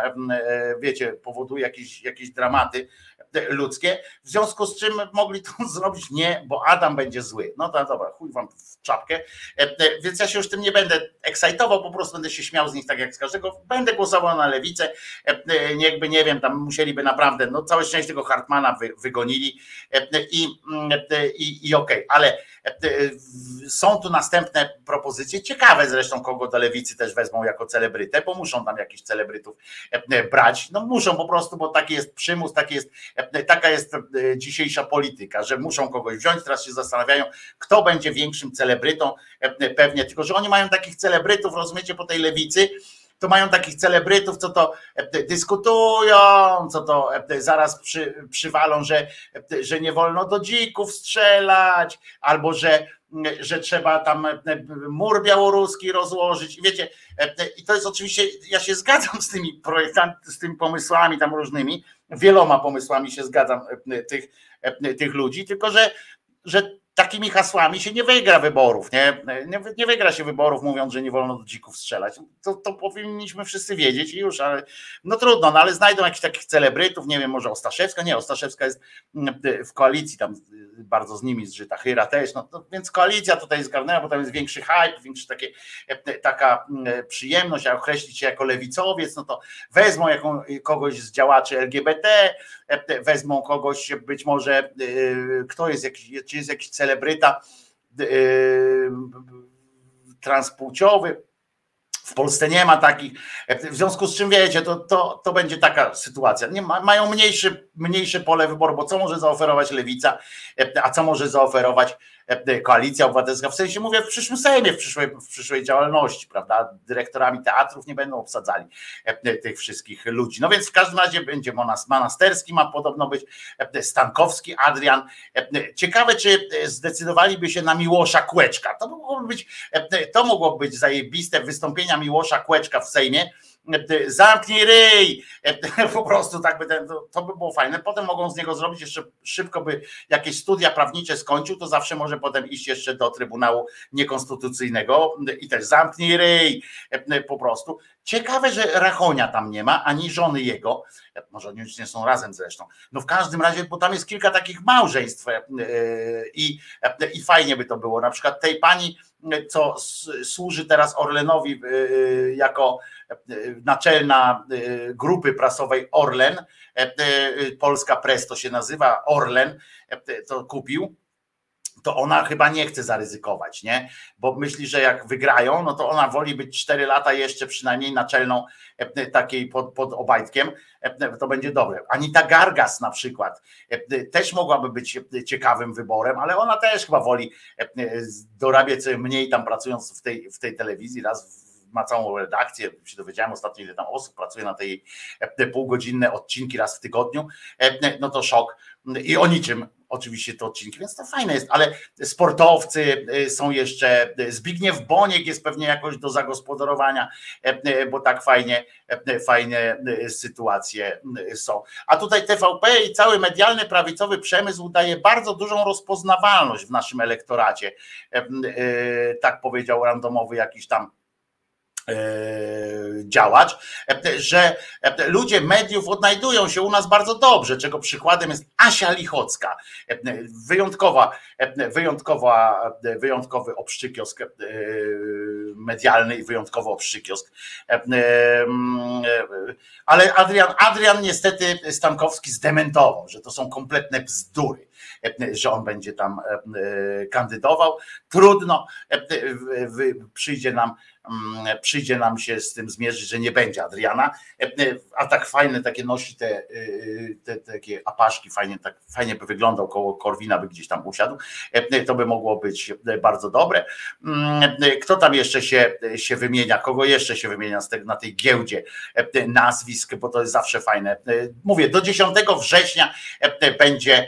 [SPEAKER 4] wiecie, powoduje jakieś, jakieś dramaty ludzkie, w związku z czym mogli to zrobić nie, bo Adam będzie zły. No to dobra, chuj wam w czapkę, więc ja się już tym nie będę ekscytował, po prostu będę się śmiał z nich tak jak z każdego. Będę głosował na lewicę, e, niechby nie wiem, tam musieliby naprawdę, no całe szczęście tego Hartmana wy, wygonili. E, i, e, i, i okej, okay. ale są tu następne propozycje, ciekawe zresztą, kogo do lewicy też wezmą jako celebrytę, bo muszą tam jakichś celebrytów brać, no muszą po prostu, bo taki jest przymus, taki jest, taka jest dzisiejsza polityka, że muszą kogoś wziąć, teraz się zastanawiają, kto będzie większym celebrytą, pewnie, tylko że oni mają takich celebrytów, rozumiecie, po tej lewicy, to mają takich celebrytów, co to e, dyskutują, co to e, zaraz przy, przywalą, że, e, że nie wolno do dzików strzelać, albo że, że trzeba tam mur białoruski rozłożyć. I wiecie, i to jest oczywiście, ja się zgadzam z tymi projektami, z tymi pomysłami tam różnymi, wieloma pomysłami się zgadzam tych, tych ludzi, tylko że, że takimi hasłami się nie wygra wyborów, nie? nie? Nie, wygra się wyborów mówiąc, że nie wolno do dzików strzelać. To, to powinniśmy wszyscy wiedzieć i już, ale no trudno, no ale znajdą jakichś takich celebrytów, nie wiem, może Ostaszewska, nie, Ostaszewska jest mm, w koalicji, tam bardzo z nimi zżyta, Hyra też, no to, więc koalicja tutaj zgarnęła, bo tam jest większy hype, większy takie, taka mm, przyjemność, a określić się jako lewicowiec, no to wezmą jaką, kogoś z działaczy LGBT, wezmą kogoś być może, y, kto jest jakiś, czy jest jakiś celebryta y, transpłciowy, w Polsce nie ma takich. W związku z czym wiecie, to, to, to będzie taka sytuacja. Nie ma, mają mniejszy, mniejsze pole wyboru, bo co może zaoferować lewica, a co może zaoferować E, koalicja Obywatelska, w sensie mówię w przyszłym Sejmie, w przyszłej, w przyszłej działalności, prawda? Dyrektorami teatrów nie będą obsadzali e, tych wszystkich ludzi. No więc w każdym razie będzie Manasterski, ma podobno być e, Stankowski, Adrian. Ciekawe, czy zdecydowaliby się na Miłosza Kłeczka. To mogłoby być, to mogłoby być zajebiste wystąpienia Miłosza Kłeczka w Sejmie zamknij ryj, po prostu tak by ten, to by było fajne. Potem mogą z niego zrobić jeszcze szybko by jakieś studia prawnicze skończył, to zawsze może potem iść jeszcze do Trybunału Niekonstytucyjnego i też zamknij ryj po prostu. Ciekawe, że Rachonia tam nie ma, ani żony jego, może oni już nie są razem zresztą. No w każdym razie, bo tam jest kilka takich małżeństw e, i, i fajnie by to było. Na przykład tej pani, co służy teraz Orlenowi e, jako naczelna e, grupy prasowej Orlen, Polska Press to się nazywa, Orlen. To kupił to ona chyba nie chce zaryzykować, nie? Bo myśli, że jak wygrają, no to ona woli być 4 lata jeszcze przynajmniej naczelną e, takiej pod, pod Obajtkiem, e, to będzie dobre. Anita Gargas na przykład e, też mogłaby być ciekawym wyborem, ale ona też chyba woli dorabiać sobie mniej tam pracując w tej, w tej telewizji, raz ma całą redakcję, się dowiedziałem ostatnio, ile tam osób pracuje na tej półgodzinne odcinki raz w tygodniu, no to szok. I o niczym oczywiście te odcinki, więc to fajne jest, ale sportowcy y, są jeszcze, y, Zbigniew Boniek jest pewnie jakoś do zagospodarowania, e, bo tak fajnie, fajne sytuacje są. A tutaj TVP i cały medialny prawicowy przemysł daje bardzo dużą rozpoznawalność w naszym elektoracie. Tak powiedział randomowy jakiś tam E, działać, e, że e, ludzie mediów odnajdują się u nas bardzo dobrze, czego przykładem jest Asia Lichocka, wyjątkowa, wyjątkowa, wyjątkowy obszczykiosk medialny i wyjątkowo obszczykiosk. Ale Adrian, Adrian niestety Stankowski zdementował, że to są kompletne bzdury że on będzie tam kandydował. Trudno, przyjdzie nam przyjdzie nam się z tym zmierzyć, że nie będzie Adriana, e, e, a tak fajne takie nosi te, e, te takie apaszki, fajnie, tak, fajnie by wyglądał koło Korwina, by gdzieś tam usiadł, to by mogło być bardzo dobre. Mm, kto tam jeszcze się, się wymienia, kogo jeszcze się wymienia z te, na tej giełdzie nazwisk, bo to jest zawsze fajne. Mówię, do 10 września będzie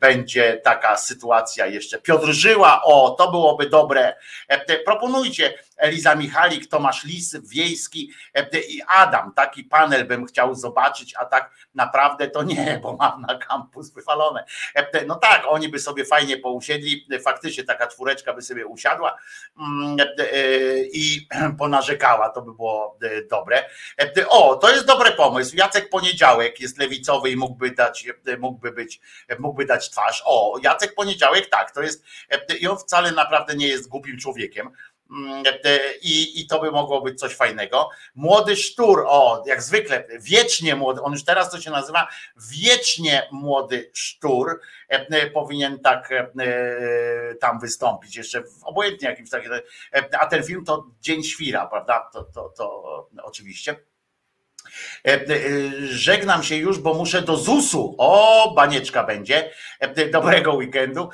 [SPEAKER 4] będzie taka sytuacja jeszcze. Piotr Żyła, o, to byłoby dobre. E, Proponujcie Eliza Michalik, Tomasz Lis, Wiejski e, i Adam. Taki panel bym chciał zobaczyć, a tak naprawdę to nie, bo mam na kampus wyfalone. E, No tak, oni by sobie fajnie pousiedli, faktycznie taka czwóreczka by sobie usiadła mm, i ponarzekała, to by było dobre. O, to jest dobry pomysł. Jacek Poniedziałek jest lewicowy i mógłby dać, mógłby być, mógłby dać twarz. O, Jacek Poniedziałek, tak, to jest, e, i on wcale naprawdę nie jest głupim człowiekiem. Mm, e, I, I to by mogło być coś fajnego. Młody sztur, o, jak zwykle, wiecznie młody, on już teraz to się nazywa wiecznie młody sztur, e, powinien tak tam wystąpić, jeszcze obojętnie jakimś takim, a ten film to Dzień Świra, prawda? To, to, to oczywiście. E, e, Żegnam się już, bo muszę do ZUS-u. O, banieczka będzie. E, Dobrego weekendu.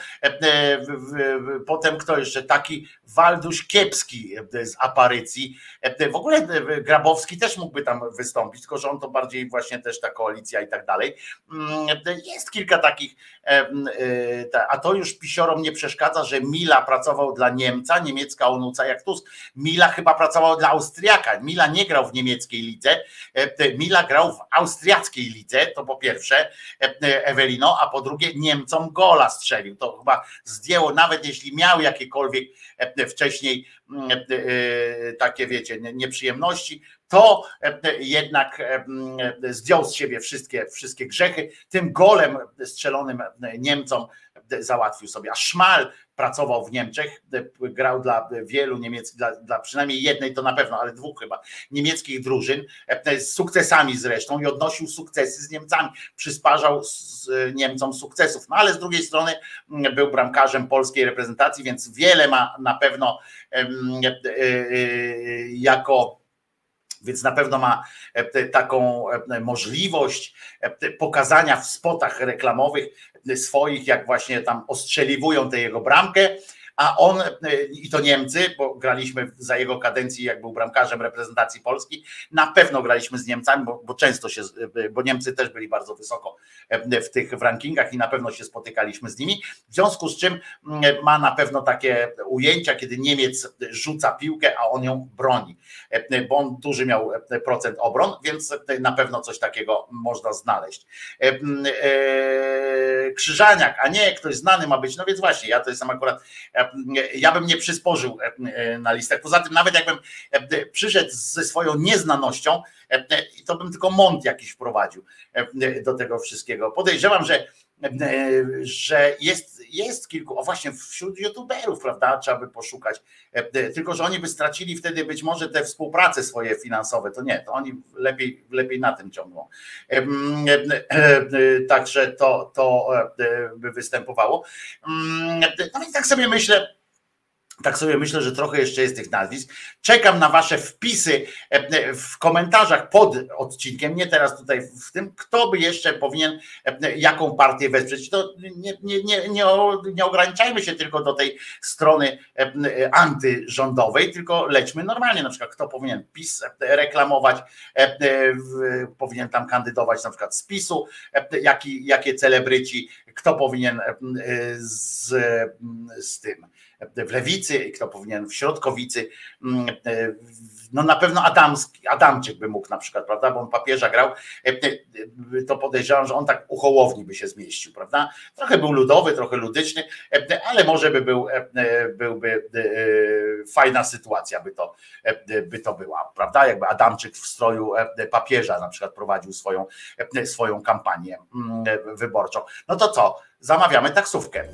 [SPEAKER 4] Potem kto jeszcze? Taki Walduś Kiepski e, z aparycji. E, W ogóle e, Grabowski też mógłby tam wystąpić, tylko że on to bardziej właśnie też ta koalicja i tak dalej. Mm, e, Jest kilka takich, e, e, a to już pisiorom nie przeszkadza, że Mila pracował dla Niemca, niemiecka onuca jak Tusk. Mila chyba pracował dla Austriaka. Mila nie grał w niemieckiej lidze. E, Mila grał w austriackiej lidze, to po pierwsze e, Ewelino, a po drugie Niemcom gola strzelił. To chyba zdjęło, nawet jeśli miał jakiekolwiek e, wcześniej mm, e, takie, wiecie, nie- nieprzyjemności, to e, jednak e, zdjął z siebie wszystkie, wszystkie grzechy. Tym golem strzelonym Niemcom załatwił sobie. A Szmal pracował w Niemczech, grał dla wielu niemieckich, dla, dla przynajmniej jednej to na pewno, ale dwóch chyba, niemieckich drużyn, e, z sukcesami zresztą i odnosił sukcesy z Niemcami, przysparzał z Niemcom sukcesów. No ale z drugiej strony był bramkarzem polskiej reprezentacji, więc wiele ma na pewno e, e, jako więc na pewno ma taką możliwość pokazania w spotach reklamowych swoich, jak właśnie tam ostrzeliwują tę jego bramkę, a on, e, i to Niemcy, bo graliśmy za jego kadencji, jak był bramkarzem reprezentacji Polski, na pewno graliśmy z Niemcami, bo, bo często się, e, bo Niemcy też byli bardzo wysoko e, w tych w rankingach i na pewno się spotykaliśmy z nimi, w związku z czym mm, ma na pewno takie ujęcia, kiedy Niemiec rzuca piłkę, a on ją broni, bo on duży miał procent obron, więc na pewno coś takiego można znaleźć. Krzyżaniak, a nie ktoś znany ma być, no więc właśnie, ja to jestem akurat, ja bym nie przysporzył e, e, na listę. Poza tym nawet jakbym e, przyszedł ze swoją nieznanością, to bym tylko mont jakiś wprowadził do tego wszystkiego. Podejrzewam, że że jest, jest kilku, o właśnie wśród youtuberów, prawda, trzeba by poszukać, E, tylko że oni by stracili wtedy być może te współprace swoje finansowe, to nie, to oni lepiej, lepiej na tym ciągną. E, e, Także to, to e, by występowało. Mm, No więc tak sobie myślę, tak sobie myślę, że trochę jeszcze jest tych nazwisk. Czekam na Wasze wpisy e, w komentarzach pod odcinkiem, nie teraz tutaj w tym, kto by jeszcze powinien e, jaką partię wesprzeć. To nie, nie, nie, nie, nie ograniczajmy się tylko do tej strony e, antyrządowej, tylko lećmy normalnie, na przykład kto powinien PiS e, reklamować, e, e, powinien tam kandydować na przykład z PiSu, e, jaki, jakie celebryci, kto powinien e, z, z tym w lewicy kto powinien w środkowicy. Mm, e, No na pewno Adamski, Adamczyk by mógł na przykład, prawda, bo on papieża grał, e, e, to podejrzewam, że on tak u Hołowni by się zmieścił, prawda? Trochę był ludowy, trochę ludyczny, ale może by był, byłby fajna sytuacja by to, by to była, prawda? Jakby Adamczyk w stroju papieża na przykład prowadził swoją, swoją kampanię mm, wyborczą. No to co? Zamawiamy taksówkę.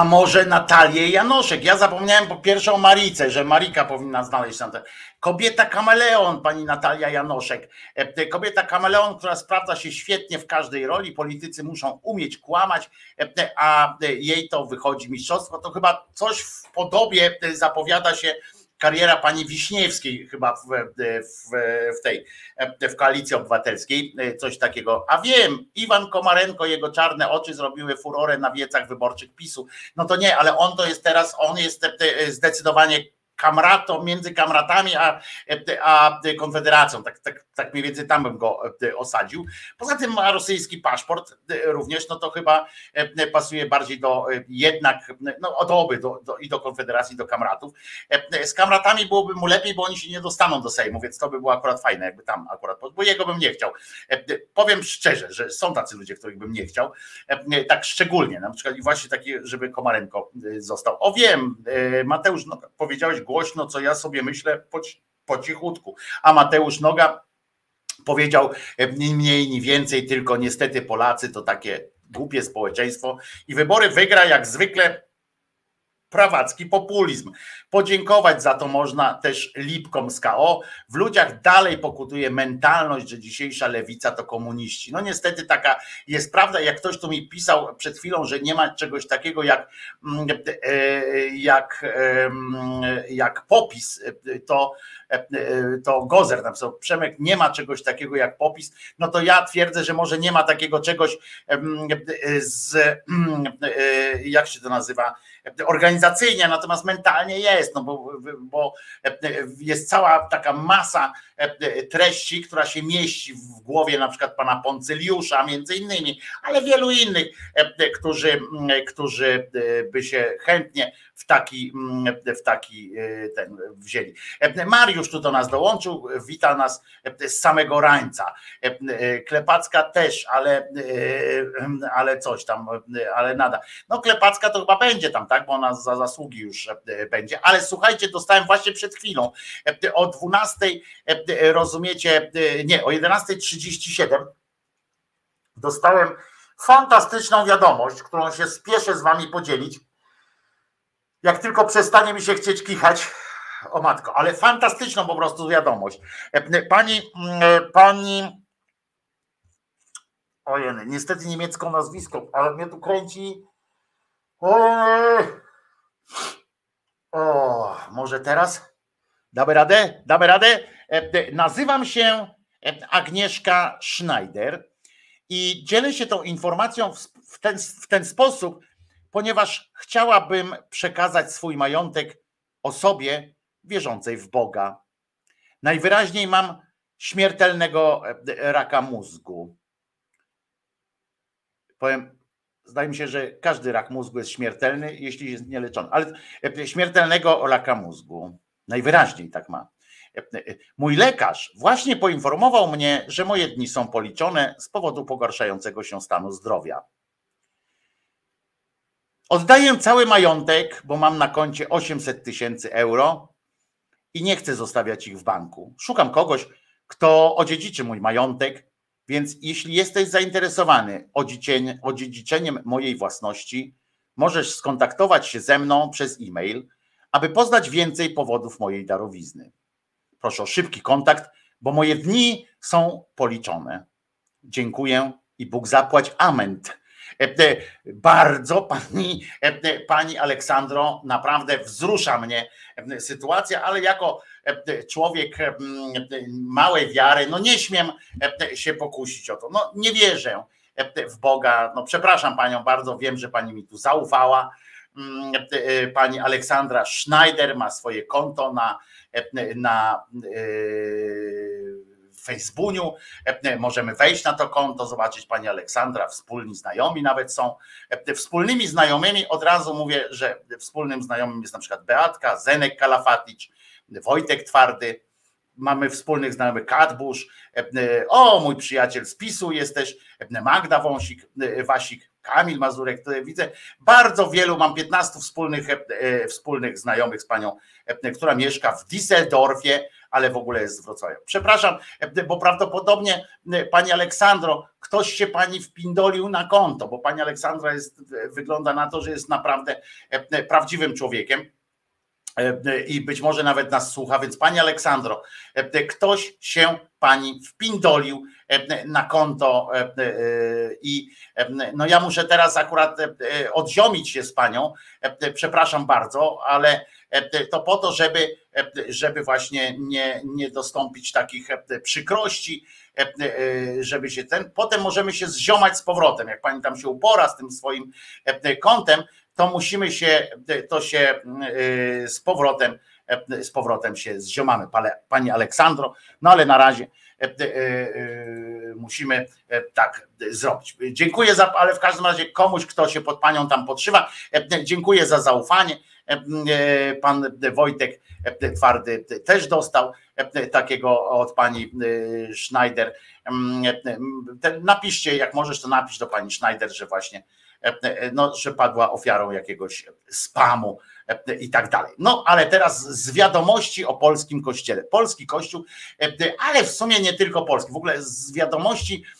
[SPEAKER 17] A
[SPEAKER 4] może Natalię Janoszek? Ja zapomniałem po pierwsze o Marice, że Marika powinna znaleźć tam te. Kobieta kameleon, pani Natalia Janoszek. E, Kobieta kameleon, która sprawdza się świetnie w każdej roli. Politycy muszą umieć kłamać, e, a jej to wychodzi mistrzostwo. To chyba coś w podobie e, zapowiada się kariera pani Wiśniewskiej chyba w, w, w tej w koalicji obywatelskiej, coś takiego. A wiem, Iwan Komarenko, jego czarne oczy zrobiły furorę na wiecach wyborczych PiSu. No to nie, ale on to jest teraz, on jest zdecydowanie kamratą między kamratami a, a Konfederacją. Tak, tak tak mniej więcej tam bym go e, osadził. Poza tym ma rosyjski paszport e, również, no to chyba e, pasuje bardziej do jednak, no do oby, do, do, i do Konfederacji, do kamratów. Z kamratami byłoby mu lepiej, bo oni się nie dostaną do Sejmu, więc to by było akurat fajne, jakby tam akurat, bo jego bym nie chciał. Powiem szczerze, że są tacy ludzie, których bym nie chciał, tak szczególnie, na przykład i właśnie taki, żeby Komarenko został. O wiem, Mateusz, no, powiedziałeś głośno, co ja sobie myślę po, po cichutku, a Mateusz Noga powiedział e, ni mniej, ni więcej, tylko niestety Polacy to takie głupie społeczeństwo i wybory wygra jak zwykle prawacki populizm. Podziękować za to można też lipkom z KO. W ludziach dalej pokutuje mentalność, że dzisiejsza lewica to komuniści. No niestety taka jest prawda. Jak ktoś tu mi pisał przed chwilą, że nie ma czegoś takiego jak, mm, e, jak, jak popis, e, to, e, to Gozer napisał, Przemek, nie ma czegoś takiego jak popis, no to ja twierdzę, że może nie ma takiego czegoś z, e, jak się to nazywa, organizacyjnie, natomiast mentalnie jest, no bo, bo jest cała taka masa treści, która się mieści w głowie na przykład pana Poncyliusza między innymi, ale wielu innych, którzy, którzy by się chętnie w taki, w taki ten wzięli. Mariusz tu do nas dołączył, wita nas z samego rańca. Klepacka też, ale, ale coś tam, ale nada. No Klepacka to chyba będzie tam, tak, bo ona za zasługi już będzie, ale słuchajcie, dostałem właśnie przed chwilą o 12 rozumiecie, nie, o 11.37 dostałem fantastyczną wiadomość, którą się spieszę z wami podzielić. Jak tylko przestanie mi się chcieć kichać, o matko, ale fantastyczną po prostu wiadomość. Pani, pani, ojej, niestety niemiecką nazwisko, ale mnie tu kręci. Ojej. O, może teraz? Damy radę? Damy radę? Nazywam się Agnieszka Schneider i dzielę się tą informacją w ten, w ten sposób, ponieważ chciałabym przekazać swój majątek osobie wierzącej w Boga. Najwyraźniej mam śmiertelnego raka mózgu. Powiem, zdaje mi się, że każdy rak mózgu jest śmiertelny, jeśli jest nieleczony, ale śmiertelnego raka mózgu. Najwyraźniej tak ma. Mój lekarz właśnie poinformował mnie, że moje dni są policzone z powodu pogarszającego się stanu zdrowia. Oddaję cały majątek, bo mam na koncie 800 tysięcy euro i nie chcę zostawiać ich w banku. Szukam kogoś, kto odziedziczy mój majątek, więc jeśli jesteś zainteresowany odziedziczeniem mojej własności, możesz skontaktować się ze mną przez e-mail, aby poznać więcej powodów mojej darowizny. Proszę o szybki kontakt, bo moje dni są policzone. Dziękuję i Bóg zapłać. Amen. E, e, Bardzo pani, e, pani Aleksandro, naprawdę wzrusza mnie sytuacja, ale jako człowiek małej wiary, no nie śmiem się pokusić o to. No nie wierzę w Boga. No przepraszam panią bardzo, wiem, że pani mi tu zaufała. Mm, e, Pani Aleksandra Schneider ma swoje konto na, e, na e, Facebooku. E, Możemy wejść na to konto, zobaczyć Pani Aleksandra, wspólni znajomi nawet są. E, Wspólnymi znajomymi od razu mówię, że wspólnym znajomym jest na przykład Beatka, Zenek Kalafaticz, Wojtek Twardy. Mamy wspólnych znajomych Katbusz. e, O, mój przyjaciel z PiSu jest też e, Magda Wąsik, e, Wasik, Kamil Mazurek, to widzę bardzo wielu, mam 15 wspólnych, e, wspólnych znajomych z panią, e, która mieszka w Düsseldorfie, ale w ogóle jest z Wrocławia. Przepraszam, e, bo prawdopodobnie e, pani Aleksandro, ktoś się pani wpindolił na konto, bo pani Aleksandra jest, e, wygląda na to, że jest naprawdę e, e, prawdziwym człowiekiem e, i być może nawet nas słucha, więc Pani Aleksandro, e, ktoś się Pani wpindolił e, na konto e, e, i e, no ja muszę teraz akurat e, e, odziomić się z Panią, E, przepraszam bardzo, ale e, to po to, żeby, e, żeby właśnie nie, nie dostąpić takich e, przykrości, e, e, żeby się ten, potem możemy się zziomać z powrotem, jak Pani tam się upora z tym swoim e, kontem, to musimy się, to się e, z powrotem e, z powrotem się zziomamy, pani Aleksandro, no ale na razie e, musimy tak zrobić. Dziękuję za, ale w każdym razie komuś, kto się pod panią tam podszywa, dziękuję za zaufanie. Pan Wojtek Twardy też dostał takiego od pani Schneider. Mm, Napiszcie, jak możesz, to napisz do pani Schneider, że właśnie no, że padła ofiarą jakiegoś spamu e, i tak dalej. No, ale teraz z wiadomości o polskim kościele. Polski kościół, e, ale w sumie nie tylko polski, w ogóle z wiadomości e,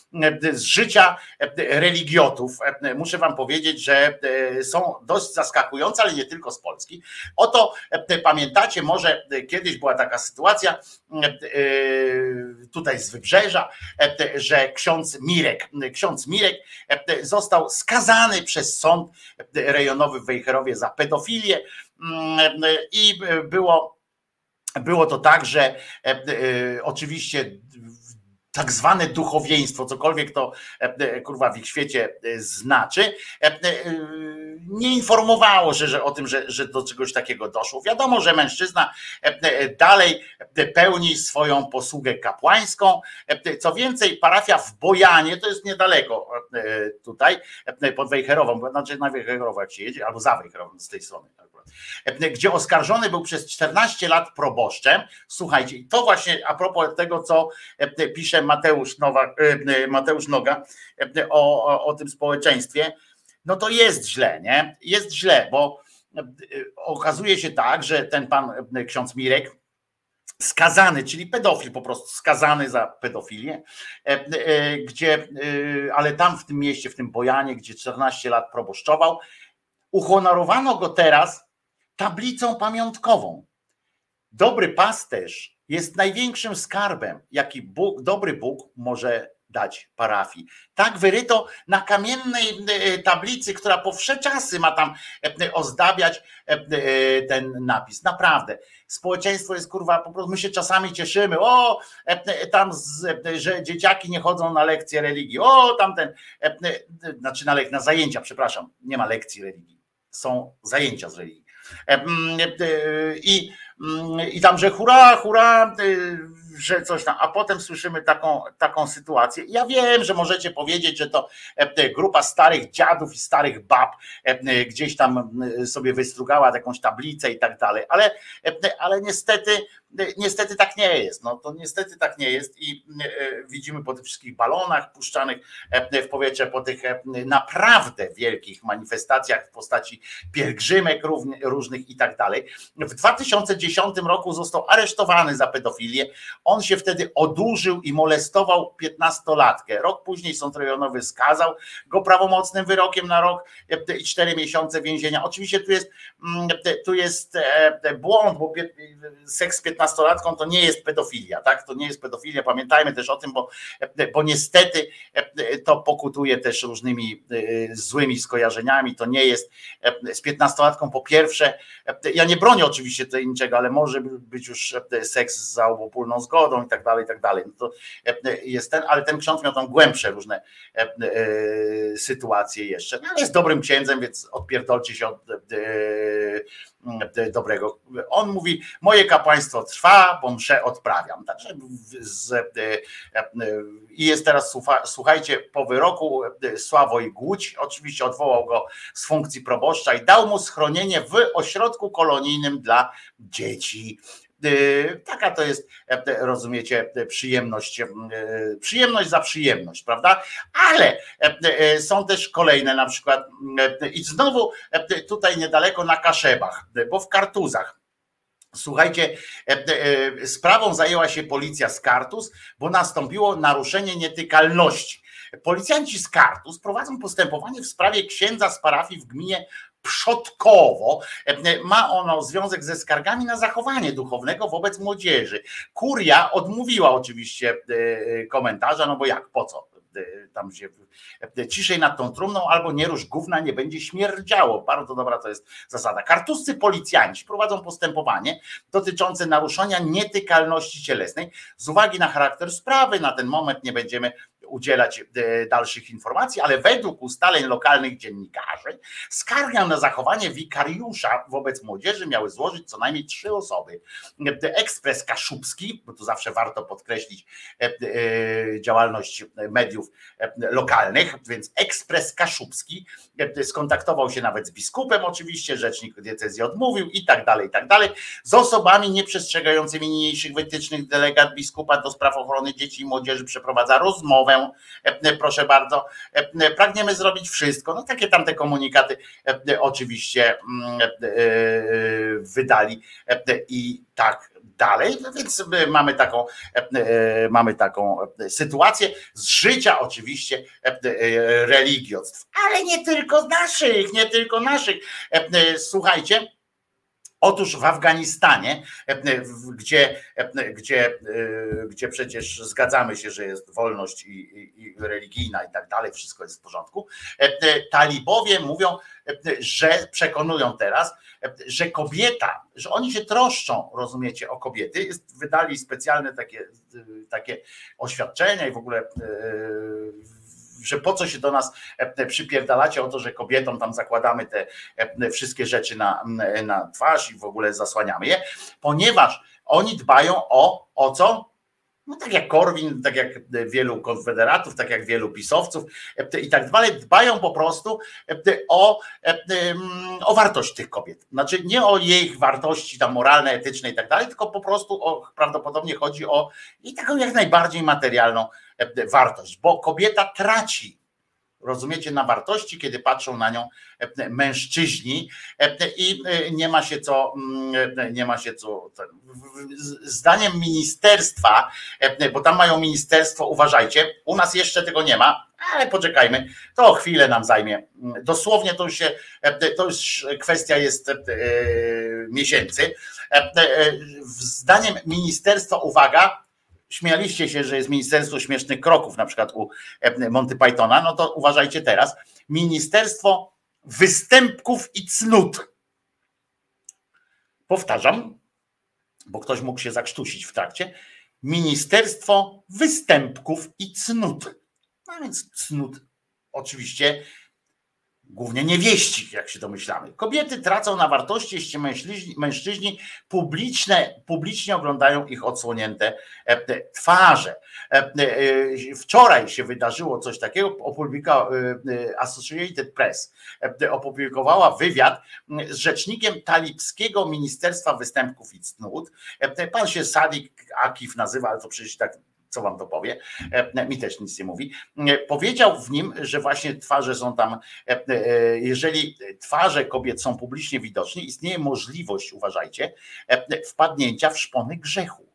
[SPEAKER 4] z życia e, religiotów. E, Muszę wam powiedzieć, że e, są dość zaskakujące, ale nie tylko z Polski. Oto e, pamiętacie, może e, kiedyś była taka sytuacja e, e, tutaj z wybrzeża, e, że ksiądz Mirek, ksiądz Mirek e, został skazany przez sąd e, rejonowy w Wejherowie za pedofilię Mm, e, i było było to tak, że e, e, oczywiście tak zwane duchowieństwo, cokolwiek to e, e, kurwa w ich świecie e, znaczy, nie informowało, że, że o tym, że, że do czegoś takiego doszło. Wiadomo, że mężczyzna dalej pełni swoją posługę kapłańską. Co więcej, parafia w Bojanie, to jest niedaleko tutaj, pod Wejherową, znaczy na Wejherową się jedzie, albo za Wejherową z tej strony e, gdzie oskarżony był przez 14 lat proboszczem. Słuchajcie, to właśnie a propos tego, co e, pisze Mateusz, Nowak, e, Mateusz Noga e, o, o, o tym społeczeństwie, no to jest źle, nie? Jest źle, bo e, okazuje się tak, że ten pan e, ksiądz Mirek, skazany, czyli pedofil po prostu, skazany za pedofilię, e, e, gdzie, e, ale tam w tym mieście, w tym Bojanie, gdzie 14 lat proboszczował, uhonorowano go teraz tablicą pamiątkową. Dobry pasterz jest największym skarbem, jaki Bóg, dobry Bóg może dać parafii. Tak wyryto na kamiennej e, tablicy, która po wsze czasy ma tam e, ozdabiać e, e, ten napis. Naprawdę. Społeczeństwo jest kurwa, po prostu my się czasami cieszymy, o, tam, że dzieciaki nie chodzą na lekcje religii, o, tamten, znaczy na, na zajęcia, przepraszam, nie ma lekcji religii, są zajęcia z religii. E, mm, e, I, mm, I tam, że hurra, hurra, e, że coś tam, a potem słyszymy taką, taką sytuację. Ja wiem, że możecie powiedzieć, że to e, grupa starych dziadów i starych bab e, gdzieś tam e, sobie wystrugała jakąś tablicę i tak dalej, ale, e, ale niestety, niestety tak nie jest. No to niestety tak nie jest i e, widzimy po tych wszystkich balonach puszczanych e, w powietrze, po tych e, naprawdę wielkich manifestacjach w postaci pielgrzymek różnych i tak dalej. W 2010 roku został aresztowany za pedofilię. On się wtedy odurzył i molestował 15-latkę. Rok później sąd rejonowy skazał go prawomocnym wyrokiem na rok e, i 4 miesiące więzienia. Oczywiście tu jest, mm, tu jest e, błąd, bo seks z 15-latką to nie jest pedofilia, tak? To nie jest pedofilia. Pamiętajmy też o tym, bo, bo niestety e, to pokutuje też różnymi e, złymi skojarzeniami. To nie jest e, z 15-latką po pierwsze, e, ja nie bronię oczywiście tutaj niczego, ale może być już e, seks za obopólną zgodą i tak dalej, i tak dalej. No to e, jest ten, ale ten ksiądz miał tam głębsze różne e, e, sytuacje jeszcze. No, jest dobrym księdzem, więc odpierdolcie się od e, e, dobrego. On mówi, moje kapłaństwo trwa, bo mszę odprawiam. Także z, e, e, i jest teraz, słucha- słuchajcie, po wyroku e, Sławoj Głódź, oczywiście odwołał go z funkcji proboszcza i dał mu schronienie w ośrodku kolonijnym dla dzieci. E, Taka to jest, e, rozumiecie, e, przyjemność, e, przyjemność za przyjemność, prawda? Ale są też kolejne na przykład e, i znowu tutaj niedaleko na Kaszebach, bo w Kartuzach Słuchajcie, sprawą zajęła się policja z Kartus, bo nastąpiło naruszenie nietykalności. Policjanci z Kartus prowadzą postępowanie w sprawie księdza z parafii w gminie Przodkowo. E, Ma ono związek ze skargami na zachowanie duchownego wobec młodzieży. Kuria odmówiła oczywiście e, komentarza, no bo jak, po co? E, Tam się ciszej nad tą trumną, albo nie rusz gówna, nie będzie śmierdziało. Bardzo dobra to jest zasada. Kartuscy policjanci prowadzą postępowanie dotyczące naruszenia nietykalności cielesnej. Z uwagi na charakter sprawy, na ten moment nie będziemy udzielać e, dalszych informacji, ale według ustaleń lokalnych dziennikarzy skargę na zachowanie wikariusza wobec młodzieży miały złożyć co najmniej trzy osoby. E, Ekspres Kaszubski, bo tu zawsze warto podkreślić e, działalność mediów lokalnych, więc Ekspres Kaszubski skontaktował się nawet z biskupem oczywiście, rzecznik diecezji odmówił i tak dalej, i tak dalej. Z osobami nieprzestrzegającymi niniejszych wytycznych delegat biskupa do spraw ochrony dzieci i młodzieży przeprowadza rozmowę. E, Proszę bardzo, E, pragniemy zrobić wszystko. No takie tamte komunikaty e, oczywiście mm, e, wydali e, i tak dalej. No Więc my mamy taką, e, e, mamy taką e, sytuację z życia oczywiście e, e, religiostw, ale nie tylko naszych, nie tylko naszych. E, e, Słuchajcie. Otóż w Afganistanie, e, gdzie, e, gdzie, e, gdzie przecież zgadzamy się, że jest wolność i, i, i religijna i tak dalej, wszystko jest w porządku, talibowie mówią, że przekonują teraz, że kobieta, że oni się troszczą, rozumiecie, o kobiety, jest, wydali specjalne takie, takie oświadczenia i w ogóle e, że po co się do nas e, przypierdalacie o to, że kobietom tam zakładamy te e, wszystkie rzeczy na, na twarz i w ogóle zasłaniamy je, ponieważ oni dbają o, o co? No tak jak Korwin, tak jak wielu konfederatów, tak jak wielu pisowców e, i tak dalej, dbają po prostu e, o, e, o wartość tych kobiet. Znaczy nie o ich wartości tam moralne, etyczne i tak dalej, tylko po prostu o, prawdopodobnie chodzi o i taką jak najbardziej materialną e, wartość, bo kobieta traci rozumiecie, na wartości, kiedy patrzą na nią e, mężczyźni e, i e, nie ma się co, mm, nie ma się co, z- zdaniem ministerstwa, e, bo tam mają ministerstwo, uważajcie, u nas jeszcze tego nie ma, ale poczekajmy, to chwilę nam zajmie. Dosłownie to już się, e, to już kwestia jest e, miesięcy. E, e, Zdaniem ministerstwa, uwaga, śmialiście się, że jest Ministerstwo Śmiesznych Kroków, na przykład u e, Monty Pythona, no to uważajcie teraz. Ministerstwo Występków i Cnót. Powtarzam, bo ktoś mógł się zakrztusić w trakcie. Ministerstwo Występków i Cnót. No więc cnót oczywiście głównie niewieści, jak się domyślamy. Kobiety tracą na wartości, jeśli mężczyźni, mężczyźni publiczne, publicznie oglądają ich odsłonięte e, twarze. E, e, Wczoraj się wydarzyło coś takiego, opublikował Associated Press opublikowała wywiad z rzecznikiem talibskiego Ministerstwa Występków i Cnót. Pan się Sadik Akif nazywa, ale to przecież tak co wam to powie, E, mi też nic nie mówi, E, powiedział w nim, że właśnie twarze są tam, e, jeżeli twarze kobiet są publicznie widoczne, istnieje możliwość, uważajcie, wpadnięcia w szpony grzechu.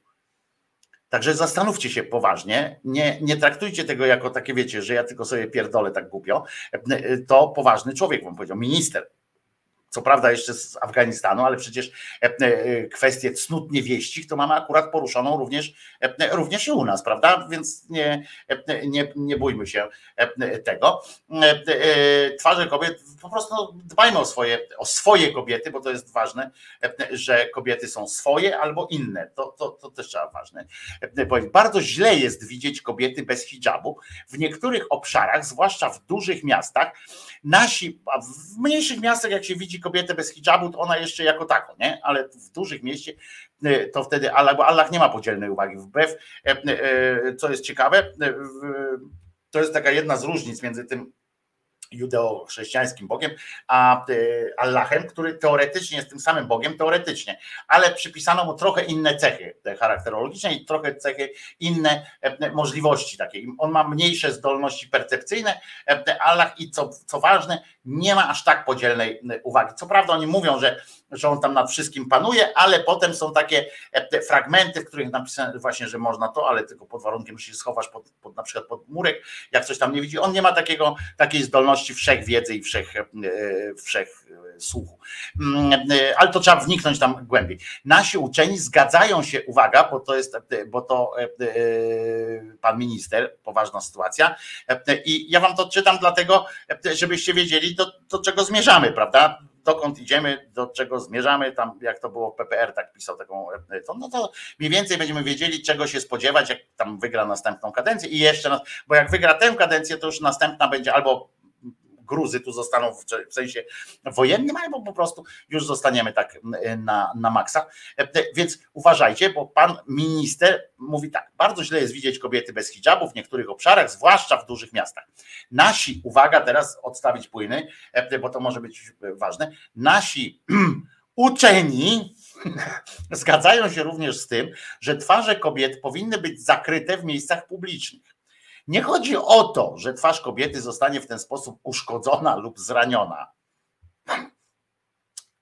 [SPEAKER 4] Także zastanówcie się poważnie, nie, nie traktujcie tego jako takie, wiecie, że ja tylko sobie pierdolę tak głupio, to poważny człowiek wam powiedział, minister, co prawda jeszcze z Afganistanu, ale przecież e, e, kwestię cnót niewieścich to mamy akurat poruszoną również, e, również i u nas, prawda? Więc nie, nie, nie bójmy się tego. Twarze kobiet, po prostu no, dbajmy o swoje, o swoje kobiety, bo to jest ważne, że kobiety są swoje albo inne. To, to, to też trzeba ważne powiedzieć. Bardzo źle jest widzieć kobiety bez hijabu. W niektórych obszarach, zwłaszcza w dużych miastach, nasi, w mniejszych miastach, jak się widzi kobietę bez hijabu, to ona jeszcze jako tako, nie? Ale w dużych mieście e, to wtedy Allah, bo Allah nie ma podzielnej uwagi. Wbrew, e, e, co jest ciekawe, to jest taka jedna z różnic między tym judeo-chrześcijańskim Bogiem, a Allahem, który teoretycznie jest tym samym Bogiem, teoretycznie, ale przypisano mu trochę inne cechy te charakterologiczne i trochę cechy inne możliwości takie. On ma mniejsze zdolności percepcyjne, Allah i co, co ważne, nie ma aż tak podzielnej e, uwagi. Co prawda oni mówią, że, że on tam nad wszystkim panuje, ale potem są takie e, fragmenty, w których napisane właśnie, że można to, ale tylko pod warunkiem, że się schowasz pod, pod, na przykład pod murek, jak coś tam nie widzi. On nie ma takiego, takiej zdolności wszechwiedzy i wszech, e, wszech słuchu. Mm, e, Ale to trzeba wniknąć tam głębiej. Nasi uczeni zgadzają się, uwaga, bo to jest, e, bo to e, pan minister, poważna sytuacja. I ja wam to czytam dlatego, żebyście wiedzieli, do, do czego zmierzamy, prawda? dokąd idziemy, do czego zmierzamy, tam jak to było PPR, tak pisał taką, to, no to mniej więcej będziemy wiedzieli, czego się spodziewać, jak tam wygra następną kadencję i jeszcze, raz, bo jak wygra tę kadencję, to już następna będzie albo Gruzy tu zostaną w, sensie wojennym, albo po prostu już zostaniemy tak na, na maksa. E, Więc uważajcie, bo pan minister mówi tak, bardzo źle jest widzieć kobiety bez hijabów w niektórych obszarach, zwłaszcza w dużych miastach. Nasi, uwaga, teraz odstawić płyny, e, bo to może być ważne, nasi uczeni zgadzają się również z tym, że twarze kobiet powinny być zakryte w miejscach publicznych. Nie chodzi o to, że twarz kobiety zostanie w ten sposób uszkodzona lub zraniona.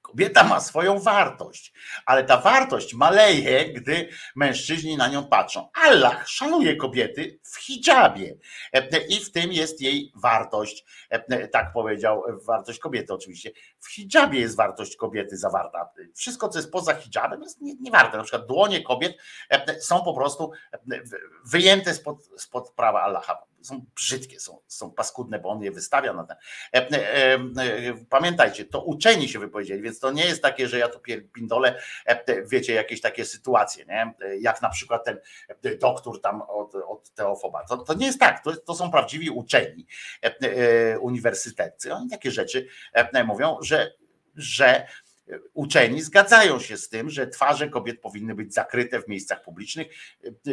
[SPEAKER 4] Kobieta ma swoją wartość, ale ta wartość maleje, gdy mężczyźni na nią patrzą. Allah szanuje kobiety w hijabie i w tym jest jej wartość. Tak powiedział, wartość kobiety oczywiście. W hijabie jest wartość kobiety zawarta. Wszystko, co jest poza hijabem, jest niewarte. Na przykład dłonie kobiet są po prostu wyjęte spod, spod prawa Allaha są brzydkie, są, są paskudne, bo on je wystawia na ten. E, e, e, pamiętajcie, to uczeni się wypowiedzieli, więc to nie jest takie, że ja tu pindolę, wiecie, jakieś takie sytuacje, nie? jak na przykład ten doktor tam od, od Teofoba. To, to nie jest tak, to, to są prawdziwi uczeni uniwersyteccy. Oni takie rzeczy mówią, że, że uczeni zgadzają się z tym, że twarze kobiet powinny być zakryte w miejscach publicznych.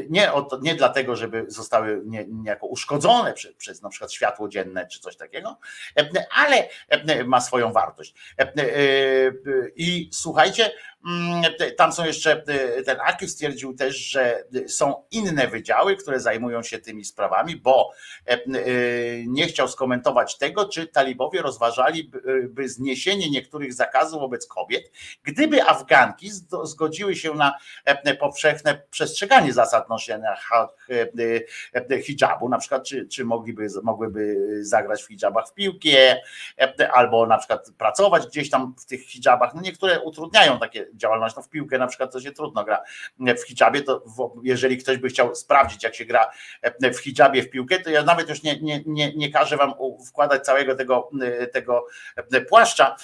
[SPEAKER 4] Nie, nie dlatego, żeby zostały nie, niejako uszkodzone przez, przez na przykład światło dzienne czy coś takiego, ale ma swoją wartość. I słuchajcie, tam są jeszcze, ten Aki stwierdził też, że są inne wydziały, które zajmują się tymi sprawami, bo nie chciał skomentować tego, czy talibowie rozważali by zniesienie niektórych zakazów wobec kobiet, gdyby Afganki zgodziły się na powszechne przestrzeganie zasad noszenia hijabu, na przykład czy, czy mogliby, mogłyby zagrać w hijabach w piłkę, albo na przykład pracować gdzieś tam w tych hijabach. No niektóre utrudniają takie działalność. No w piłkę na przykład to się trudno gra w hijabie, to jeżeli ktoś by chciał sprawdzić, jak się gra w hijabie w piłkę, to ja nawet już nie, nie, nie, nie każę wam wkładać całego tego, tego płaszcza,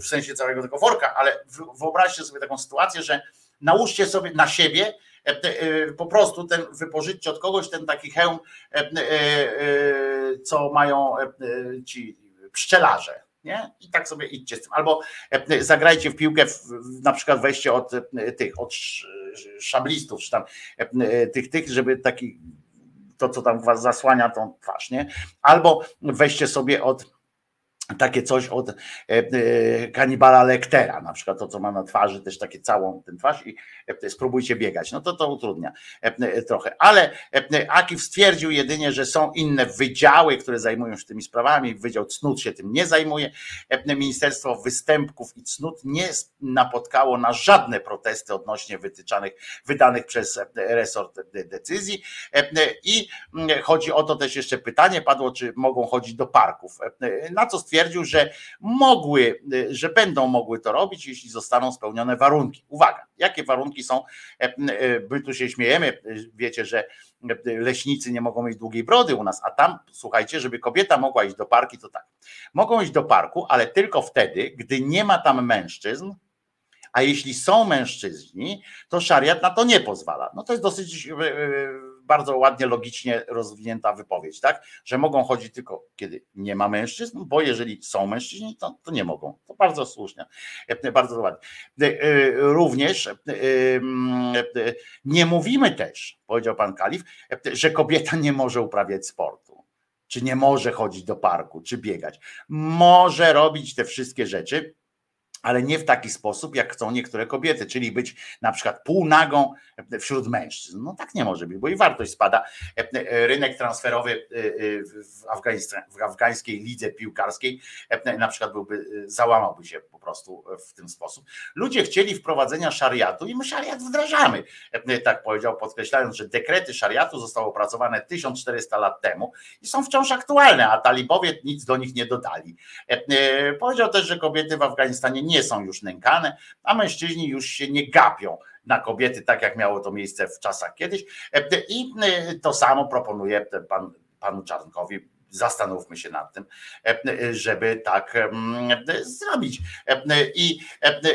[SPEAKER 4] w sensie całego tego worka, ale wyobraźcie sobie taką sytuację, że nałóżcie sobie na siebie po prostu ten wypożyczcie od kogoś ten taki hełm, co mają ci pszczelarze nie? I tak sobie idźcie z tym. Albo e, zagrajcie w piłkę, na przykład weźcie od e, tych, od szablistów, czy tam e, tych, tych, żeby taki to, co tam was zasłania tą twarz, nie? Albo weźcie sobie od takie coś od kanibala Lektera, na przykład to, co ma na twarzy, też takie całą ten twarz i spróbujcie biegać. No to to utrudnia trochę. Ale Akiw stwierdził jedynie, że są inne wydziały, które zajmują się tymi sprawami. Wydział Cnut się tym nie zajmuje. Ministerstwo Występków i Cnut nie napotkało na żadne protesty odnośnie wytyczanych, wydanych przez resort decyzji. I chodzi o to też jeszcze pytanie padło, czy mogą chodzić do parków. Na co stwierdził, że mogły, że będą mogły to robić, jeśli zostaną spełnione warunki. Uwaga, jakie warunki są? My tu się śmiejemy, wiecie, że leśnicy nie mogą mieć długiej brody u nas, a tam, słuchajcie, żeby kobieta mogła iść do parki, to tak. Mogą iść do parku, ale tylko wtedy, gdy nie ma tam mężczyzn, a jeśli są mężczyźni, to szariat na to nie pozwala. No to jest dosyć bardzo ładnie, logicznie rozwinięta wypowiedź, tak? Że mogą chodzić tylko kiedy nie ma mężczyzn, bo jeżeli są mężczyźni, to, to nie mogą. To bardzo słusznie, bardzo ładnie. Również nie mówimy też, powiedział pan Kalif, że kobieta nie może uprawiać sportu. Czy nie może chodzić do parku, czy biegać. Może robić te wszystkie rzeczy, ale nie w taki sposób, jak chcą niektóre kobiety, czyli być na przykład półnagą wśród mężczyzn. No tak nie może być, bo i wartość spada. Rynek transferowy w, afgańskiej lidze piłkarskiej na przykład byłby, załamałby się po prostu w ten sposób. Ludzie chcieli wprowadzenia szariatu i my szariat wdrażamy, tak powiedział, podkreślając, że dekrety szariatu zostały opracowane 1400 lat temu i są wciąż aktualne, a talibowie nic do nich nie dodali. Powiedział też, że kobiety w Afganistanie nie są już nękane, a mężczyźni już się nie gapią na kobiety, tak jak miało to miejsce w czasach kiedyś. I to samo proponuje pan, panu Czarnkowi zastanówmy się nad tym, żeby tak zrobić. I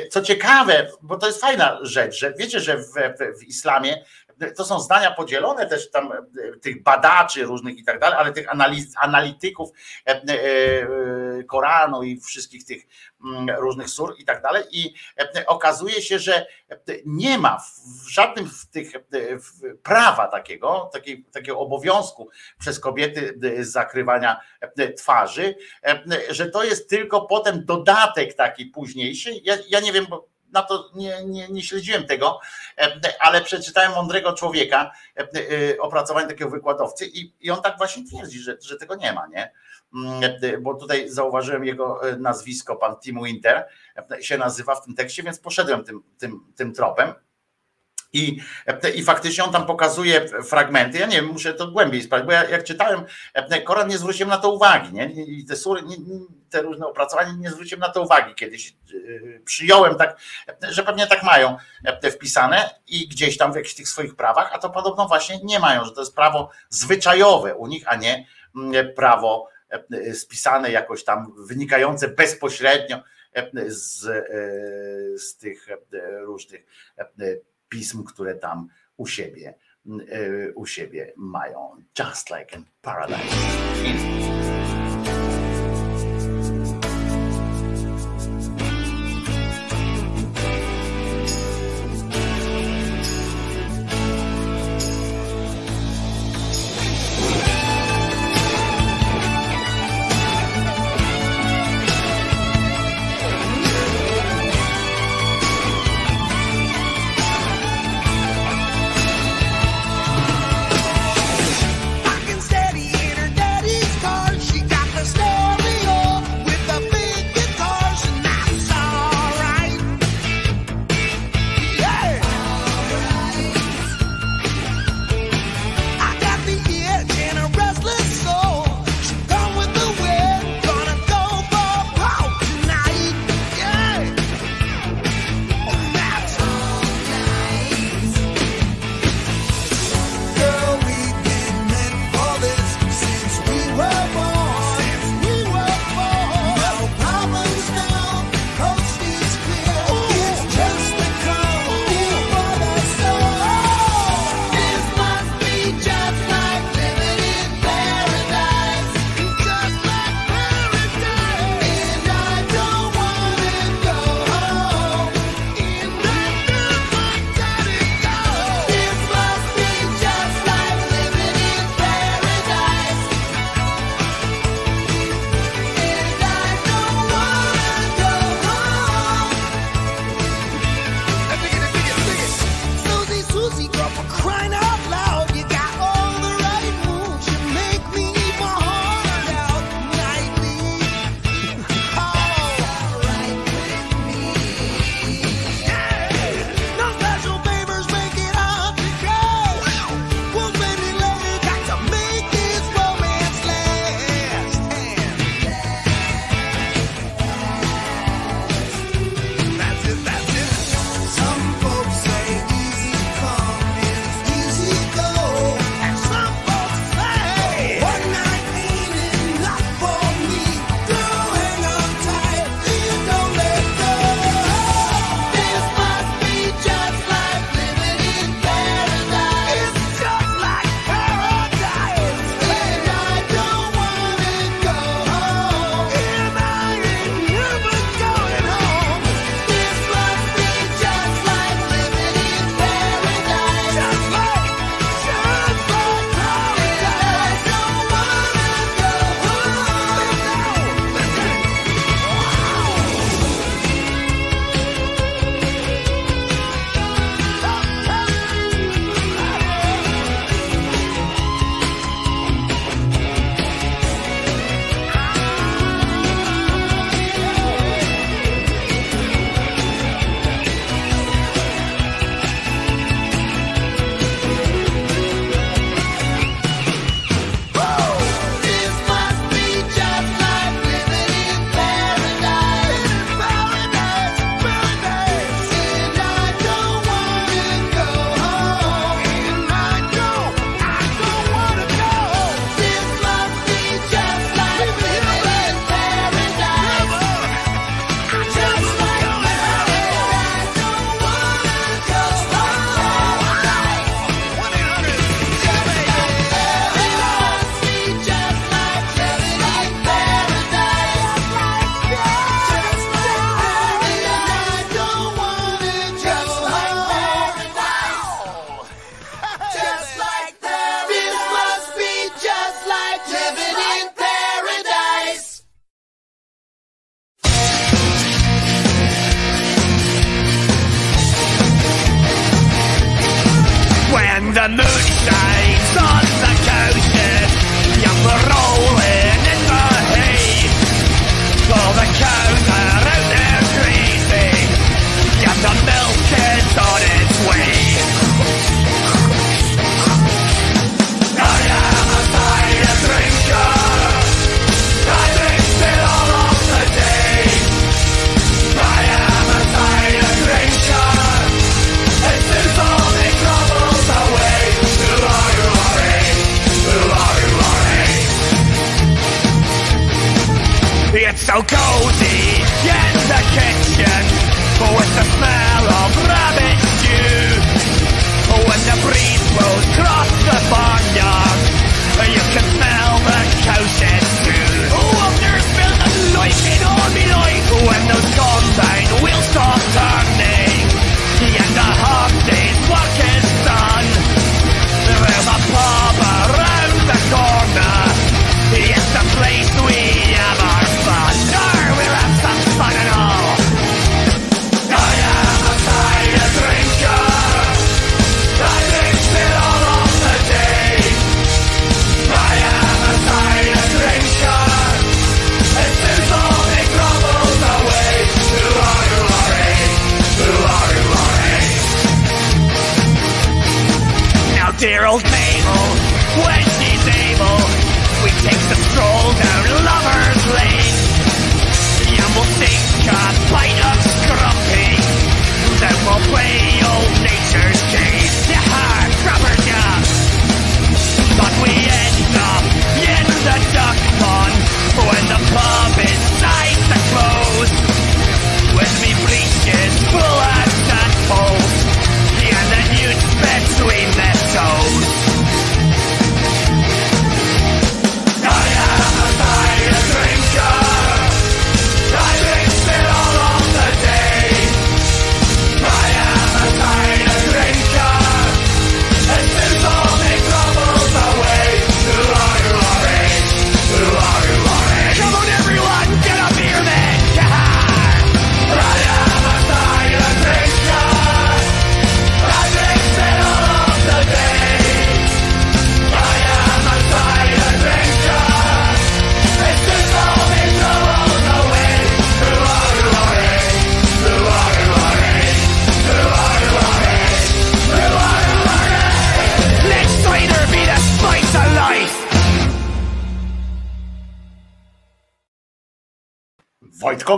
[SPEAKER 4] co ciekawe, bo to jest fajna rzecz, że wiecie, że w, w, w islamie to są zdania podzielone też tam e, tych badaczy różnych i tak dalej, ale tych analiz, analityków e, e, Koranu i wszystkich tych mm, różnych sur i tak dalej. I okazuje się, że nie ma w żadnym z tych prawa takiego, takiego, takiego obowiązku przez kobiety zakrywania twarzy, że to jest tylko potem dodatek taki późniejszy. Ja, ja nie wiem, bo na to nie, nie, nie śledziłem tego, e, ale przeczytałem mądrego człowieka, e, e, opracowanie takiego wykładowcy i, i on tak właśnie twierdzi, że, że tego nie ma, nie? Mm, bo tutaj zauważyłem jego nazwisko, pan Tim Winter się nazywa w tym tekście, więc poszedłem tym, tym, tym tropem. I, I faktycznie on tam pokazuje fragmenty. Ja nie wiem, muszę to głębiej sprawdzić, bo ja jak czytałem Koran, nie zwróciłem na to uwagi. Nie? I te sury, nie, te różne opracowania, nie zwróciłem na to uwagi. Kiedyś yy, przyjąłem tak, że pewnie tak mają te wpisane i gdzieś tam w jakichś tych swoich prawach, a to podobno właśnie nie mają, że to jest prawo zwyczajowe u nich, a nie mm, prawo spisane jakoś tam wynikające bezpośrednio z, z tych różnych pism, które tam u siebie, y, u siebie mają. Just like in paradise.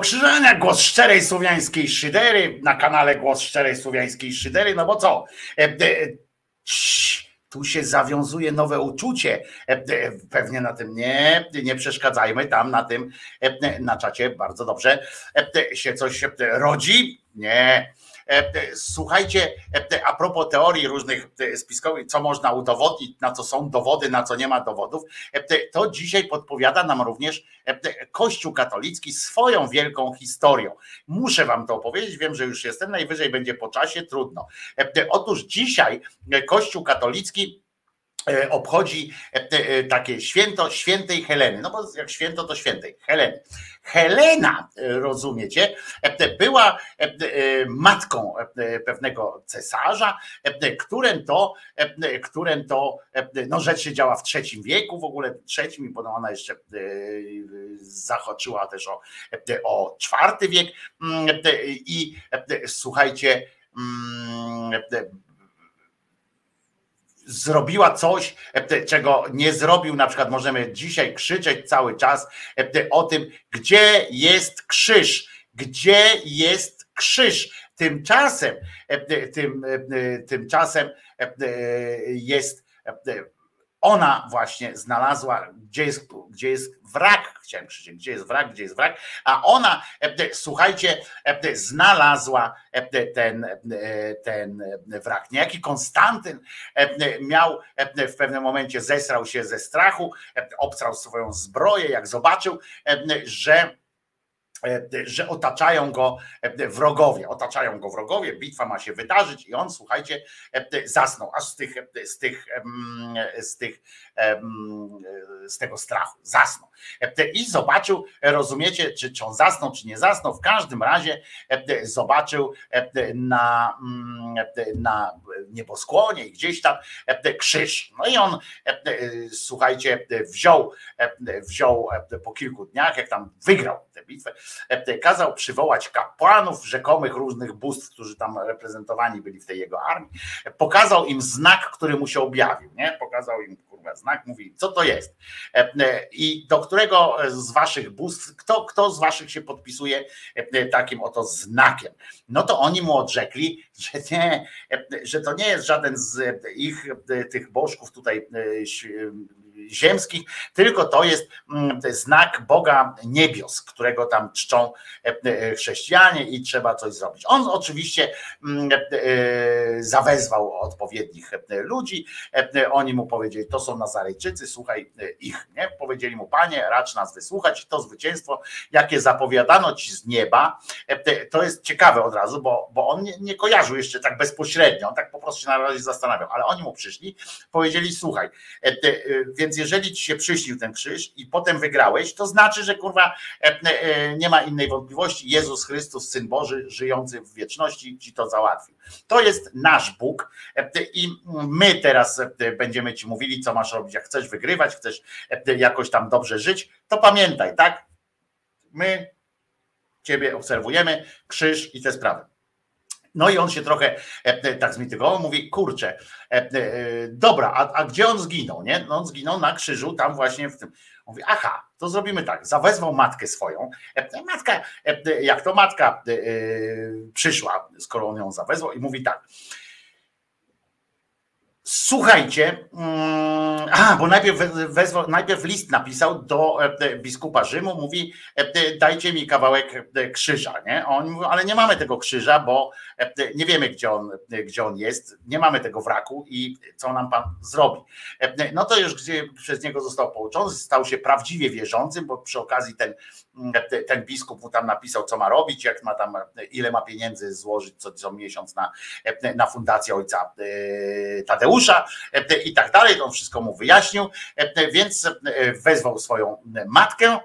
[SPEAKER 4] Krzyżania, głos szczerej słowiańskiej szydery na kanale Głos Szczerej Słowiańskiej Szydery, no bo co? E, e, tu się zawiązuje nowe uczucie. E, Pewnie na tym nie, nie przeszkadzajmy, tam na tym, na czacie bardzo dobrze się coś rodzi. Nie. E, Słuchajcie, e, a propos teorii różnych e, spiskowych, co można udowodnić, na co są dowody, na co nie ma dowodów, to dzisiaj podpowiada nam również Kościół katolicki swoją wielką historią. Muszę wam to opowiedzieć, wiem, że już jestem, najwyżej będzie po czasie, trudno. Otóż dzisiaj Kościół katolicki obchodzi takie święto świętej Heleny. No bo jak święto, to świętej Heleny. Helena, rozumiecie, e, była e, e, matką pewnego cesarza, którym to, którym to, no rzecz się działa w trzecim wieku, w ogóle trzecim potem ona jeszcze zahaczyła też o, o czwarty wiek. Mm, i słuchajcie, mm, zrobiła coś, e, czego nie zrobił. Na przykład możemy dzisiaj krzyczeć cały czas e, o tym, gdzie jest krzyż, gdzie jest krzyż. Tymczasem, e, tym, tymczasem jest ona właśnie znalazła, gdzie jest, gdzie jest wrak, chciałem krzyczeć, gdzie jest wrak, gdzie jest wrak, a ona, e, słuchajcie, e, znalazła e, ten, e, ten wrak. Niejaki Konstantyn e, miał e, w pewnym momencie, zesrał się ze strachu, e, obstrał swoją zbroję, jak zobaczył, e, że e, że otaczają go e, wrogowie, otaczają go wrogowie, bitwa ma się wydarzyć i on, słuchajcie, e, zasnął. Aż z tych, z tych, z tych, z tego strachu, zasnął. E, I zobaczył, rozumiecie, czy, czy on zasnął, czy nie zasnął, w każdym razie e, zobaczył e, na, na nieboskłonie i gdzieś tam e, krzyż. No i on, e, słuchajcie, wziął, e, wziął e, po kilku dniach, jak tam wygrał tę bitwę, e, kazał przywołać kapłanów rzekomych różnych bóstw, którzy tam reprezentowani byli w tej jego armii. Pokazał im znak, który mu się objawił, nie? Pokazał im kurwa znak, mówi, co to jest? E, e, I do którego z waszych bóstw, kto, kto z waszych się podpisuje e, takim oto znakiem? No to oni mu odrzekli, że nie, e, że to nie jest żaden z ich e, tych bożków tutaj e, ziemskich, tylko to jest mm, znak Boga niebios, którego tam czczą e, e, chrześcijanie i trzeba coś zrobić. On oczywiście mm, e, zawezwał odpowiednich ludzi, oni mu powiedzieli, to są Nazarejczycy, słuchaj ich, nie? Powiedzieli mu, panie, racz nas wysłuchać, to zwycięstwo, jakie zapowiadano ci z nieba, to jest ciekawe od razu, bo, bo on nie, nie kojarzył jeszcze tak bezpośrednio, on tak po prostu się na razie zastanawiał, ale oni mu przyszli, powiedzieli, słuchaj, więc jeżeli ci się przyśnił ten krzyż i potem wygrałeś, to znaczy, że kurwa nie ma innej wątpliwości, Jezus Chrystus, Syn Boży, żyjący w wieczności, ci to załatwił. To jest nasz Bóg i my teraz będziemy ci mówili, co masz robić. Jak chcesz wygrywać, chcesz jakoś tam dobrze żyć, to pamiętaj, tak? My ciebie obserwujemy, krzyż i te sprawy. No i on się trochę tak zmitygował, mówi, kurczę, dobra, a, a gdzie on zginął, nie? No on zginął na krzyżu, tam właśnie w tym. Mówi, aha, to zrobimy tak. Zawezwał matkę swoją. Matka, jak to matka przyszła, skoro on ją zawezwał, i mówi tak. Słuchajcie, mm, a, bo najpierw, najpierw list napisał do biskupa Rzymu, mówi dajcie mi kawałek krzyża, nie? On mówi, ale nie mamy tego krzyża, bo nie wiemy gdzie on, gdzie on jest, nie mamy tego wraku i co nam pan zrobi. No to już gdzie przez niego został pouczony, stał się prawdziwie wierzącym, bo przy okazji ten, ten biskup mu tam napisał co ma robić, jak ma tam, ile ma pieniędzy złożyć co, co miesiąc na, na fundację ojca Tadeusza i tak dalej, on wszystko mu wyjaśnił, więc wezwał swoją matkę,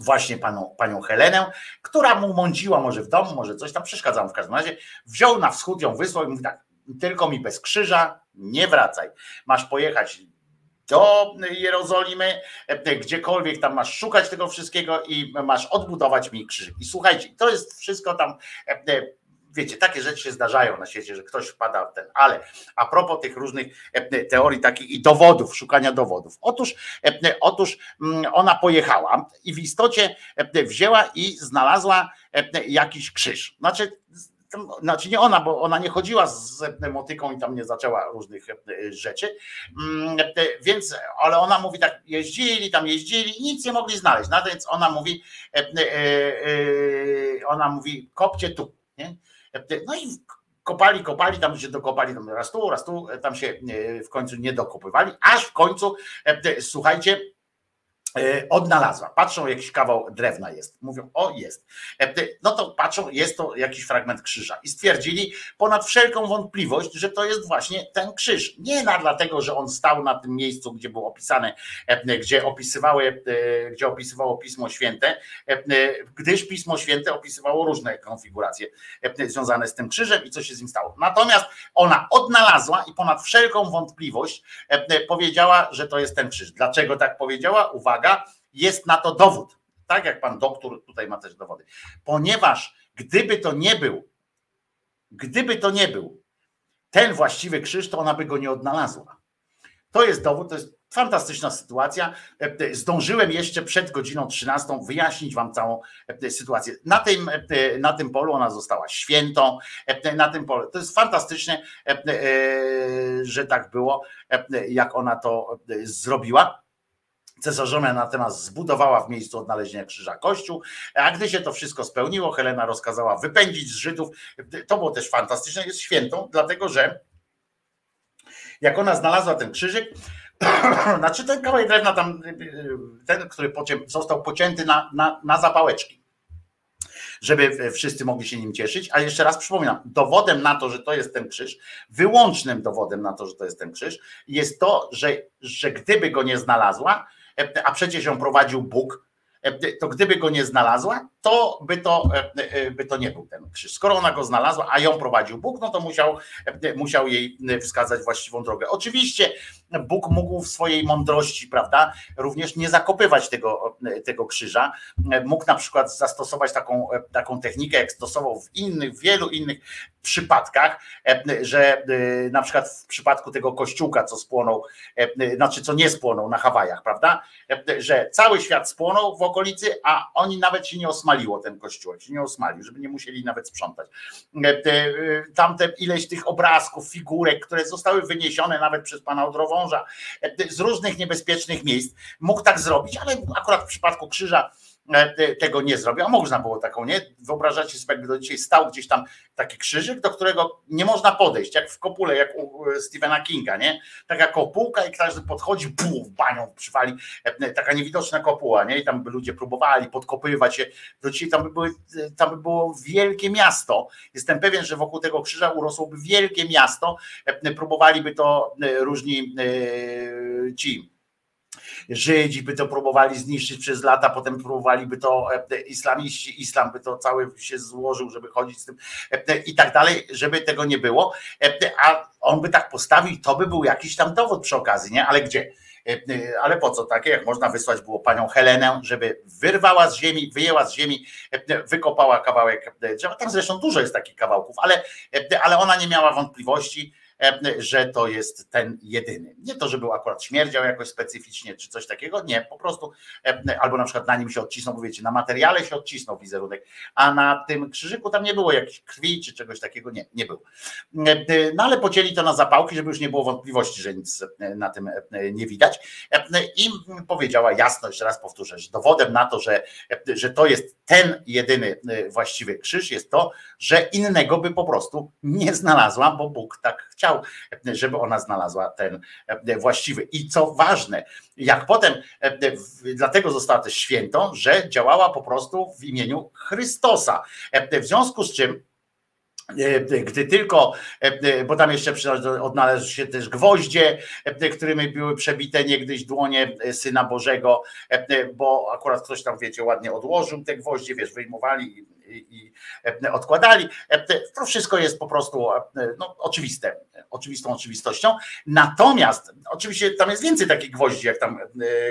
[SPEAKER 4] właśnie panią, panią Helenę, która mu mąciła może w domu, może coś tam przeszkadzała w każdym razie, wziął na wschód, ją wysłał i mówi tak, tylko mi bez krzyża nie wracaj, masz pojechać do Jerozolimy, gdziekolwiek tam masz szukać tego wszystkiego i masz odbudować mi krzyż. I słuchajcie, to jest wszystko tam wiecie, takie rzeczy się zdarzają na świecie, że ktoś wpada w ten, ale a propos tych różnych e, teorii takich i dowodów, szukania dowodów. Otóż, e, otóż mm, ona pojechała i w istocie e, wzięła i znalazła jakiś krzyż. Znaczy, znaczy nie ona, bo ona nie chodziła z motyką i tam nie zaczęła różnych rzeczy, mm, więc, ale ona mówi tak, jeździli, tam jeździli i nic nie mogli znaleźć, no więc ona mówi, ona mówi, kopcie tu, nie? No i kopali, kopali, tam się dokopali tam raz tu, raz tu, tam się e, w końcu nie dokopywali, aż w końcu, e, słuchajcie, E, odnalazła. Patrzą, jakiś kawał drewna jest. Mówią, o jest. E, no to patrzą, jest to jakiś fragment krzyża. I stwierdzili ponad wszelką wątpliwość, że to jest właśnie ten krzyż. Nie na dlatego, że on stał na tym miejscu, gdzie był opisany, e, gdzie opisywały, gdzie opisywało Pismo Święte, gdyż Pismo Święte opisywało różne konfiguracje związane z tym krzyżem i co się z nim stało. Natomiast ona odnalazła i ponad wszelką wątpliwość powiedziała, że to jest ten krzyż. Dlaczego tak powiedziała? Uwaga, uwaga, jest na to dowód. Tak jak pan doktor tutaj ma też dowody. Ponieważ gdyby to nie był, gdyby to nie był ten właściwy krzyż, to ona by go nie odnalazła. To jest dowód, to jest fantastyczna sytuacja. Zdążyłem jeszcze przed godziną 13 wyjaśnić wam całą sytuację. Na tym, na tym polu ona została świętą, na tym polu. To jest fantastyczne, że tak było, jak ona to zrobiła. Cesarzomia natomiast zbudowała w miejscu odnalezienia krzyża kościół, a gdy się to wszystko spełniło, Helena rozkazała wypędzić z Żydów. To było też fantastyczne, jest świętą, dlatego że jak ona znalazła ten krzyżyk, znaczy ten kawałek drewna tam, ten, który został pocięty na, na, na zapałeczki, żeby wszyscy mogli się nim cieszyć. A jeszcze raz przypominam, dowodem na to, że to jest ten krzyż, wyłącznym dowodem na to, że to jest ten krzyż, jest to, że, że gdyby go nie znalazła, a przecież ją prowadził Bóg, to gdyby go nie znalazła, to by to, by to nie był ten krzyż. Skoro ona go znalazła, a ją prowadził Bóg, no to musiał, musiał jej wskazać właściwą drogę. Oczywiście Bóg mógł w swojej mądrości, prawda, również nie zakopywać tego, tego krzyża. Mógł na przykład zastosować taką, taką technikę, jak stosował w innych, wielu innych przypadkach, że na przykład w przypadku tego kościółka, co spłonął, znaczy co nie spłonął na Hawajach, prawda, że cały świat spłonął w okolicy, a oni nawet się nie osmaliło ten kościółek, się nie osmalił, żeby nie musieli nawet sprzątać. Tamte ileś tych obrazków, figurek, które zostały wyniesione nawet przez pana Odrową, z różnych niebezpiecznych miejsc mógł tak zrobić, ale akurat w przypadku krzyża tego nie zrobił, a można było taką, nie? Wyobrażacie sobie, jakby do dzisiaj stał gdzieś tam taki krzyżyk, do którego nie można podejść, jak w kopule, jak u Stephena Kinga, nie? Taka kopułka i każdy podchodzi, puf, banią przywali, e, taka niewidoczna kopuła, nie? I tam by ludzie próbowali podkopywać się, do dzisiaj tam by, były, tam by było wielkie miasto. Jestem pewien, że wokół tego krzyża urosłoby wielkie miasto, e, próbowaliby to różni ci Żydzi by to próbowali zniszczyć przez lata, potem próbowaliby to e, islamiści, islam by to cały się złożył, żeby chodzić z tym e, i tak dalej, żeby tego nie było, e, a on by tak postawił, to by był jakiś tam dowód przy okazji, nie? Ale gdzie? Ale po co takie, jak można wysłać było panią Helenę, żeby wyrwała z ziemi, wyjęła z ziemi, wykopała kawałek drzewa. Tam zresztą dużo jest takich kawałków, ale, ale ona nie miała wątpliwości, że to jest ten jedyny. Nie to, że był akurat śmierdział jakoś specyficznie czy coś takiego, nie, po prostu e, albo na przykład na nim się odcisnął, bo wiecie, na materiale się odcisnął wizerunek, a na tym krzyżyku tam nie było jakiejś krwi czy czegoś takiego, nie, nie było. E, no ale pocięli to na zapałki, żeby już nie było wątpliwości, że nic na tym nie widać i powiedziała jasno, jeszcze raz powtórzę, że dowodem na to, że, że to jest ten jedyny właściwy krzyż jest to, że innego by po prostu nie znalazła, bo Bóg tak chciał żeby ona znalazła ten e, właściwy. I co ważne, jak potem, e, dlatego została też świętą, że działała po prostu w imieniu Chrystosa. E, w związku z czym gdy tylko, bo tam jeszcze odnalazły się też gwoździe, którymi były przebite niegdyś dłonie Syna Bożego, bo akurat ktoś tam, wiecie, ładnie odłożył te gwoździe, wiesz, wyjmowali i odkładali. To wszystko jest po prostu no, oczywiste, oczywistą oczywistością. Natomiast oczywiście tam jest więcej takich gwoździ, jak tam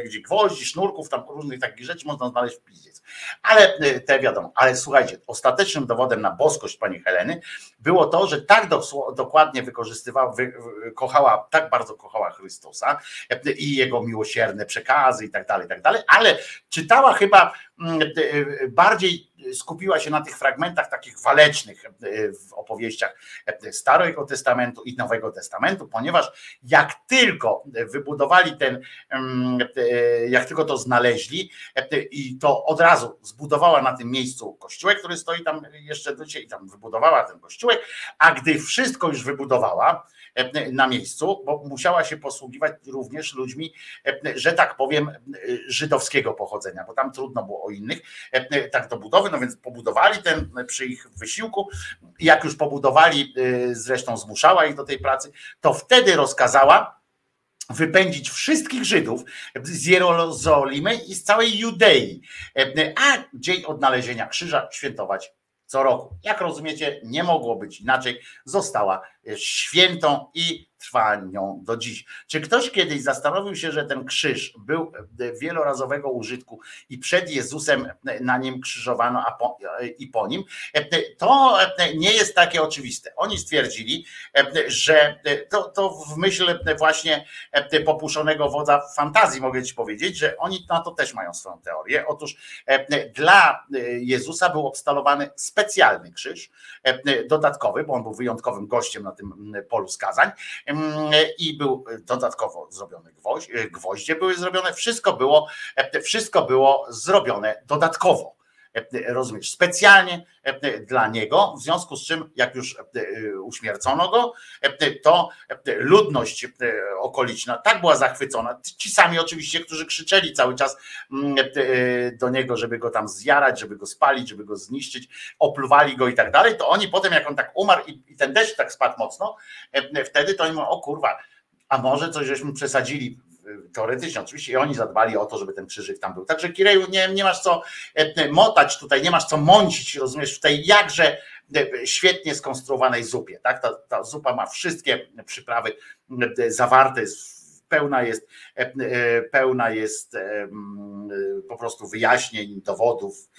[SPEAKER 4] gdzie gwoździ, sznurków, tam różnych takich rzeczy można znaleźć w pizdziec. Ale te wiadomo, ale słuchajcie, ostatecznym dowodem na boskość pani Heleny było to, że tak dokładnie wykorzystywała, wy, kochała, tak bardzo kochała Chrystusa i jego miłosierne przekazy i tak dalej, i tak dalej, ale czytała chyba bardziej skupiła się na tych fragmentach takich walecznych e, w opowieściach e, Starego Testamentu i Nowego Testamentu, ponieważ jak tylko wybudowali ten, mm, jak tylko to znaleźli i to od razu zbudowała na tym miejscu kościółek, który stoi tam jeszcze do dzisiaj, tam wybudowała ten kościółek, a gdy wszystko już wybudowała, na miejscu, bo musiała się posługiwać również ludźmi, że tak powiem, żydowskiego pochodzenia, bo tam trudno było o innych tak do budowy, no więc pobudowali ten przy ich wysiłku. Jak już pobudowali, zresztą zmuszała ich do tej pracy, to wtedy rozkazała, wypędzić wszystkich Żydów z Jerozolimy i z całej Judei, a dzień odnalezienia krzyża świętować co roku. Jak rozumiecie, nie mogło być inaczej, została świętą i trwa nią do dziś. Czy ktoś kiedyś zastanowił się, że ten krzyż był wielorazowego użytku i przed Jezusem na nim krzyżowano a po, i po nim? To nie jest takie oczywiste. Oni stwierdzili, że to, to w myśl właśnie popuszonego wodza fantazji mogę ci powiedzieć, że oni na to też mają swoją teorię. Otóż dla Jezusa był obstalowany specjalny krzyż, dodatkowy, bo on był wyjątkowym gościem na tym polu skazań i był dodatkowo zrobiony gwoźdź, gwoździe były zrobione, wszystko było, wszystko było zrobione dodatkowo. Rozumiesz, specjalnie dla niego, w związku z czym, jak już uśmiercono go, to ludność okoliczna tak była zachwycona. Ci sami oczywiście, którzy krzyczeli cały czas do niego, żeby go tam zjarać, żeby go spalić, żeby go zniszczyć, opluwali go i tak dalej, to oni potem, jak on tak umarł i ten deszcz tak spadł mocno, wtedy to mówią, o kurwa, a może coś żeśmy przesadzili teoretycznie oczywiście i oni zadbali o to, żeby ten krzyżyk tam był. Także Kireju, nie, nie masz co e, motać tutaj, nie masz co mącić, rozumiesz, w tej jakże e, świetnie skonstruowanej zupie. Tak? Ta, ta zupa ma wszystkie przyprawy e, zawarte, jest pełna jest, pełna jest po prostu wyjaśnień, dowodów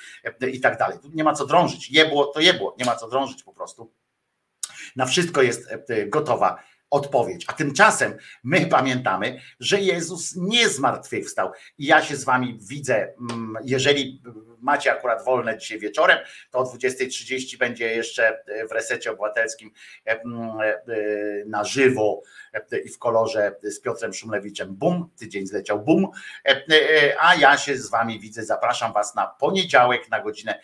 [SPEAKER 4] i tak dalej. Nie ma co drążyć. Jebło to jebło, nie ma co drążyć po prostu. Na wszystko jest gotowa odpowiedź. A tymczasem my pamiętamy, że Jezus nie zmartwychwstał. I ja się z wami widzę, mm, jeżeli macie akurat wolne dzisiaj wieczorem, to o 20.30 będzie jeszcze w resecie obywatelskim e, mm, e, na żywo e, i w kolorze z Piotrem Szumlewiczem. Bum, tydzień zleciał bum. A ja się z wami widzę, zapraszam was na poniedziałek na godzinę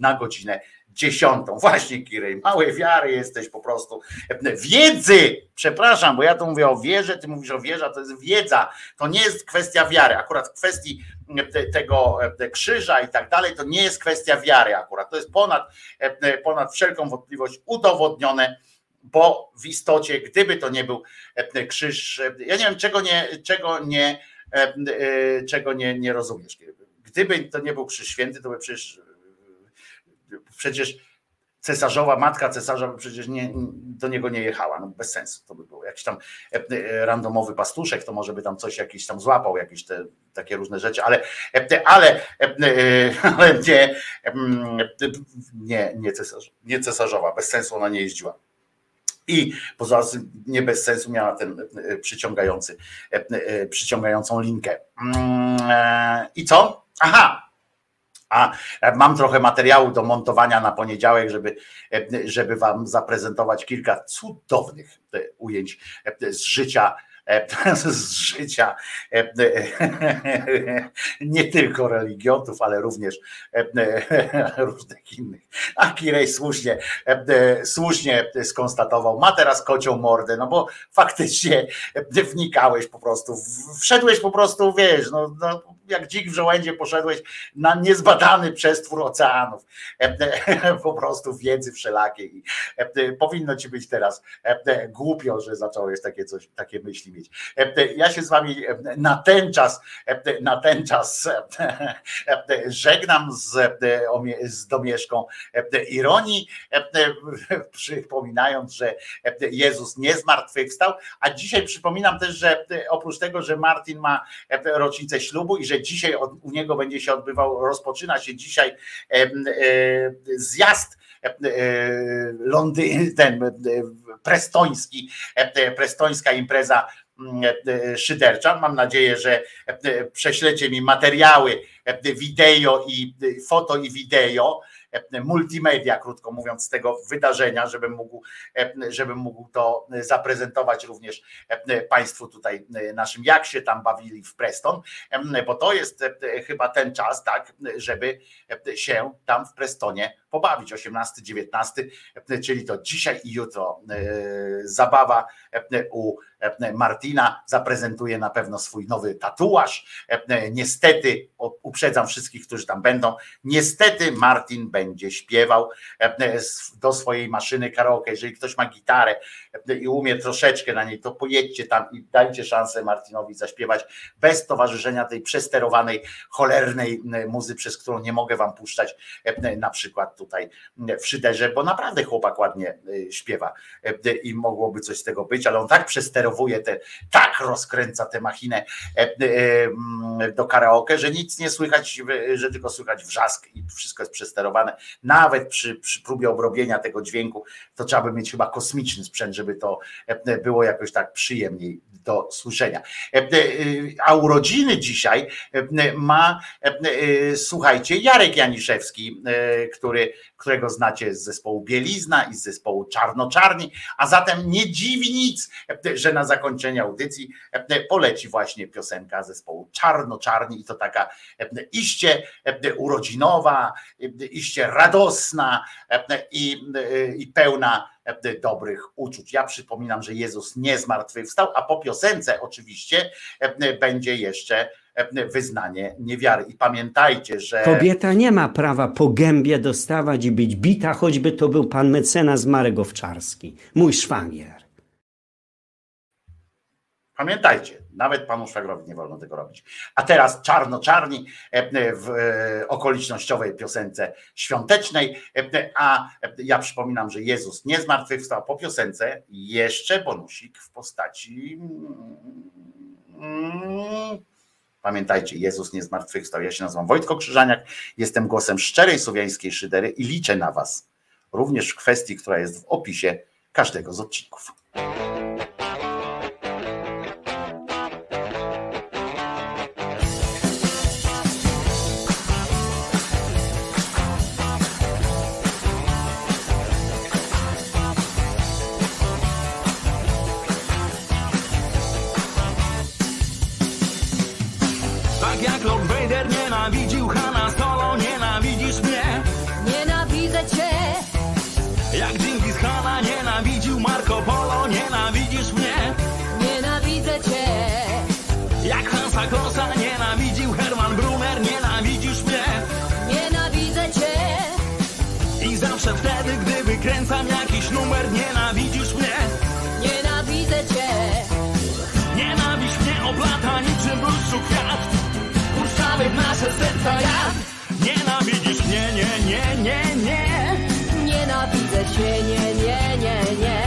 [SPEAKER 4] na godzinę dziesiątą. Właśnie, Kirej, małe wiary jesteś po prostu. Wiedzy! Przepraszam, bo ja tu mówię o wierze, ty mówisz o wierze, to jest wiedza. To nie jest kwestia wiary. Akurat w kwestii tego krzyża i tak dalej, to nie jest kwestia wiary akurat. To jest ponad, ponad wszelką wątpliwość udowodnione bo w istocie, gdyby to nie był krzyż, ja nie wiem, czego nie, czego nie, czego nie, nie rozumiesz. Gdyby to nie był krzyż święty, to by przecież przecież cesarzowa, matka cesarza przecież nie, do niego nie jechała, no bez sensu to by było. Jakiś tam e, e, randomowy pastuszek, to może by tam coś jakiś tam złapał, jakieś te takie różne rzeczy, ale, e, ale, ale nie, nie, nie, cesarz, nie cesarzowa, bez sensu ona nie jeździła. I poza tym nie bez sensu miała ten przyciągający, przyciągającą linkę. Mm, I co? Aha, a mam trochę materiału do montowania na poniedziałek, żeby, żeby Wam zaprezentować kilka cudownych e, ujęć e, z życia e, z życia nie tylko religiotów, ale również różnych innych. A Kirej słusznie, słusznie skonstatował, ma teraz kocią mordę, no bo faktycznie wnikałeś po prostu, wszedłeś po prostu, wiesz, no, no jak dzik w żołędzie poszedłeś na niezbadany przestwór oceanów, po prostu wiedzy wszelakiej. Powinno ci być teraz głupio, że zacząłeś takie coś, takie myśli mieć. Ja się z wami na ten czas, na ten czas żegnam z, z domieszką ironii, przypominając, że Jezus nie zmartwychwstał, a dzisiaj przypominam też, że oprócz tego, że Martin ma rocznicę ślubu i że dzisiaj u niego będzie się odbywał, rozpoczyna się dzisiaj zjazd Londyn, ten prestoński, prestońska impreza szydercza. Mam nadzieję, że prześlecie mi materiały wideo i foto i wideo multimedia, krótko mówiąc, z tego wydarzenia, żebym mógł, żebym mógł to zaprezentować również Państwu tutaj naszym, jak się tam bawili w Preston, bo to jest chyba ten czas, tak, żeby się tam w Prestonie pobawić. 18-19, czyli to dzisiaj i jutro zabawa u Martina zaprezentuje na pewno swój nowy tatuaż. Niestety, uprzedzam wszystkich, którzy tam będą, niestety Martin będzie śpiewał do swojej maszyny karaoke. Jeżeli ktoś ma gitarę i umie troszeczkę na niej, to pojedźcie tam i dajcie szansę Martinowi zaśpiewać bez towarzyszenia tej przesterowanej, cholernej muzy, przez którą nie mogę wam puszczać na przykład tutaj w szyderze, bo naprawdę chłopak ładnie śpiewa i mogłoby coś z tego być, ale on tak te, tak rozkręca tę machinę do karaoke, że nic nie słychać, że tylko słychać wrzask i wszystko jest przesterowane. Nawet przy, przy próbie obrobienia tego dźwięku, to trzeba by mieć chyba kosmiczny sprzęt, żeby to było jakoś tak przyjemniej do słyszenia. A urodziny dzisiaj ma, słuchajcie, Jarek Janiszewski, który, którego znacie z zespołu Bielizna i z zespołu Czarnoczarni, a zatem nie dziwi nic, że na zakończenie audycji poleci właśnie piosenka zespołu Czarnoczarni i to taka iście urodzinowa, iście radosna i, i pełna dobrych uczuć. Ja przypominam, że Jezus nie zmartwychwstał, a po piosence oczywiście będzie jeszcze wyznanie niewiary. I pamiętajcie, że.
[SPEAKER 6] Kobieta nie ma prawa po gębie dostawać i być bita, choćby to był pan mecenas Marek Owczarski, mój szwagier.
[SPEAKER 4] Pamiętajcie, nawet panu szwagrowi nie wolno tego robić. A teraz czarno-czarni w okolicznościowej piosence świątecznej. A ja przypominam, że Jezus nie zmartwychwstał po piosence jeszcze bonusik w postaci. Pamiętajcie, Jezus nie zmartwychwstał. Ja się nazywam Wojtko Krzyżaniak, jestem głosem szczerej słowiańskiej szydery i liczę na Was. Również w kwestii, która jest w opisie każdego z odcinków.
[SPEAKER 18] Numer, nienawidzisz mnie.
[SPEAKER 19] nienawidzę cię.
[SPEAKER 18] Nienawiść mnie oplata niczym bluszczu kwiat. Puszczamy w nasze serca jad. Nienawidzisz mnie, nie, nie, nie, nie.
[SPEAKER 19] Nienawidzę cię, nie, nie, nie, nie.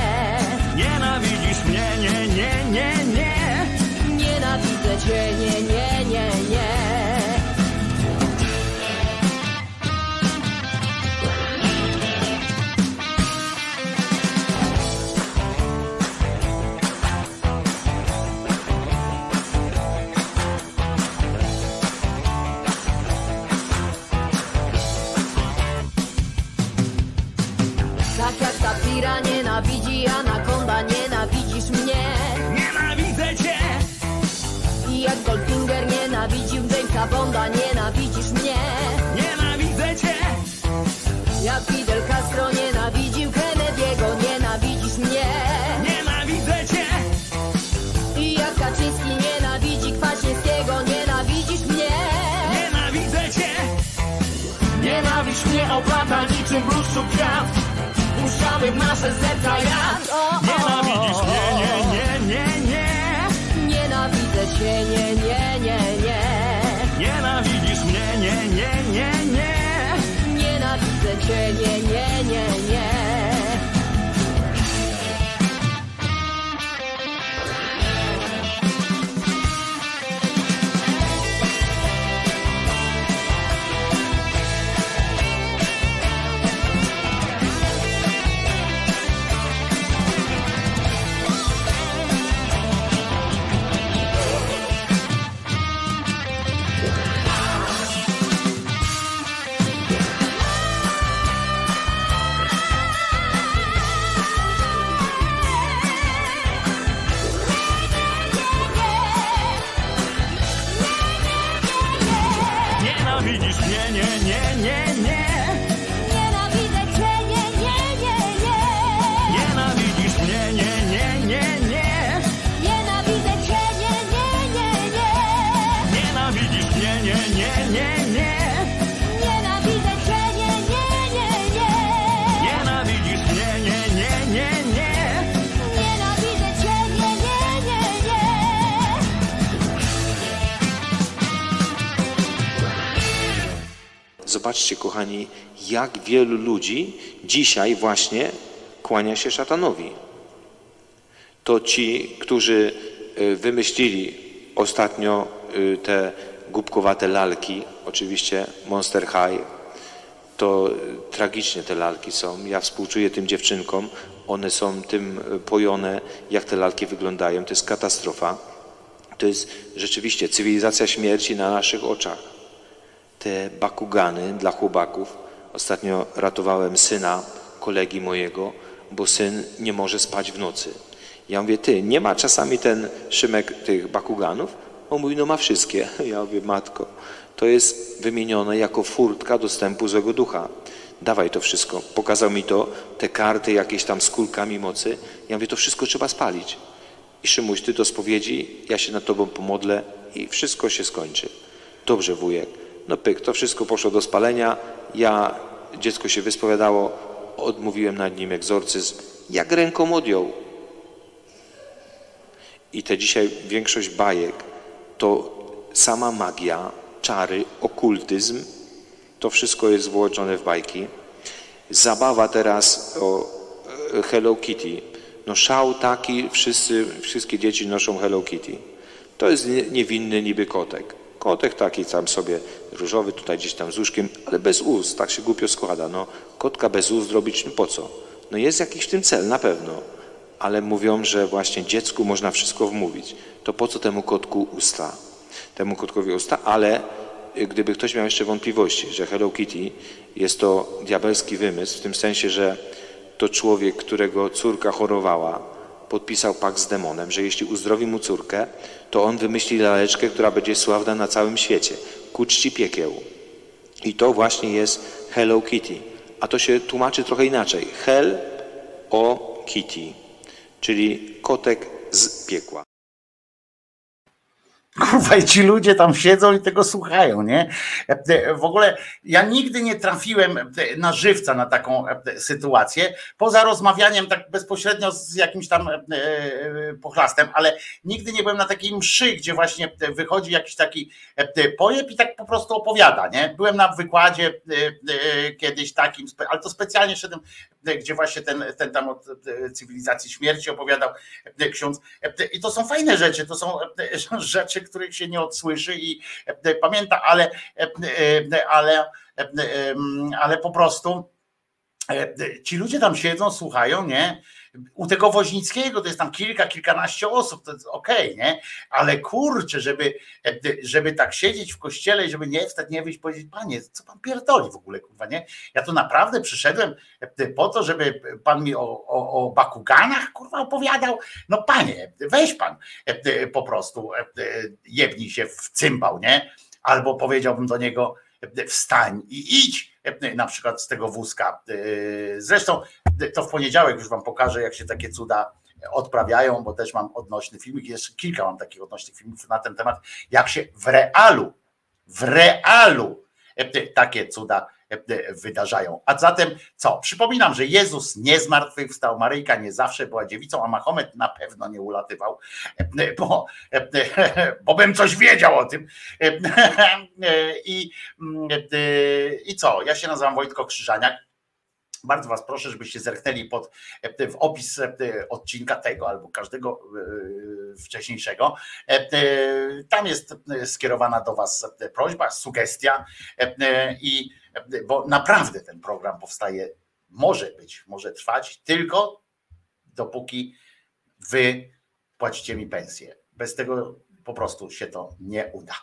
[SPEAKER 18] Nienawidzisz mnie, nie, nie, nie, nie.
[SPEAKER 19] Nienawidzę cię, nie, nie. Jamesa Bonda, nienawidzisz mnie.
[SPEAKER 18] Nienawidzę cię.
[SPEAKER 19] Jak Fidel Castro nienawidził Kennedy'ego, nienawidzisz mnie.
[SPEAKER 18] Nienawidzę cię.
[SPEAKER 19] I jak Kaczyński nienawidzi Kwaśniewskiego, nienawidzisz mnie.
[SPEAKER 18] Nienawidzę cię. Nienawiść mnie oplata niczym bluszczu kwiat. Puszczamy w nasze serca jad. Nienawidzisz mnie, nie, nie, nie, nie.
[SPEAKER 19] Nienawidzę cię, nie, nie.
[SPEAKER 20] Zobaczcie, kochani, jak wielu ludzi dzisiaj właśnie kłania się szatanowi. To ci, którzy y, wymyślili ostatnio y, te głupkowate lalki, oczywiście Monster High, to y, tragicznie te lalki są. Ja współczuję tym dziewczynkom. One są tym pojone, jak te lalki wyglądają. To jest katastrofa. To jest rzeczywiście cywilizacja śmierci na naszych oczach te bakugany dla chłopaków. Ostatnio ratowałem syna kolegi mojego, bo syn nie może spać w nocy. Ja mówię, ty, nie ma czasami ten Szymek tych bakuganów? On mówi, no ma wszystkie. Ja mówię, matko, to jest wymienione jako furtka dostępu złego ducha. Dawaj to wszystko. Pokazał mi to, te karty jakieś tam z kulkami mocy. Ja mówię, to wszystko trzeba spalić. I Szymuś, ty do spowiedzi, ja się nad tobą pomodlę i wszystko się skończy. Dobrze, wujek. No pyk, to wszystko poszło do spalenia. Ja, dziecko się wyspowiadało, odmówiłem nad nim egzorcyzm. Jak ręką odjął. I te dzisiaj większość bajek to sama magia, czary, okultyzm. To wszystko jest włączone w bajki. Zabawa teraz o e, Hello Kitty. No szał taki, wszyscy, wszystkie dzieci noszą Hello Kitty. To jest nie- niewinny niby kotek. Kotek taki tam sobie różowy, tutaj gdzieś tam z łóżkiem, ale bez ust, tak się głupio składa. No, kotka bez ust zrobić, no po co? No jest jakiś w tym cel, na pewno, ale mówią, że właśnie dziecku można wszystko wmówić. To po co temu kotku usta? Temu kotkowi usta, ale y, gdyby ktoś miał jeszcze wątpliwości, że Hello Kitty jest to diabelski wymysł, w tym sensie, że to człowiek, którego córka chorowała, podpisał pakt z demonem, że jeśli uzdrowi mu córkę, to on wymyśli laleczkę, która będzie sławna na całym świecie, ku czci piekieł. I to właśnie jest Hello Kitty. A to się tłumaczy trochę inaczej. Hell o Kitty, czyli kotek z piekła.
[SPEAKER 4] Kurwa, i ci ludzie tam siedzą i tego słuchają, nie? E, W ogóle ja nigdy nie trafiłem e, na żywca na taką e, sytuację, poza rozmawianiem tak bezpośrednio z jakimś tam pochlastem, ale nigdy nie byłem na takiej mszy, gdzie właśnie wychodzi jakiś taki pojeb i tak po prostu opowiada, nie? Byłem na wykładzie kiedyś takim, ale to specjalnie szedłem, gdzie właśnie ten, ten tam od e, cywilizacji śmierci opowiadał e, ksiądz. E, I to są fajne rzeczy, to są e, rzeczy, których się nie odsłyszy i e, pamięta, ale, e, e, ale, e, em, ale po prostu e, ci ludzie tam siedzą, słuchają, nie? U tego Woźnickiego to jest tam kilka, kilkanaście osób, to jest okej, nie? Ale kurczę, żeby, e, żeby tak siedzieć w kościele żeby nie wstać, nie wyjść, powiedzieć, panie, co pan pierdoli w ogóle, kurwa, nie? Ja tu naprawdę przyszedłem e, po to, żeby pan mi o, o, o bakuganach, kurwa, opowiadał. No panie, weź pan e, po prostu, e, jebnij się w cymbał, nie? Albo powiedziałbym do niego, e, wstań i idź e, na przykład z tego wózka. E, Zresztą to w poniedziałek już wam pokażę, jak się takie cuda odprawiają, bo też mam odnośny filmik, jeszcze kilka mam takich odnośnych filmów na ten temat, jak się w realu, w realu e, takie cuda e, wydarzają. A zatem co? Przypominam, że Jezus nie zmartwychwstał, Maryjka nie zawsze była dziewicą, a Mahomet na pewno nie ulatywał, e, bo, bo bym coś wiedział o tym. I, i co? Ja się nazywam Wojtko Krzyżaniak. Bardzo Was proszę, żebyście zerknęli pod w opis odcinka tego albo każdego e, wcześniejszego. E, Tam jest skierowana do Was prośba, sugestia e, i bo naprawdę ten program powstaje, może być, może trwać tylko dopóki Wy płacicie mi pensję. Bez tego po prostu się to nie uda.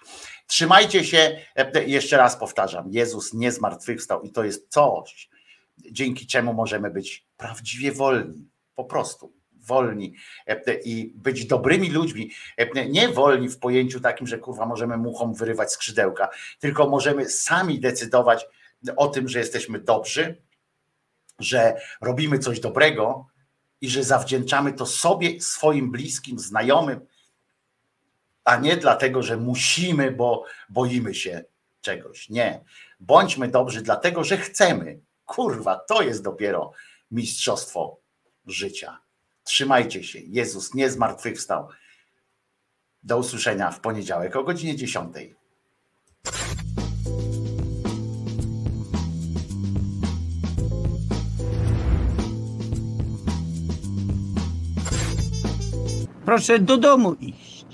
[SPEAKER 4] Trzymajcie się, jeszcze raz powtarzam, Jezus nie zmartwychwstał i to jest coś, dzięki czemu możemy być prawdziwie wolni, po prostu wolni e, i być dobrymi ludźmi. E, Nie wolni w pojęciu takim, że kurwa możemy muchom wyrywać skrzydełka, tylko możemy sami decydować o tym, że jesteśmy dobrzy, że robimy coś dobrego i że zawdzięczamy to sobie, swoim bliskim, znajomym, a nie dlatego, że musimy, bo boimy się czegoś. Nie. Bądźmy dobrzy dlatego, że chcemy. Kurwa, to jest dopiero mistrzostwo życia. Trzymajcie się. Jezus nie zmartwychwstał. Do usłyszenia w poniedziałek o godzinie 10.
[SPEAKER 6] Proszę do domu iść.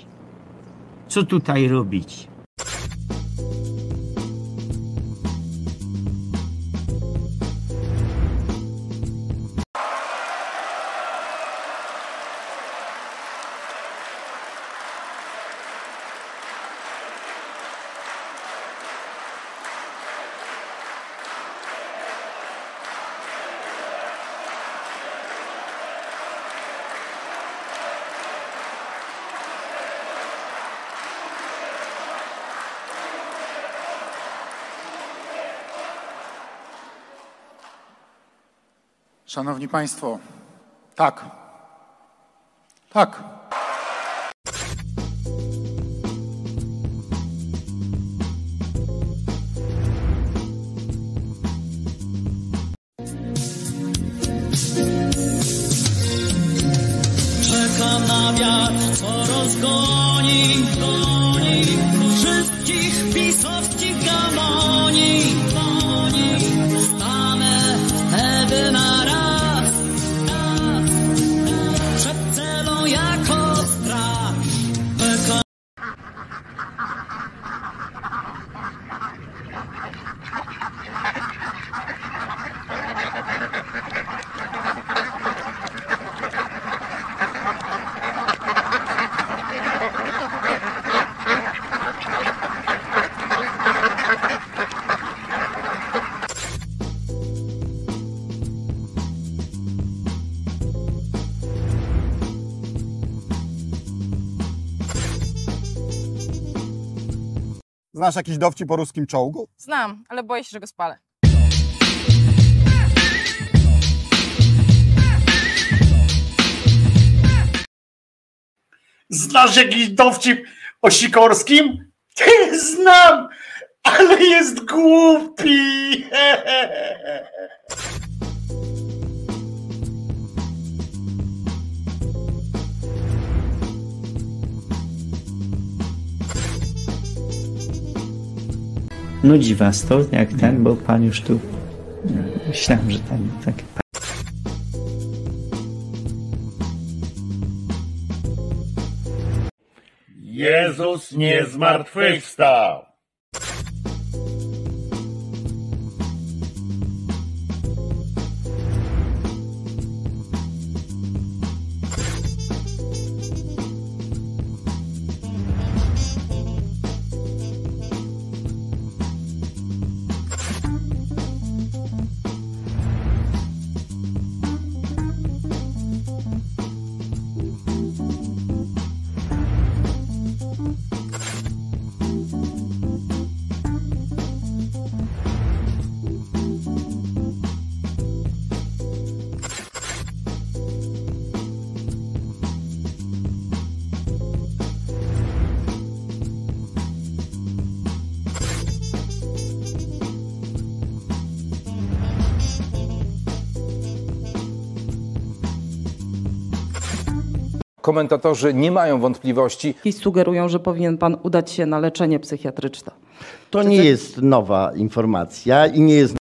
[SPEAKER 6] Co tutaj robić?
[SPEAKER 21] Szanowni Państwo, tak. Tak.
[SPEAKER 22] Znasz jakiś dowcip o ruskim czołgu?
[SPEAKER 23] Znam, ale boję się, że go spalę.
[SPEAKER 4] Znasz jakiś dowcip o Sikorskim? Ty znam,
[SPEAKER 6] Nudzi was to, jak ten, bo pan już tu... Myślałem, że ten tak...
[SPEAKER 24] Jezus nie zmartwychwstał.
[SPEAKER 25] Komentatorzy nie mają wątpliwości.
[SPEAKER 26] I sugerują, że powinien pan udać się na leczenie psychiatryczne.
[SPEAKER 27] To nie jest nowa informacja i nie jest